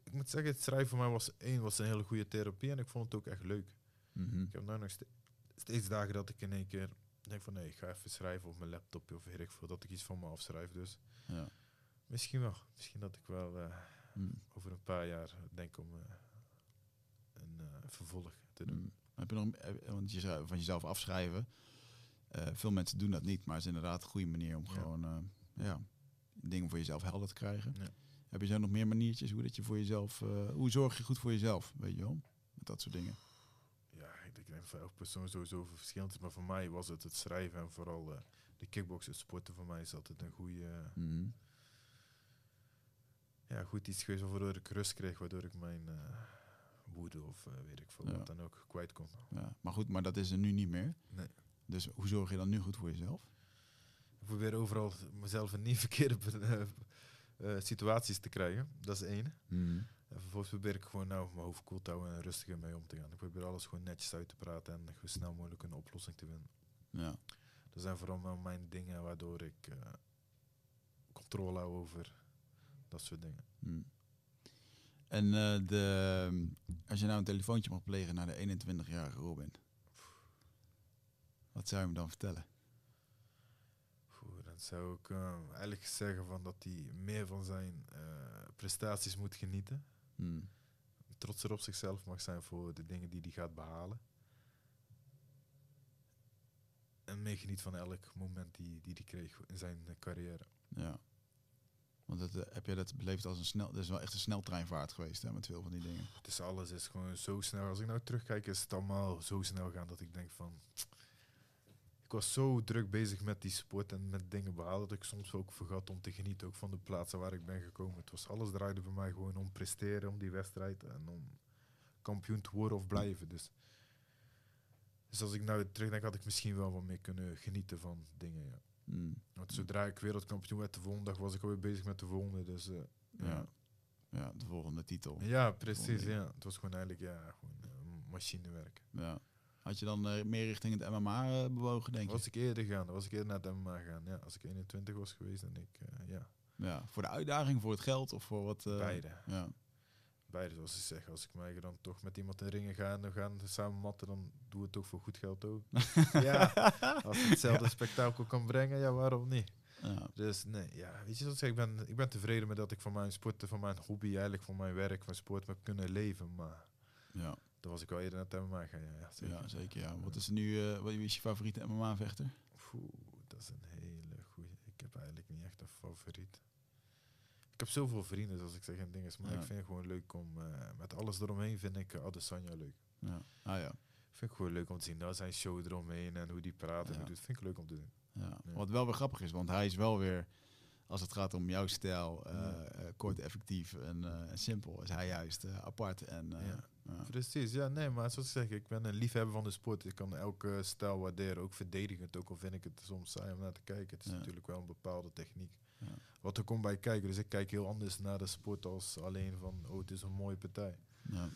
Speaker 2: ik moet zeggen, het schrijven voor mij was één, was een hele goede therapie. En ik vond het ook echt leuk.
Speaker 1: Mhm.
Speaker 2: Ik heb nou nog ste- steeds dagen dat ik in één keer denk van nee, ik ga even schrijven op mijn laptop of weet ik veel, dat ik iets van me afschrijf. Dus
Speaker 1: Ja.
Speaker 2: misschien wel. Misschien dat ik wel eh,
Speaker 1: Mm.
Speaker 2: over een paar jaar denk om eh, een eh, vervolg te doen.
Speaker 1: Mm. Heb je nog, want je zei van jezelf afschrijven. Eh, veel mensen doen dat niet, maar het is inderdaad een goede manier om
Speaker 2: Ja.
Speaker 1: gewoon eh, ja, dingen voor jezelf helder te krijgen.
Speaker 2: Ja.
Speaker 1: Heb je zo nog meer maniertjes hoe dat je voor jezelf, eh, hoe zorg je goed voor jezelf, weet je wel? Met dat soort dingen.
Speaker 2: Ja, ik denk dat voor elke persoon sowieso verschillend is. Maar voor mij was het het schrijven en vooral de kickboksen, het sporten voor mij is altijd een goede,
Speaker 1: Mhm.
Speaker 2: ja, goed iets geweest waardoor ik rust kreeg, waardoor ik mijn eh, woede of weet ik veel
Speaker 1: Ja.
Speaker 2: wat dan ook kwijt kon.
Speaker 1: Ja. Maar goed, maar dat is er nu niet meer.
Speaker 2: Nee.
Speaker 1: Dus hoe zorg je dan nu goed voor jezelf?
Speaker 2: Ik probeer overal mezelf in niet verkeerde eh, eh, situaties te krijgen. Dat is één.
Speaker 1: Mhm.
Speaker 2: En vervolgens probeer ik gewoon nou mijn hoofd koel te houden en rustiger mee om te gaan. Ik probeer alles gewoon netjes uit te praten en zo snel mogelijk een oplossing te vinden.
Speaker 1: Ja.
Speaker 2: Dat zijn vooral mijn dingen waardoor ik eh, controle hou over dat soort dingen.
Speaker 1: Mhm. En de, als je nou een telefoontje mag plegen naar de 21-jarige Robin, wat zou je hem dan vertellen?
Speaker 2: Oeh, dan zou ik eh, eigenlijk zeggen van dat hij meer van zijn eh, prestaties moet genieten.
Speaker 1: Mhm.
Speaker 2: Trotser op zichzelf mag zijn voor de dingen die hij gaat behalen. En meer geniet van elk moment die, die hij kreeg in zijn carrière.
Speaker 1: Ja. Want dat, eh, heb jij dat beleefd als een snel... Dat is wel echt een sneltreinvaart geweest, hè, met veel van die dingen.
Speaker 2: Het is alles is gewoon zo snel. Als ik nou terugkijk, is het allemaal zo snel gaan dat ik denk van. Ik was zo druk bezig met die sport en met dingen behalen dat ik soms ook vergat om te genieten ook van de plaatsen waar ik ben gekomen. Het was alles draaide bij mij gewoon om presteren, om die wedstrijd en om kampioen te worden of blijven. Dus, dus als ik nou terugdenk, had ik misschien wel wat meer kunnen genieten van dingen. Ja.
Speaker 1: Mhm.
Speaker 2: Want zodra ik wereldkampioen werd de volgende dag, was ik alweer bezig met de volgende. Dus eh,
Speaker 1: Ja.
Speaker 2: ja.
Speaker 1: ja, de volgende titel.
Speaker 2: Ja, precies.
Speaker 1: Volgende.
Speaker 2: Ja. Het was gewoon eigenlijk ja, gewoon, eh, machinewerk.
Speaker 1: Ja. Had je dan eh, meer richting het MMA eh, bewogen, denk je?
Speaker 2: Was ik eerder gaan, was ik eerder naar het MMA gaan. Ja, als ik 21 was geweest en ik, eh, ja,
Speaker 1: Ja, voor de uitdaging, voor het geld of voor wat?
Speaker 2: beide.
Speaker 1: Ja.
Speaker 2: Beide, zoals ik zeg. Als ik mij dan toch met iemand in ringen ga en we gaan samen matten, dan doe het toch voor goed geld ook. ja, als het hetzelfde spektakel kan brengen, ja, waarom niet?
Speaker 1: Ja.
Speaker 2: Dus nee, ja, weet je wat ik zeg, ik ben, ik ben tevreden met dat ik van mijn sporten, van mijn hobby, eigenlijk van mijn werk, van sport heb kunnen leven. Maar
Speaker 1: Ja.
Speaker 2: Dan was ik wel eerder naar het MMA gaan, ja, ja, zeker.
Speaker 1: ja, zeker. Ja. Wat is nu, eh, wat is je favoriete MMA-vechter?
Speaker 2: Oeh, dat is een hele goeie. Ik heb eigenlijk niet echt een favoriet. Ik heb zoveel vrienden, zoals ik zeg, en dingen. Maar
Speaker 1: Ja.
Speaker 2: ik vind het gewoon leuk om... eh, met alles eromheen vind ik uh, Adesanya leuk.
Speaker 1: Ja. Ah ja.
Speaker 2: Vind ik gewoon leuk om te zien. Nou, zijn show eromheen en hoe die praat en
Speaker 1: Ja.
Speaker 2: hoe doet. Vind ik leuk om te doen.
Speaker 1: Ja. Wat wel weer grappig is, want hij is wel weer, als het gaat om jouw stijl, eh,
Speaker 2: Ja.
Speaker 1: eh, kort, effectief en, eh, en simpel, is hij juist apart. En, eh,
Speaker 2: Ja. Precies, ja, nee, maar zoals ik zeg, ik ben een liefhebber van de sport. Ik kan elke stijl waarderen, ook verdedigend. Ook al vind ik het soms saai om naar te kijken. Het is
Speaker 1: Ja.
Speaker 2: natuurlijk wel een bepaalde techniek.
Speaker 1: Ja.
Speaker 2: Wat er komt bij kijken. Dus ik kijk heel anders naar de sport als alleen van, oh, het is een mooie partij.
Speaker 1: Ja.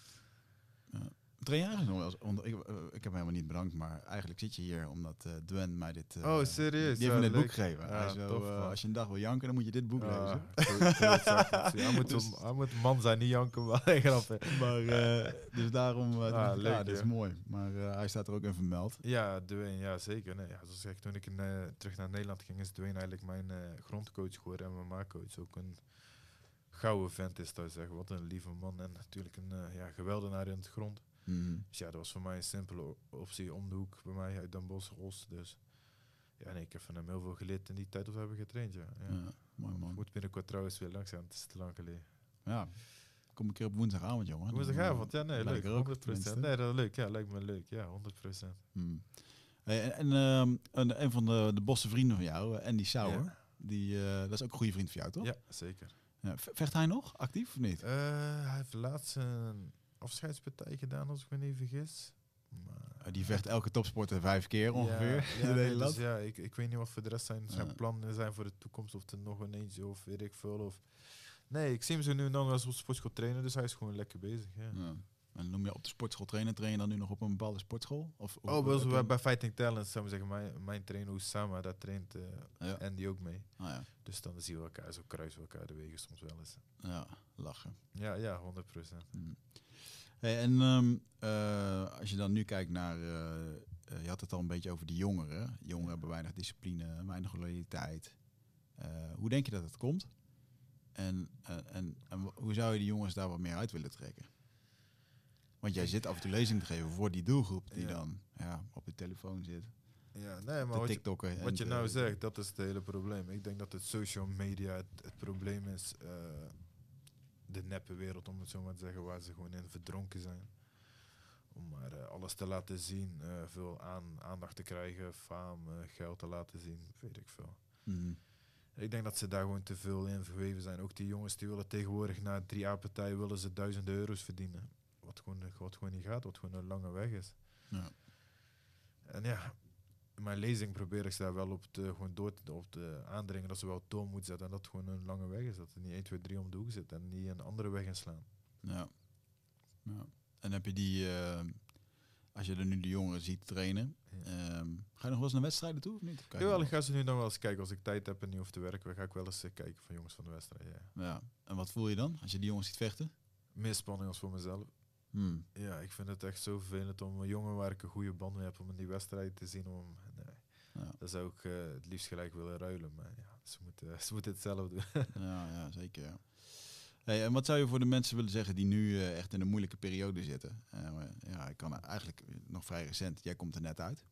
Speaker 1: Ja. Train jij eigenlijk nog wel eens? Want ik, eh, ik heb hem helemaal niet bedankt, maar eigenlijk zit je hier omdat eh Dwen mij dit... eh,
Speaker 2: Oh, serieus?
Speaker 1: Die heeft me dit boek gegeven.
Speaker 2: Ja,
Speaker 1: Hij zo,
Speaker 2: tof,
Speaker 1: als je een dag wil janken, dan moet je dit boek lezen.
Speaker 2: hij, moet
Speaker 1: Dus-
Speaker 2: hij moet man zijn, niet janken, maar grappig.
Speaker 1: Maar, dus daarom,
Speaker 2: Ah, leuk,
Speaker 1: ja, dit is mooi. Maar hij staat er ook in vermeld.
Speaker 2: Ja, Dwayne, ja zeker. Nee, ja, zoals ik toen ik in, terug naar Nederland ging, is Dwayne eigenlijk mijn grondcoach geworden en MMA-coach. Ook een gouden vent is dat zeggen. Wat een lieve man en natuurlijk een eh, ja, geweldenaar in het grond.
Speaker 1: Mhm.
Speaker 2: Dus ja, dat was voor mij een simpele optie om de hoek bij mij uit Den Bosch, Os. Dus ja, nee, ik heb van hem heel veel geleerd in die tijd dat we hebben getraind, ja. ja.
Speaker 1: Ja, mooi man.
Speaker 2: Moet binnenkort trouwens weer langzaam, het is te lang geleden.
Speaker 1: Ja. Kom een keer op woensdagavond, jongen.
Speaker 2: Woensdagavond, ja, nee, leuk.
Speaker 1: er ook,
Speaker 2: 100
Speaker 1: tenminste.
Speaker 2: Nee, dat leuk. Ja, lijkt me leuk. Ja, 100
Speaker 1: Hmm. Hey, en en ehm, een, van de, de bosse vrienden van jou, eh, Andy Sauer,
Speaker 2: Ja.
Speaker 1: die, eh, dat is ook een goede vriend van jou, toch?
Speaker 2: Ja, zeker.
Speaker 1: Ja, ve- vecht hij nog actief of niet?
Speaker 2: Eh, hij heeft laatst een afscheidspartij gedaan, als ik me niet vergis. Maar,
Speaker 1: die vecht elke topsporter vijf keer ongeveer
Speaker 2: Ja,
Speaker 1: in
Speaker 2: ja, nee, dus ja, ik, ik weet niet wat voor de rest zijn, zijn
Speaker 1: Ja.
Speaker 2: plannen zijn voor de toekomst. Of er nog een eentje of weet ik veel. Of... Nee, ik zie hem zo nu en dan eens op sportschool trainen, dus hij is gewoon lekker bezig. Ja.
Speaker 1: Ja. En noem je op de sportschool trainen, train je dan nu nog op een bepaalde sportschool? Of, of-
Speaker 2: Oh, bij, bij, bij Fighting Talents, zou ik zeggen, mijn, mijn trainer Oussama, daar traint eh,
Speaker 1: Ja.
Speaker 2: Andy ook mee.
Speaker 1: Ah, ja.
Speaker 2: Dus dan zien we elkaar, zo kruisen we elkaar de wegen soms wel eens.
Speaker 1: ja, lachen.
Speaker 2: Ja, ja, 100 procent.
Speaker 1: Hmm. Hey, en ehm, eh, als je dan nu kijkt naar, eh, eh, je had het al een beetje over die jongeren. Jongeren hebben weinig discipline, weinig loyaliteit. Hoe denk je dat het komt? En, en, en hoe zou je die jongens daar wat meer uit willen trekken? Want jij zit af en toe lezing te geven voor die doelgroep die
Speaker 2: Ja.
Speaker 1: dan ja, op de telefoon zit.
Speaker 2: Ja, nee, maar wat je, wat je nou zegt, dat is het hele probleem. Ik denk dat het social media het, het probleem is. De neppe wereld, om het zo maar te zeggen, waar ze gewoon in verdronken zijn. Om maar eh, alles te laten zien, eh, veel aan, aandacht te krijgen, faam, eh, geld te laten zien, weet ik veel.
Speaker 1: Mhm.
Speaker 2: Ik denk dat ze daar gewoon te veel in verweven zijn. Ook die jongens die willen tegenwoordig na drie A-partijen willen ze duizenden euro's verdienen. Wat gewoon, wat gewoon niet gaat, wat gewoon een lange weg is.
Speaker 1: Ja.
Speaker 2: En ja, in mijn lezing probeer ik ze daar wel op te, gewoon door te, op te aandringen dat ze wel door moeten zetten. En dat het gewoon een lange weg is. Dat het niet 1, 2, 3 om de hoek zit en niet een andere weg inslaan.
Speaker 1: Ja. ja. En heb je die, eh, als je er nu de jongeren ziet trainen, ehm, ga je nog wel eens naar wedstrijden toe of niet? Je
Speaker 2: Jawel, ik ga ze nu nog wel eens kijken. Als ik tijd heb en niet hoef te werken, ga ik wel eens eh, kijken van jongens van de wedstrijd. Ja.
Speaker 1: Ja. En wat voel je dan als je die jongens ziet vechten?
Speaker 2: Meer spanning als voor mezelf.
Speaker 1: Hmm.
Speaker 2: Ja, ik vind het echt zo vervelend om een jongen waar ik een goede band mee heb om in die wedstrijd te zien. Om, nee.
Speaker 1: Ja.
Speaker 2: Dat zou ik eh, het liefst gelijk willen ruilen. Maar ja, ze moeten, ze moeten het zelf doen.
Speaker 1: Ja, ja, zeker. Ja. Hey, en wat zou je voor de mensen willen zeggen die nu eh, echt in een moeilijke periode zitten? Eh, ja, ik kan eigenlijk nog vrij recent. Jij komt er net uit.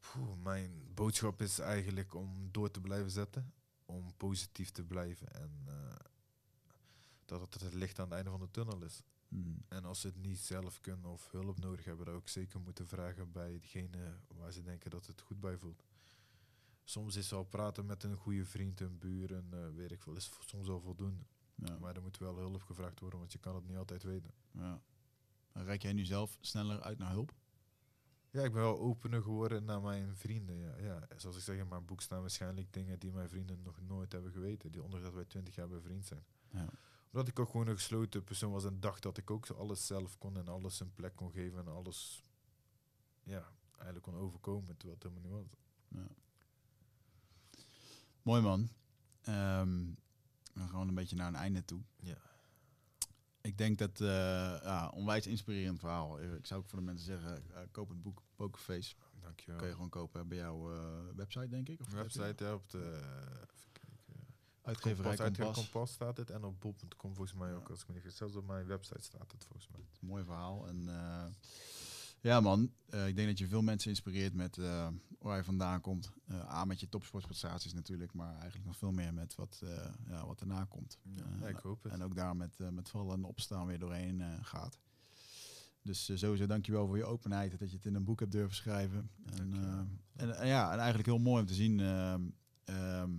Speaker 2: Poeh, mijn boodschap is eigenlijk om door te blijven zetten. Om positief te blijven. En dat het het licht aan het einde van de tunnel is.
Speaker 1: Hmm.
Speaker 2: En als ze het niet zelf kunnen of hulp nodig hebben, dan ook zeker moeten vragen bij degene waar ze denken dat het goed bij voelt. Soms is al praten met een goede vriend, een buur, een eh, weet ik veel, is soms al voldoende.
Speaker 1: Ja.
Speaker 2: Maar er moet wel hulp gevraagd worden, want je kan het niet altijd weten.
Speaker 1: Ja. Reik jij nu zelf sneller uit naar hulp?
Speaker 2: Ja, ik ben wel opener geworden naar mijn vrienden. Ja. Ja, zoals ik zeg, in mijn boek staan waarschijnlijk dingen die mijn vrienden nog nooit hebben geweten. Die ondanks dat wij twintig jaar bevriend zijn.
Speaker 1: Ja.
Speaker 2: Omdat ik ook gewoon een gesloten persoon was en dacht dat ik ook zo alles zelf kon en alles een plek kon geven en alles ja, eigenlijk kon overkomen, terwijl het helemaal niet was.
Speaker 1: Ja. Mooi man. Ehm, we gaan een beetje naar een einde toe.
Speaker 2: Ja.
Speaker 1: Ik denk dat eh ja, onwijs inspirerend verhaal. Ik zou ook voor de mensen zeggen, eh, koop het boek Pokerface.
Speaker 2: Dankjewel.
Speaker 1: Kun je gewoon kopen bij jouw eh, website, denk ik. Of
Speaker 2: website, ja, op de.
Speaker 1: Uitgeverij
Speaker 2: Kompas, uitgeverij
Speaker 1: Kompas.
Speaker 2: Staat het en op bob.com volgens mij ook. Als ik me niet vergis. Zelfs op mijn website staat het volgens mij.
Speaker 1: Mooi verhaal. En eh, ja man, eh, ik denk dat je veel mensen inspireert met eh, waar je vandaan komt. A, met je topsportprestaties natuurlijk, maar eigenlijk nog veel meer met wat, ja, wat erna komt.
Speaker 2: Ja, ik hoop het.
Speaker 1: En ook daar met, met vallen en opstaan weer doorheen gaat. Dus eh, sowieso dankjewel voor je openheid, dat je het in een boek hebt durven schrijven. En, en ja, en eigenlijk heel mooi om te zien ehm, ehm,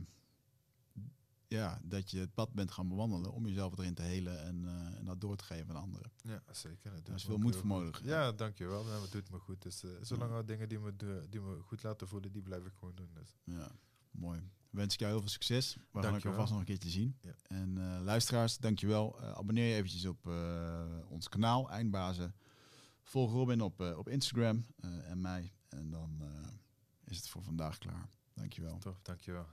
Speaker 1: ja, dat je het pad bent gaan bewandelen om jezelf erin te helen en, eh, en dat door te geven aan anderen.
Speaker 2: Ja, zeker. Dat
Speaker 1: is veel moed nodig.
Speaker 2: Ja, dankjewel. Ja, het doet me goed. Dus, eh, zolang er dingen die me, die me goed laten voelen, die blijf ik gewoon doen. Dus.
Speaker 1: Ja, mooi. Wens ik jou heel veel succes. We gaan elkaar vast nog een keertje zien.
Speaker 2: Ja.
Speaker 1: En eh, luisteraars, dankjewel. Abonneer je eventjes op ons kanaal, Eindbazen. Volg Robin op, op Instagram en mij. En dan is het voor vandaag klaar. Dankjewel.
Speaker 2: Toch, dankjewel.